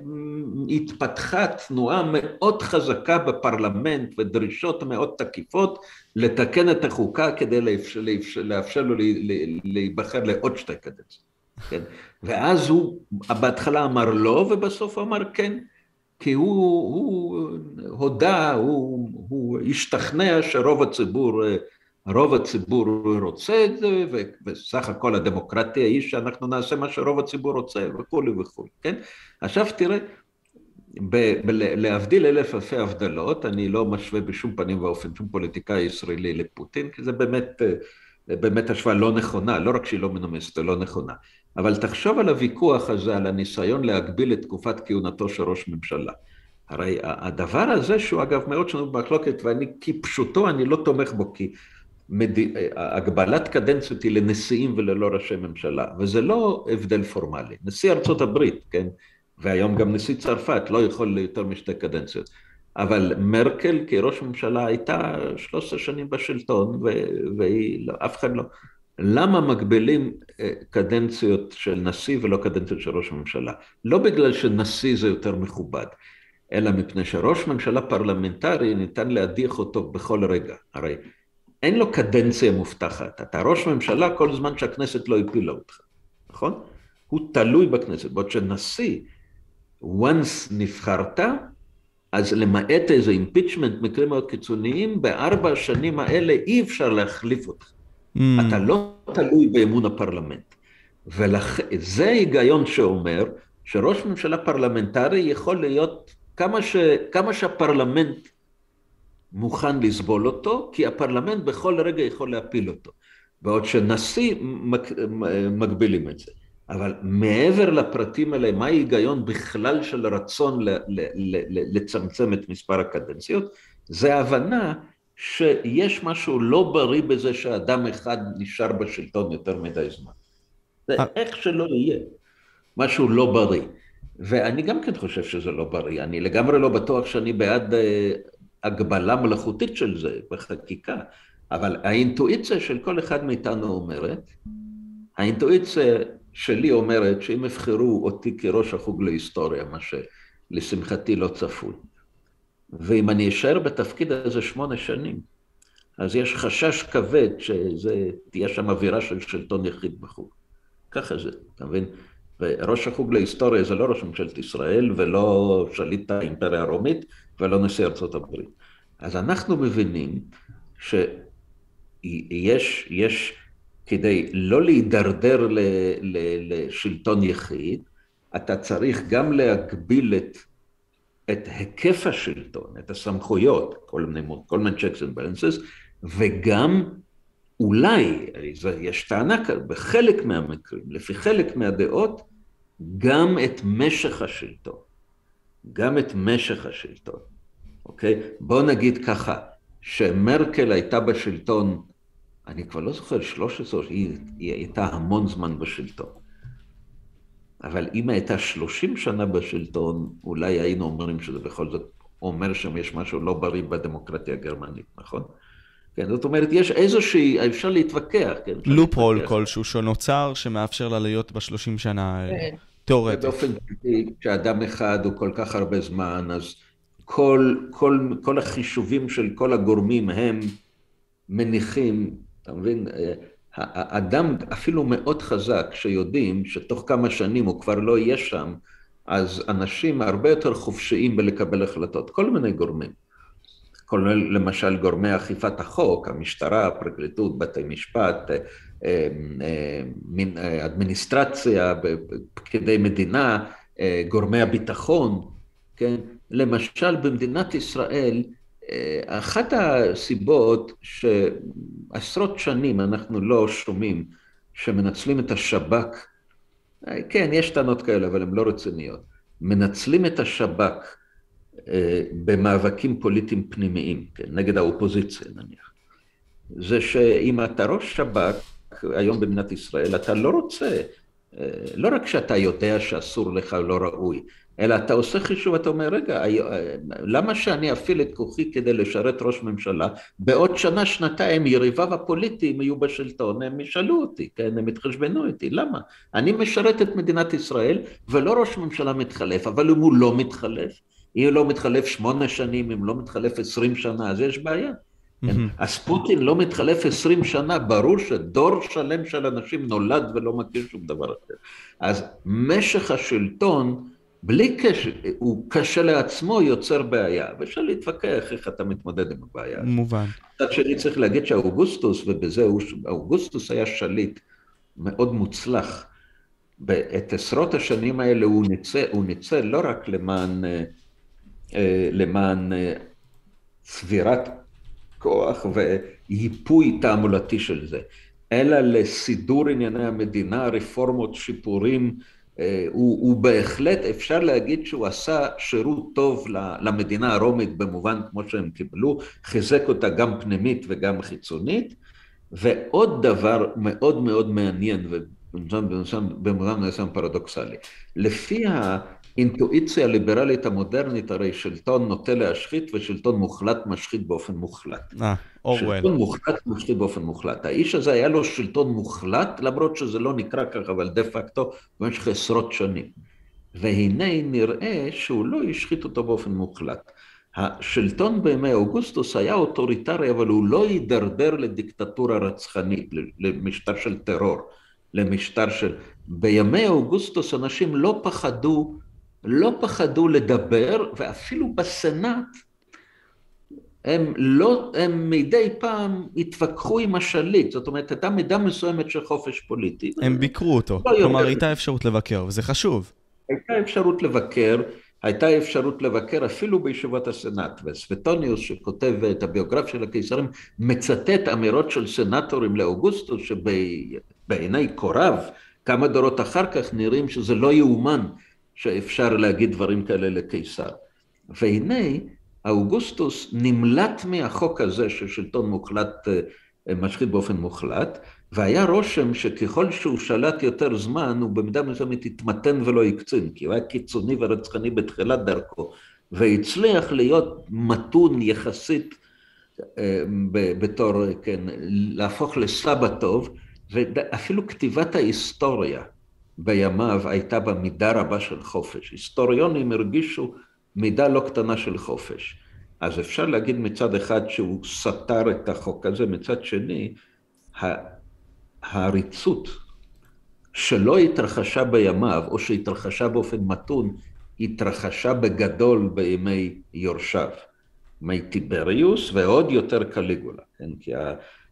התפתחה תנועה מאוד חזקה בפרלמנט ודרישות מאוד תקיפות לתקן את החוקה כדי לאפשר, לאפשר, לאפשר לו להיבחר לעוד שתי קדנציות. כן? ואז הוא בהתחלה אמר לא, ובסוף אמר כן, כי הוא, הוא הודה, הוא, הוא השתכנע שרוב הציבור, רוב הציבור רוצה את זה, וסך הכל הדמוקרטיה היא שאנחנו נעשה מה שרוב הציבור רוצה, וכולי וכולי, כן? עכשיו תראה, ב- ב- להבדיל אלף אלפי הבדלות, אני לא משווה בשום פנים ואופן שום פוליטיקאי ישראלי לפוטין, כי זה באמת, באמת השוואה לא נכונה, לא רק שהיא לא מנומסת, היא לא נכונה. אבל תחשוב על הוויכוח הזה, על הניסיון להגביל את תקופת כהונתו של ראש ממשלה. הרי הדבר הזה, שהוא אגב מאוד שנוי במחלוקת, ואני כפשוטו, אני לא תומך בו, כי מד... הגבלת קדנציות היא לנשיאים ולא לראשי ממשלה, וזה לא הבדל פורמלי. נשיא ארצות הברית, כן, והיום גם נשיא צרפת, לא יכול ליותר משתי קדנציות. אבל מרקל כראש ממשלה הייתה 13 שנים בשלטון, ואף אחד לא... למה מגבילים אה, קדנציות של נשיא ולא קדנציות של ראש ממשלה? לא בגלל שנשיא זה יותר מכובד, אלא מפני שראש ממשלה פרלמנטרי ניתן להדיח אותו בכל רגע. הרי אין לו קדנציה מובטחת. אתה ראש ממשלה כל זמן שהכנסת לא הפילה אותך, נכון? הוא תלוי בכנסת. בעוד שנשיא, once נבחרת, אז למעט איזה impeachment, מקרים מאוד קיצוניים, בארבע השנים האלה אי אפשר להחליף אותך. Mm. אתה לא תלוי באמון הפרלמנט. וזה ההיגיון שאומר שראש ממשלה פרלמנטרי יכול להיות כמה, ש, כמה שהפרלמנט מוכן לסבול אותו, כי הפרלמנט בכל רגע יכול להפיל אותו. בעוד שנשיא מגבילים את זה. אבל מעבר לפרטים האלה, מה ההיגיון בכלל של רצון לצמצם את מספר הקדנציות? זה ההבנה שיש משהו לא בריא בזה שאדם אחד נשאר בשלטון יותר מדי זמן. זה אה. איך שלא יהיה, משהו לא בריא. ואני גם כן חושב שזה לא בריא, אני לגמרי לא בטוח שאני בעד אה, הגבלה מלאכותית של זה בחקיקה, אבל האינטואיציה של כל אחד מאיתנו אומרת, האינטואיציה שלי אומרת שאם יבחרו אותי כראש החוג להיסטוריה, מה שלשמחתי לא צפוי, ואם אני אשאר בתפקיד הזה שמונה שנים, אז יש חשש כבד שתהיה שם אווירה של שלטון יחיד בחוג. ככה זה, אתה מבין? וראש החוג להיסטוריה זה לא ראש ממשלת ישראל ולא שליט האימפריה הרומית ולא נשיא ארצות הברית. אז אנחנו מבינים שיש, יש, כדי לא להידרדר ל, ל, לשלטון יחיד, אתה צריך גם להגביל את את היקף השלטון, את הסמכויות, כל מיני, כל מיני checks and balances, וגם אולי, יש טענה כאן, בחלק מהמקרים, לפי חלק מהדעות, גם את משך השלטון. גם את משך השלטון, אוקיי? בואו נגיד ככה, שמרקל הייתה בשלטון, אני כבר לא זוכר, 13, היא, היא הייתה המון זמן בשלטון. אבל אם הייתה 30 שנה בשלטון, אולי היינו אומרים שזה בכל זאת אומר שם יש משהו לא בריא בדמוקרטיה הגרמנית, נכון? כן, זאת אומרת, יש איזושהי, אפשר להתווכח, כן? לופ הול כלשהו שנוצר, שמאפשר לה להיות בשלושים שנה כן. תיאורטית. באופן טבעי, כשאדם אחד הוא כל כך הרבה זמן, אז כל, כל, כל החישובים של כל הגורמים הם מניחים, אתה מבין? האדם אפילו מאוד חזק, שיודעים שתוך כמה שנים הוא כבר לא יהיה שם, אז אנשים הרבה יותר חופשיים בלקבל החלטות, כל מיני גורמים. כולל למשל גורמי אכיפת החוק, המשטרה, הפרקליטות, בתי משפט, אה, אה, אדמיניסטרציה, פקידי מדינה, אה, גורמי הביטחון, כן? למשל במדינת ישראל אחת הסיבות שעשרות שנים אנחנו לא שומעים שמנצלים את השב"כ, כן, יש טענות כאלה, אבל הן לא רציניות, מנצלים את השב"כ אה, במאבקים פוליטיים פנימיים, כן, נגד האופוזיציה נניח. זה שאם אתה ראש שב"כ היום במדינת ישראל, אתה לא רוצה, אה, לא רק שאתה יודע שאסור לך, לא ראוי, אלא אתה עושה חישוב, אתה אומר, רגע, למה שאני אפעיל את כוחי כדי לשרת ראש ממשלה? בעוד שנה, שנתיים, יריביו הפוליטיים יהיו בשלטון, הם ישאלו אותי, כן, הם יתחשבנו איתי, למה? אני משרת את מדינת ישראל, ולא ראש ממשלה מתחלף, אבל אם הוא לא מתחלף, אם הוא לא מתחלף שמונה שנים, אם לא מתחלף עשרים שנה, אז יש בעיה. כן? אז פוטין לא מתחלף עשרים שנה, ברור שדור שלם של אנשים נולד ולא מכיר שום דבר אחר. אז משך השלטון, בלי קשר, הוא קשה לעצמו יוצר בעיה, ואפשר להתווכח איך אתה מתמודד עם הבעיה. מובן. מצד שני צריך להגיד שאוגוסטוס, ובזה אוגוסטוס היה שליט מאוד מוצלח. את עשרות השנים האלה הוא ניצל, הוא ניצל לא רק למען, אה, אה, למען אה, צבירת כוח וייפוי תעמולתי של זה, אלא לסידור ענייני המדינה, רפורמות, שיפורים, אה, הוא, הוא בהחלט, אפשר להגיד שהוא עשה שירות טוב למדינה הרומית במובן כמו שהם קיבלו, חיזק אותה גם פנימית וגם חיצונית, ועוד דבר מאוד מאוד מעניין, במובן מסוים פרדוקסלי. לפי האינטואיציה הליברלית המודרנית, הרי שלטון נוטה להשחית ושלטון מוחלט משחית באופן מוחלט. אה, אורוול. שלטון מוחלט משחית באופן מוחלט. האיש הזה היה לו שלטון מוחלט, למרות שזה לא נקרא ככה, אבל דה פקטו במשך עשרות שנים. והנה נראה שהוא לא השחית אותו באופן מוחלט. השלטון בימי אוגוסטוס היה אוטוריטרי, אבל הוא לא הידרדר לדיקטטורה רצחנית, למשטר של טרור, למשטר של... בימי אוגוסטוס אנשים לא פחדו, לא פחדו לדבר, ואפילו בסנאט הם לא, הם מדי פעם התווכחו עם השליט, זאת אומרת, הייתה מידה מסוימת של חופש פוליטי. הם ביקרו אותו, לא כלומר הייתה אפשרות לבקר, וזה חשוב. הייתה אפשרות לבקר, הייתה אפשרות לבקר אפילו בישיבות הסנאט, וסווטוניוס שכותב את הביוגרפיה של הקיסרים מצטט אמירות של סנאטורים לאוגוסטוס שבעיני קוריו כמה דורות אחר כך נראים שזה לא יאומן שאפשר להגיד דברים כאלה לקיסר. והנה אוגוסטוס נמלט מהחוק הזה של שלטון מוחלט אה, משחית באופן מוחלט והיה רושם שככל שהוא שלט יותר זמן, הוא במידה מסוימת התמתן ולא הקצין, כי הוא היה קיצוני ורצחני בתחילת דרכו, והצליח להיות מתון יחסית אה, בתור, כן, להפוך לסבא טוב, ואפילו כתיבת ההיסטוריה בימיו הייתה בה מידה רבה של חופש. היסטוריונים הרגישו מידה לא קטנה של חופש. אז אפשר להגיד מצד אחד שהוא סתר את החוק הזה, מצד שני, העריצות שלא התרחשה בימיו, או שהתרחשה באופן מתון, התרחשה בגדול בימי יורשיו, מי טיבריוס ועוד יותר קליגולה, כן? כי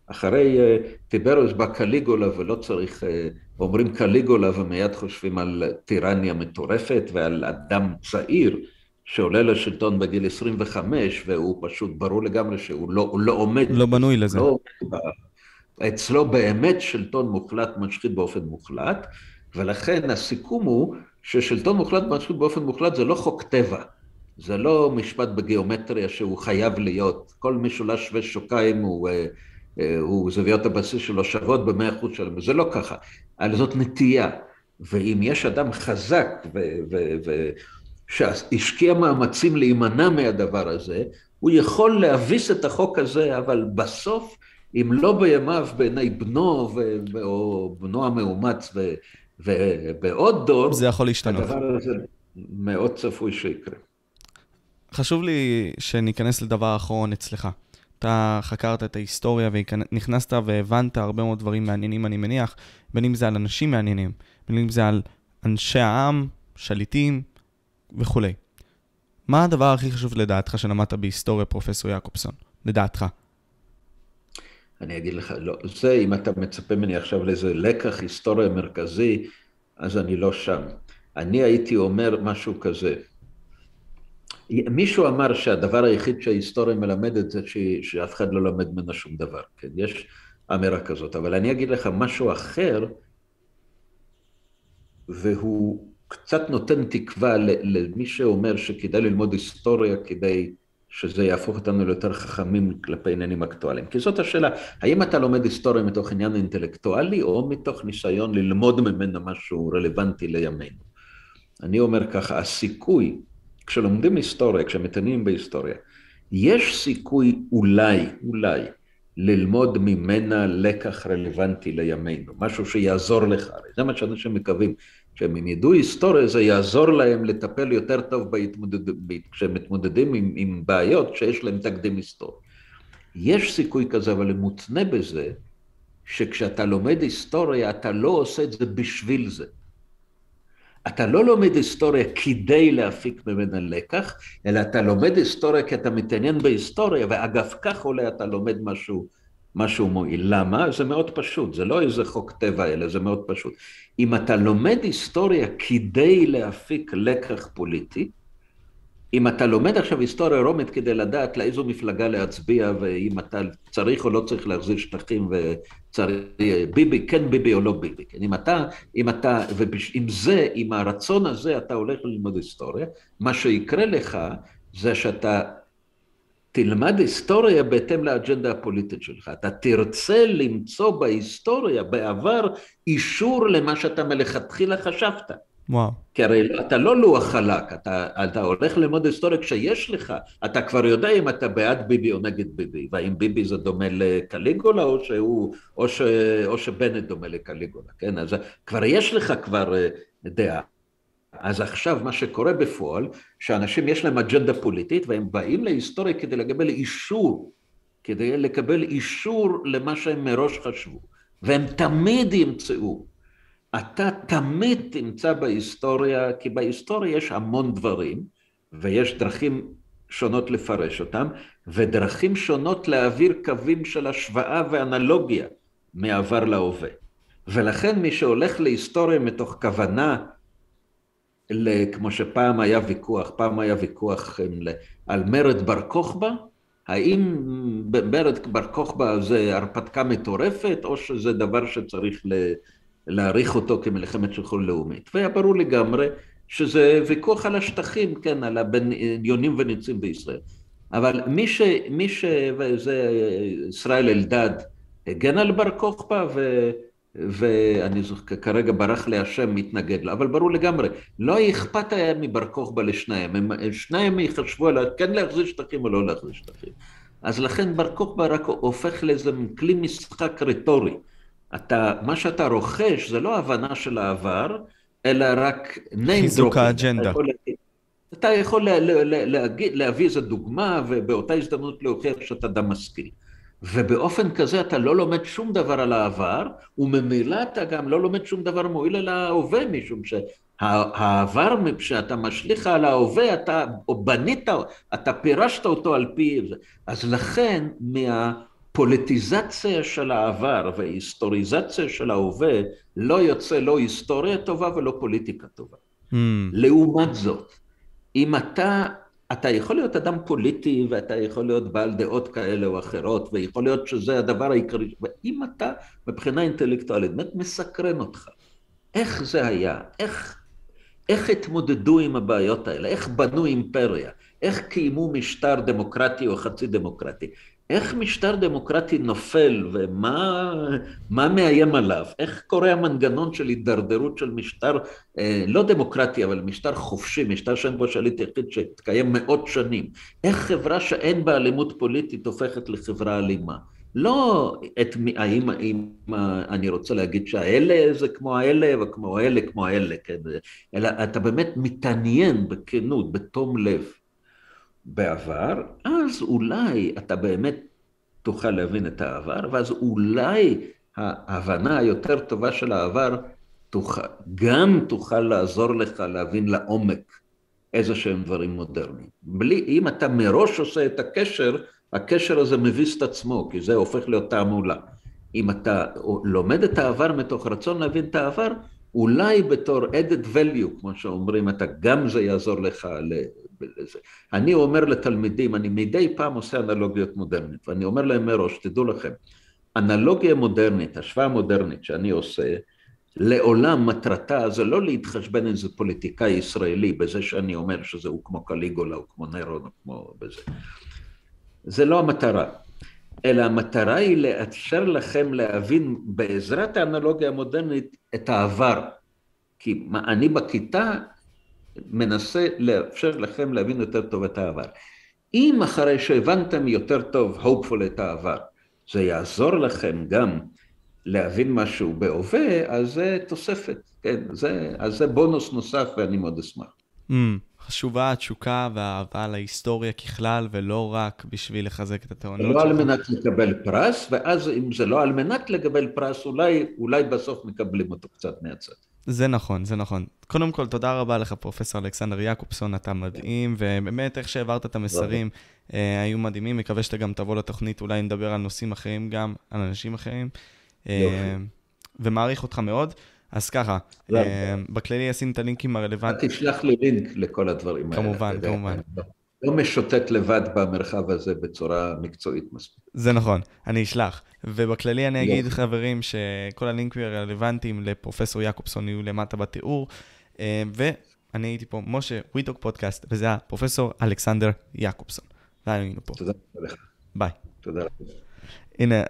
אחרי אה, טיבריוס בא קליגולה ולא צריך, אומרים קליגולה ומיד חושבים על טירניה מטורפת ועל אדם צעיר שעולה לשלטון בגיל 25 והוא פשוט ברור לגמרי שהוא לא, לא עומד. לא בנוי לזה. לא אצלו באמת שלטון מוחלט משחית באופן מוחלט, ולכן הסיכום הוא ששלטון מוחלט משחית באופן מוחלט זה לא חוק טבע, זה לא משפט בגיאומטריה שהוא חייב להיות, כל משולש ושוקיים הוא, אה, הוא זוויות הבסיס שלו שוות במאה אחוז שלהם, זה לא ככה, אבל זאת נטייה, ואם יש אדם חזק שהשקיע מאמצים להימנע מהדבר הזה, הוא יכול להביס את החוק הזה, אבל בסוף אם לא בימיו בעיני בנו ו... או בנו המאומץ ו... ובעוד דור, זה יכול להשתנות. הדבר הזה מאוד צפוי שיקרה. חשוב לי שניכנס לדבר האחרון אצלך. אתה חקרת את ההיסטוריה ונכנסת והבנת הרבה מאוד דברים מעניינים, אני מניח, בין אם זה על אנשים מעניינים, בין אם זה על אנשי העם, שליטים וכולי. מה הדבר הכי חשוב לדעתך שלמדת בהיסטוריה, פרופסור יעקובסון? לדעתך. אני אגיד לך, לא, זה אם אתה מצפה ממני עכשיו לאיזה לקח היסטוריה מרכזי, אז אני לא שם. אני הייתי אומר משהו כזה. מישהו אמר שהדבר היחיד שההיסטוריה מלמדת זה. שאף אחד לא לומד ממנה שום דבר, כן? יש אמירה כזאת, אבל אני אגיד לך משהו אחר, והוא קצת נותן תקווה למי שאומר שכדאי ללמוד היסטוריה כדי שזה יהפוך אותנו ליותר חכמים כלפי עניינים אקטואליים. כי זאת השאלה, האם אתה לומד היסטוריה מתוך עניין אינטלקטואלי, או מתוך ניסיון ללמוד ממנה משהו רלוונטי לימינו? אני אומר ככה, הסיכוי, כשלומדים היסטוריה, כשמתעניינים בהיסטוריה, יש סיכוי אולי, אולי, ללמוד ממנה לקח רלוונטי לימינו, משהו שיעזור לך, זה מה שאנשים מקווים, כשהם ידעו היסטוריה זה יעזור להם לטפל יותר טוב בהתמודד... כשהם מתמודדים עם, עם בעיות שיש להם תקדים היסטורי. יש סיכוי כזה, אבל מותנה בזה שכשאתה לומד היסטוריה אתה לא עושה את זה בשביל זה. אתה לא לומד היסטוריה כדי להפיק ממנה לקח, אלא אתה לומד היסטוריה כי אתה מתעניין בהיסטוריה, ואגב כך עולה אתה לומד משהו משהו מועיל. למה? זה מאוד פשוט, זה לא איזה חוק טבע אלא זה מאוד פשוט. אם אתה לומד היסטוריה כדי להפיק לקח פוליטי, אם אתה לומד עכשיו היסטוריה רומית כדי לדעת לאיזו מפלגה להצביע ואם אתה צריך או לא צריך להחזיר שטחים וצריך, ביבי, כן ביבי או לא ביבי, כן? אם אתה, אם אתה, ועם זה, עם הרצון הזה אתה הולך ללמוד היסטוריה, מה שיקרה לך זה שאתה תלמד היסטוריה בהתאם לאג'נדה הפוליטית שלך. אתה תרצה למצוא בהיסטוריה, בעבר, אישור למה שאתה מלכתחילה חשבת. וואו. כי הרי אתה לא לוח חלק, אתה, אתה הולך ללמוד היסטוריה כשיש לך, אתה כבר יודע אם אתה בעד ביבי או נגד ביבי, והאם ביבי זה דומה לקליגולה או, שהוא, או, ש, או שבנט דומה לקליגולה, כן? אז כבר יש לך כבר אה, דעה. אז עכשיו מה שקורה בפועל, שאנשים יש להם אג'נדה פוליטית והם באים להיסטוריה כדי לקבל אישור, כדי לקבל אישור למה שהם מראש חשבו, והם תמיד ימצאו. אתה תמיד תמצא בהיסטוריה, כי בהיסטוריה יש המון דברים, ויש דרכים שונות לפרש אותם, ודרכים שונות להעביר קווים של השוואה ואנלוגיה מעבר להווה. ולכן מי שהולך להיסטוריה מתוך כוונה כמו שפעם היה ויכוח, פעם היה ויכוח על מרד בר כוכבא, האם מרד בר כוכבא זה הרפתקה מטורפת, או שזה דבר שצריך להעריך אותו כמלחמת שחרור לאומית. והיה ברור לגמרי שזה ויכוח על השטחים, כן, על הבניונים וניצים בישראל. אבל מי ש... מי ש... וזה ישראל אלדד הגן על בר כוכבא, ו... ואני זוכר, כרגע ברח לי השם, מתנגד לו, אבל ברור לגמרי, לא אכפת היה מבר כוכבא לשניהם, הם, שניהם יחשבו על כן להחזיר שטחים או לא להחזיר שטחים. אז לכן בר כוכבא רק הופך לאיזה כלי משחק רטורי. אתה, מה שאתה רוכש זה לא הבנה של העבר, אלא רק name חיזוק האג'נדה. אתה יכול לה, לה, לה, להגיד, להביא איזו דוגמה ובאותה הזדמנות להוכיח שאתה אדם משכיל. ובאופן כזה אתה לא לומד שום דבר על העבר, וממילא אתה גם לא לומד שום דבר מועיל על ההווה, משום שהעבר, כשאתה משליך על ההווה, אתה בנית, אתה פירשת אותו על פי. אז לכן, מהפוליטיזציה של העבר וההיסטוריזציה של ההווה, לא יוצא לא היסטוריה טובה ולא פוליטיקה טובה. Mm. לעומת זאת, אם אתה אתה יכול להיות אדם פוליטי ואתה יכול להיות בעל דעות כאלה או אחרות ויכול להיות שזה הדבר העיקרי, ואם אתה מבחינה אינטלקטואלית באמת מסקרן אותך, איך זה היה, איך, איך התמודדו עם הבעיות האלה, איך בנו אימפריה, איך קיימו משטר דמוקרטי או חצי דמוקרטי, איך משטר דמוקרטי נופל ומה מאיים עליו, איך קורה המנגנון של הידרדרות של משטר אה, לא דמוקרטי אבל משטר חופשי, משטר שאין בו שליט יחיד שהתקיים מאות שנים, איך חברה שאין בה אלימות פוליטית הופכת לחברה אלימה. לא את מי, האם, האם אני רוצה להגיד שהאלה זה כמו האלה וכמו האלה כמו האלה, כן? אלא אתה באמת מתעניין בכנות, בתום לב. בעבר, אז אולי אתה באמת תוכל להבין את העבר, ואז אולי ההבנה היותר טובה של העבר תוכל, גם תוכל לעזור לך להבין לעומק איזה שהם דברים מודרניים. בלי, אם אתה מראש עושה את הקשר, הקשר הזה מביס את עצמו, כי זה הופך להיות תעמולה. אם אתה לומד את העבר מתוך רצון להבין את העבר, אולי בתור added value, כמו שאומרים, אתה גם זה יעזור לך. אני אומר לתלמידים, אני מדי פעם עושה אנלוגיות מודרנית, ואני אומר להם מראש, תדעו לכם, אנלוגיה מודרנית, השוואה מודרנית שאני עושה, לעולם מטרתה זה לא להתחשבן איזה פוליטיקאי ישראלי בזה שאני אומר שזה הוא כמו קליגולה או כמו נירון או כמו בזה. זה לא המטרה. אלא המטרה היא לאפשר לכם להבין בעזרת האנלוגיה המודרנית את העבר. כי אני בכיתה מנסה לאפשר לכם להבין יותר טוב את העבר. אם אחרי שהבנתם יותר טוב, hopeful את העבר, זה יעזור לכם גם להבין משהו בהווה, אז זה תוספת, כן, זה, אז זה בונוס נוסף ואני מאוד אשמח. Mm. חשובה התשוקה והאהבה להיסטוריה ככלל, ולא רק בשביל לחזק את הטענות שלך. לא על מנת לקבל פרס, ואז אם זה לא על מנת לקבל פרס, אולי, אולי בסוף מקבלים אותו קצת מהצד. זה נכון, זה נכון. קודם כל, תודה רבה לך, פרופ' אלכסנדר יעקובסון, אתה מדהים, ובאמת, איך שהעברת את המסרים, אה, היו מדהימים. מקווה שאתה גם תבוא לתוכנית, אולי נדבר על נושאים אחרים גם, על אנשים אחרים. אה, ומעריך אותך מאוד. אז ככה, אה, בכללי אשים את הלינקים הרלוונטיים. תשלח לי לינק לכל הדברים האלה. כמובן, כמובן. לא משוטט לבד במרחב הזה בצורה מקצועית מספיק. זה נכון, אני אשלח. ובכללי אני אגיד, חברים, שכל הלינקים הרלוונטיים לפרופסור יעקובסון יהיו למטה בתיאור. אה, ואני הייתי פה, משה, וויטוק פודקאסט, וזה הפרופסור אלכסנדר יעקובסון. והיינו פה. תודה לך. ביי. תודה לך. הנה,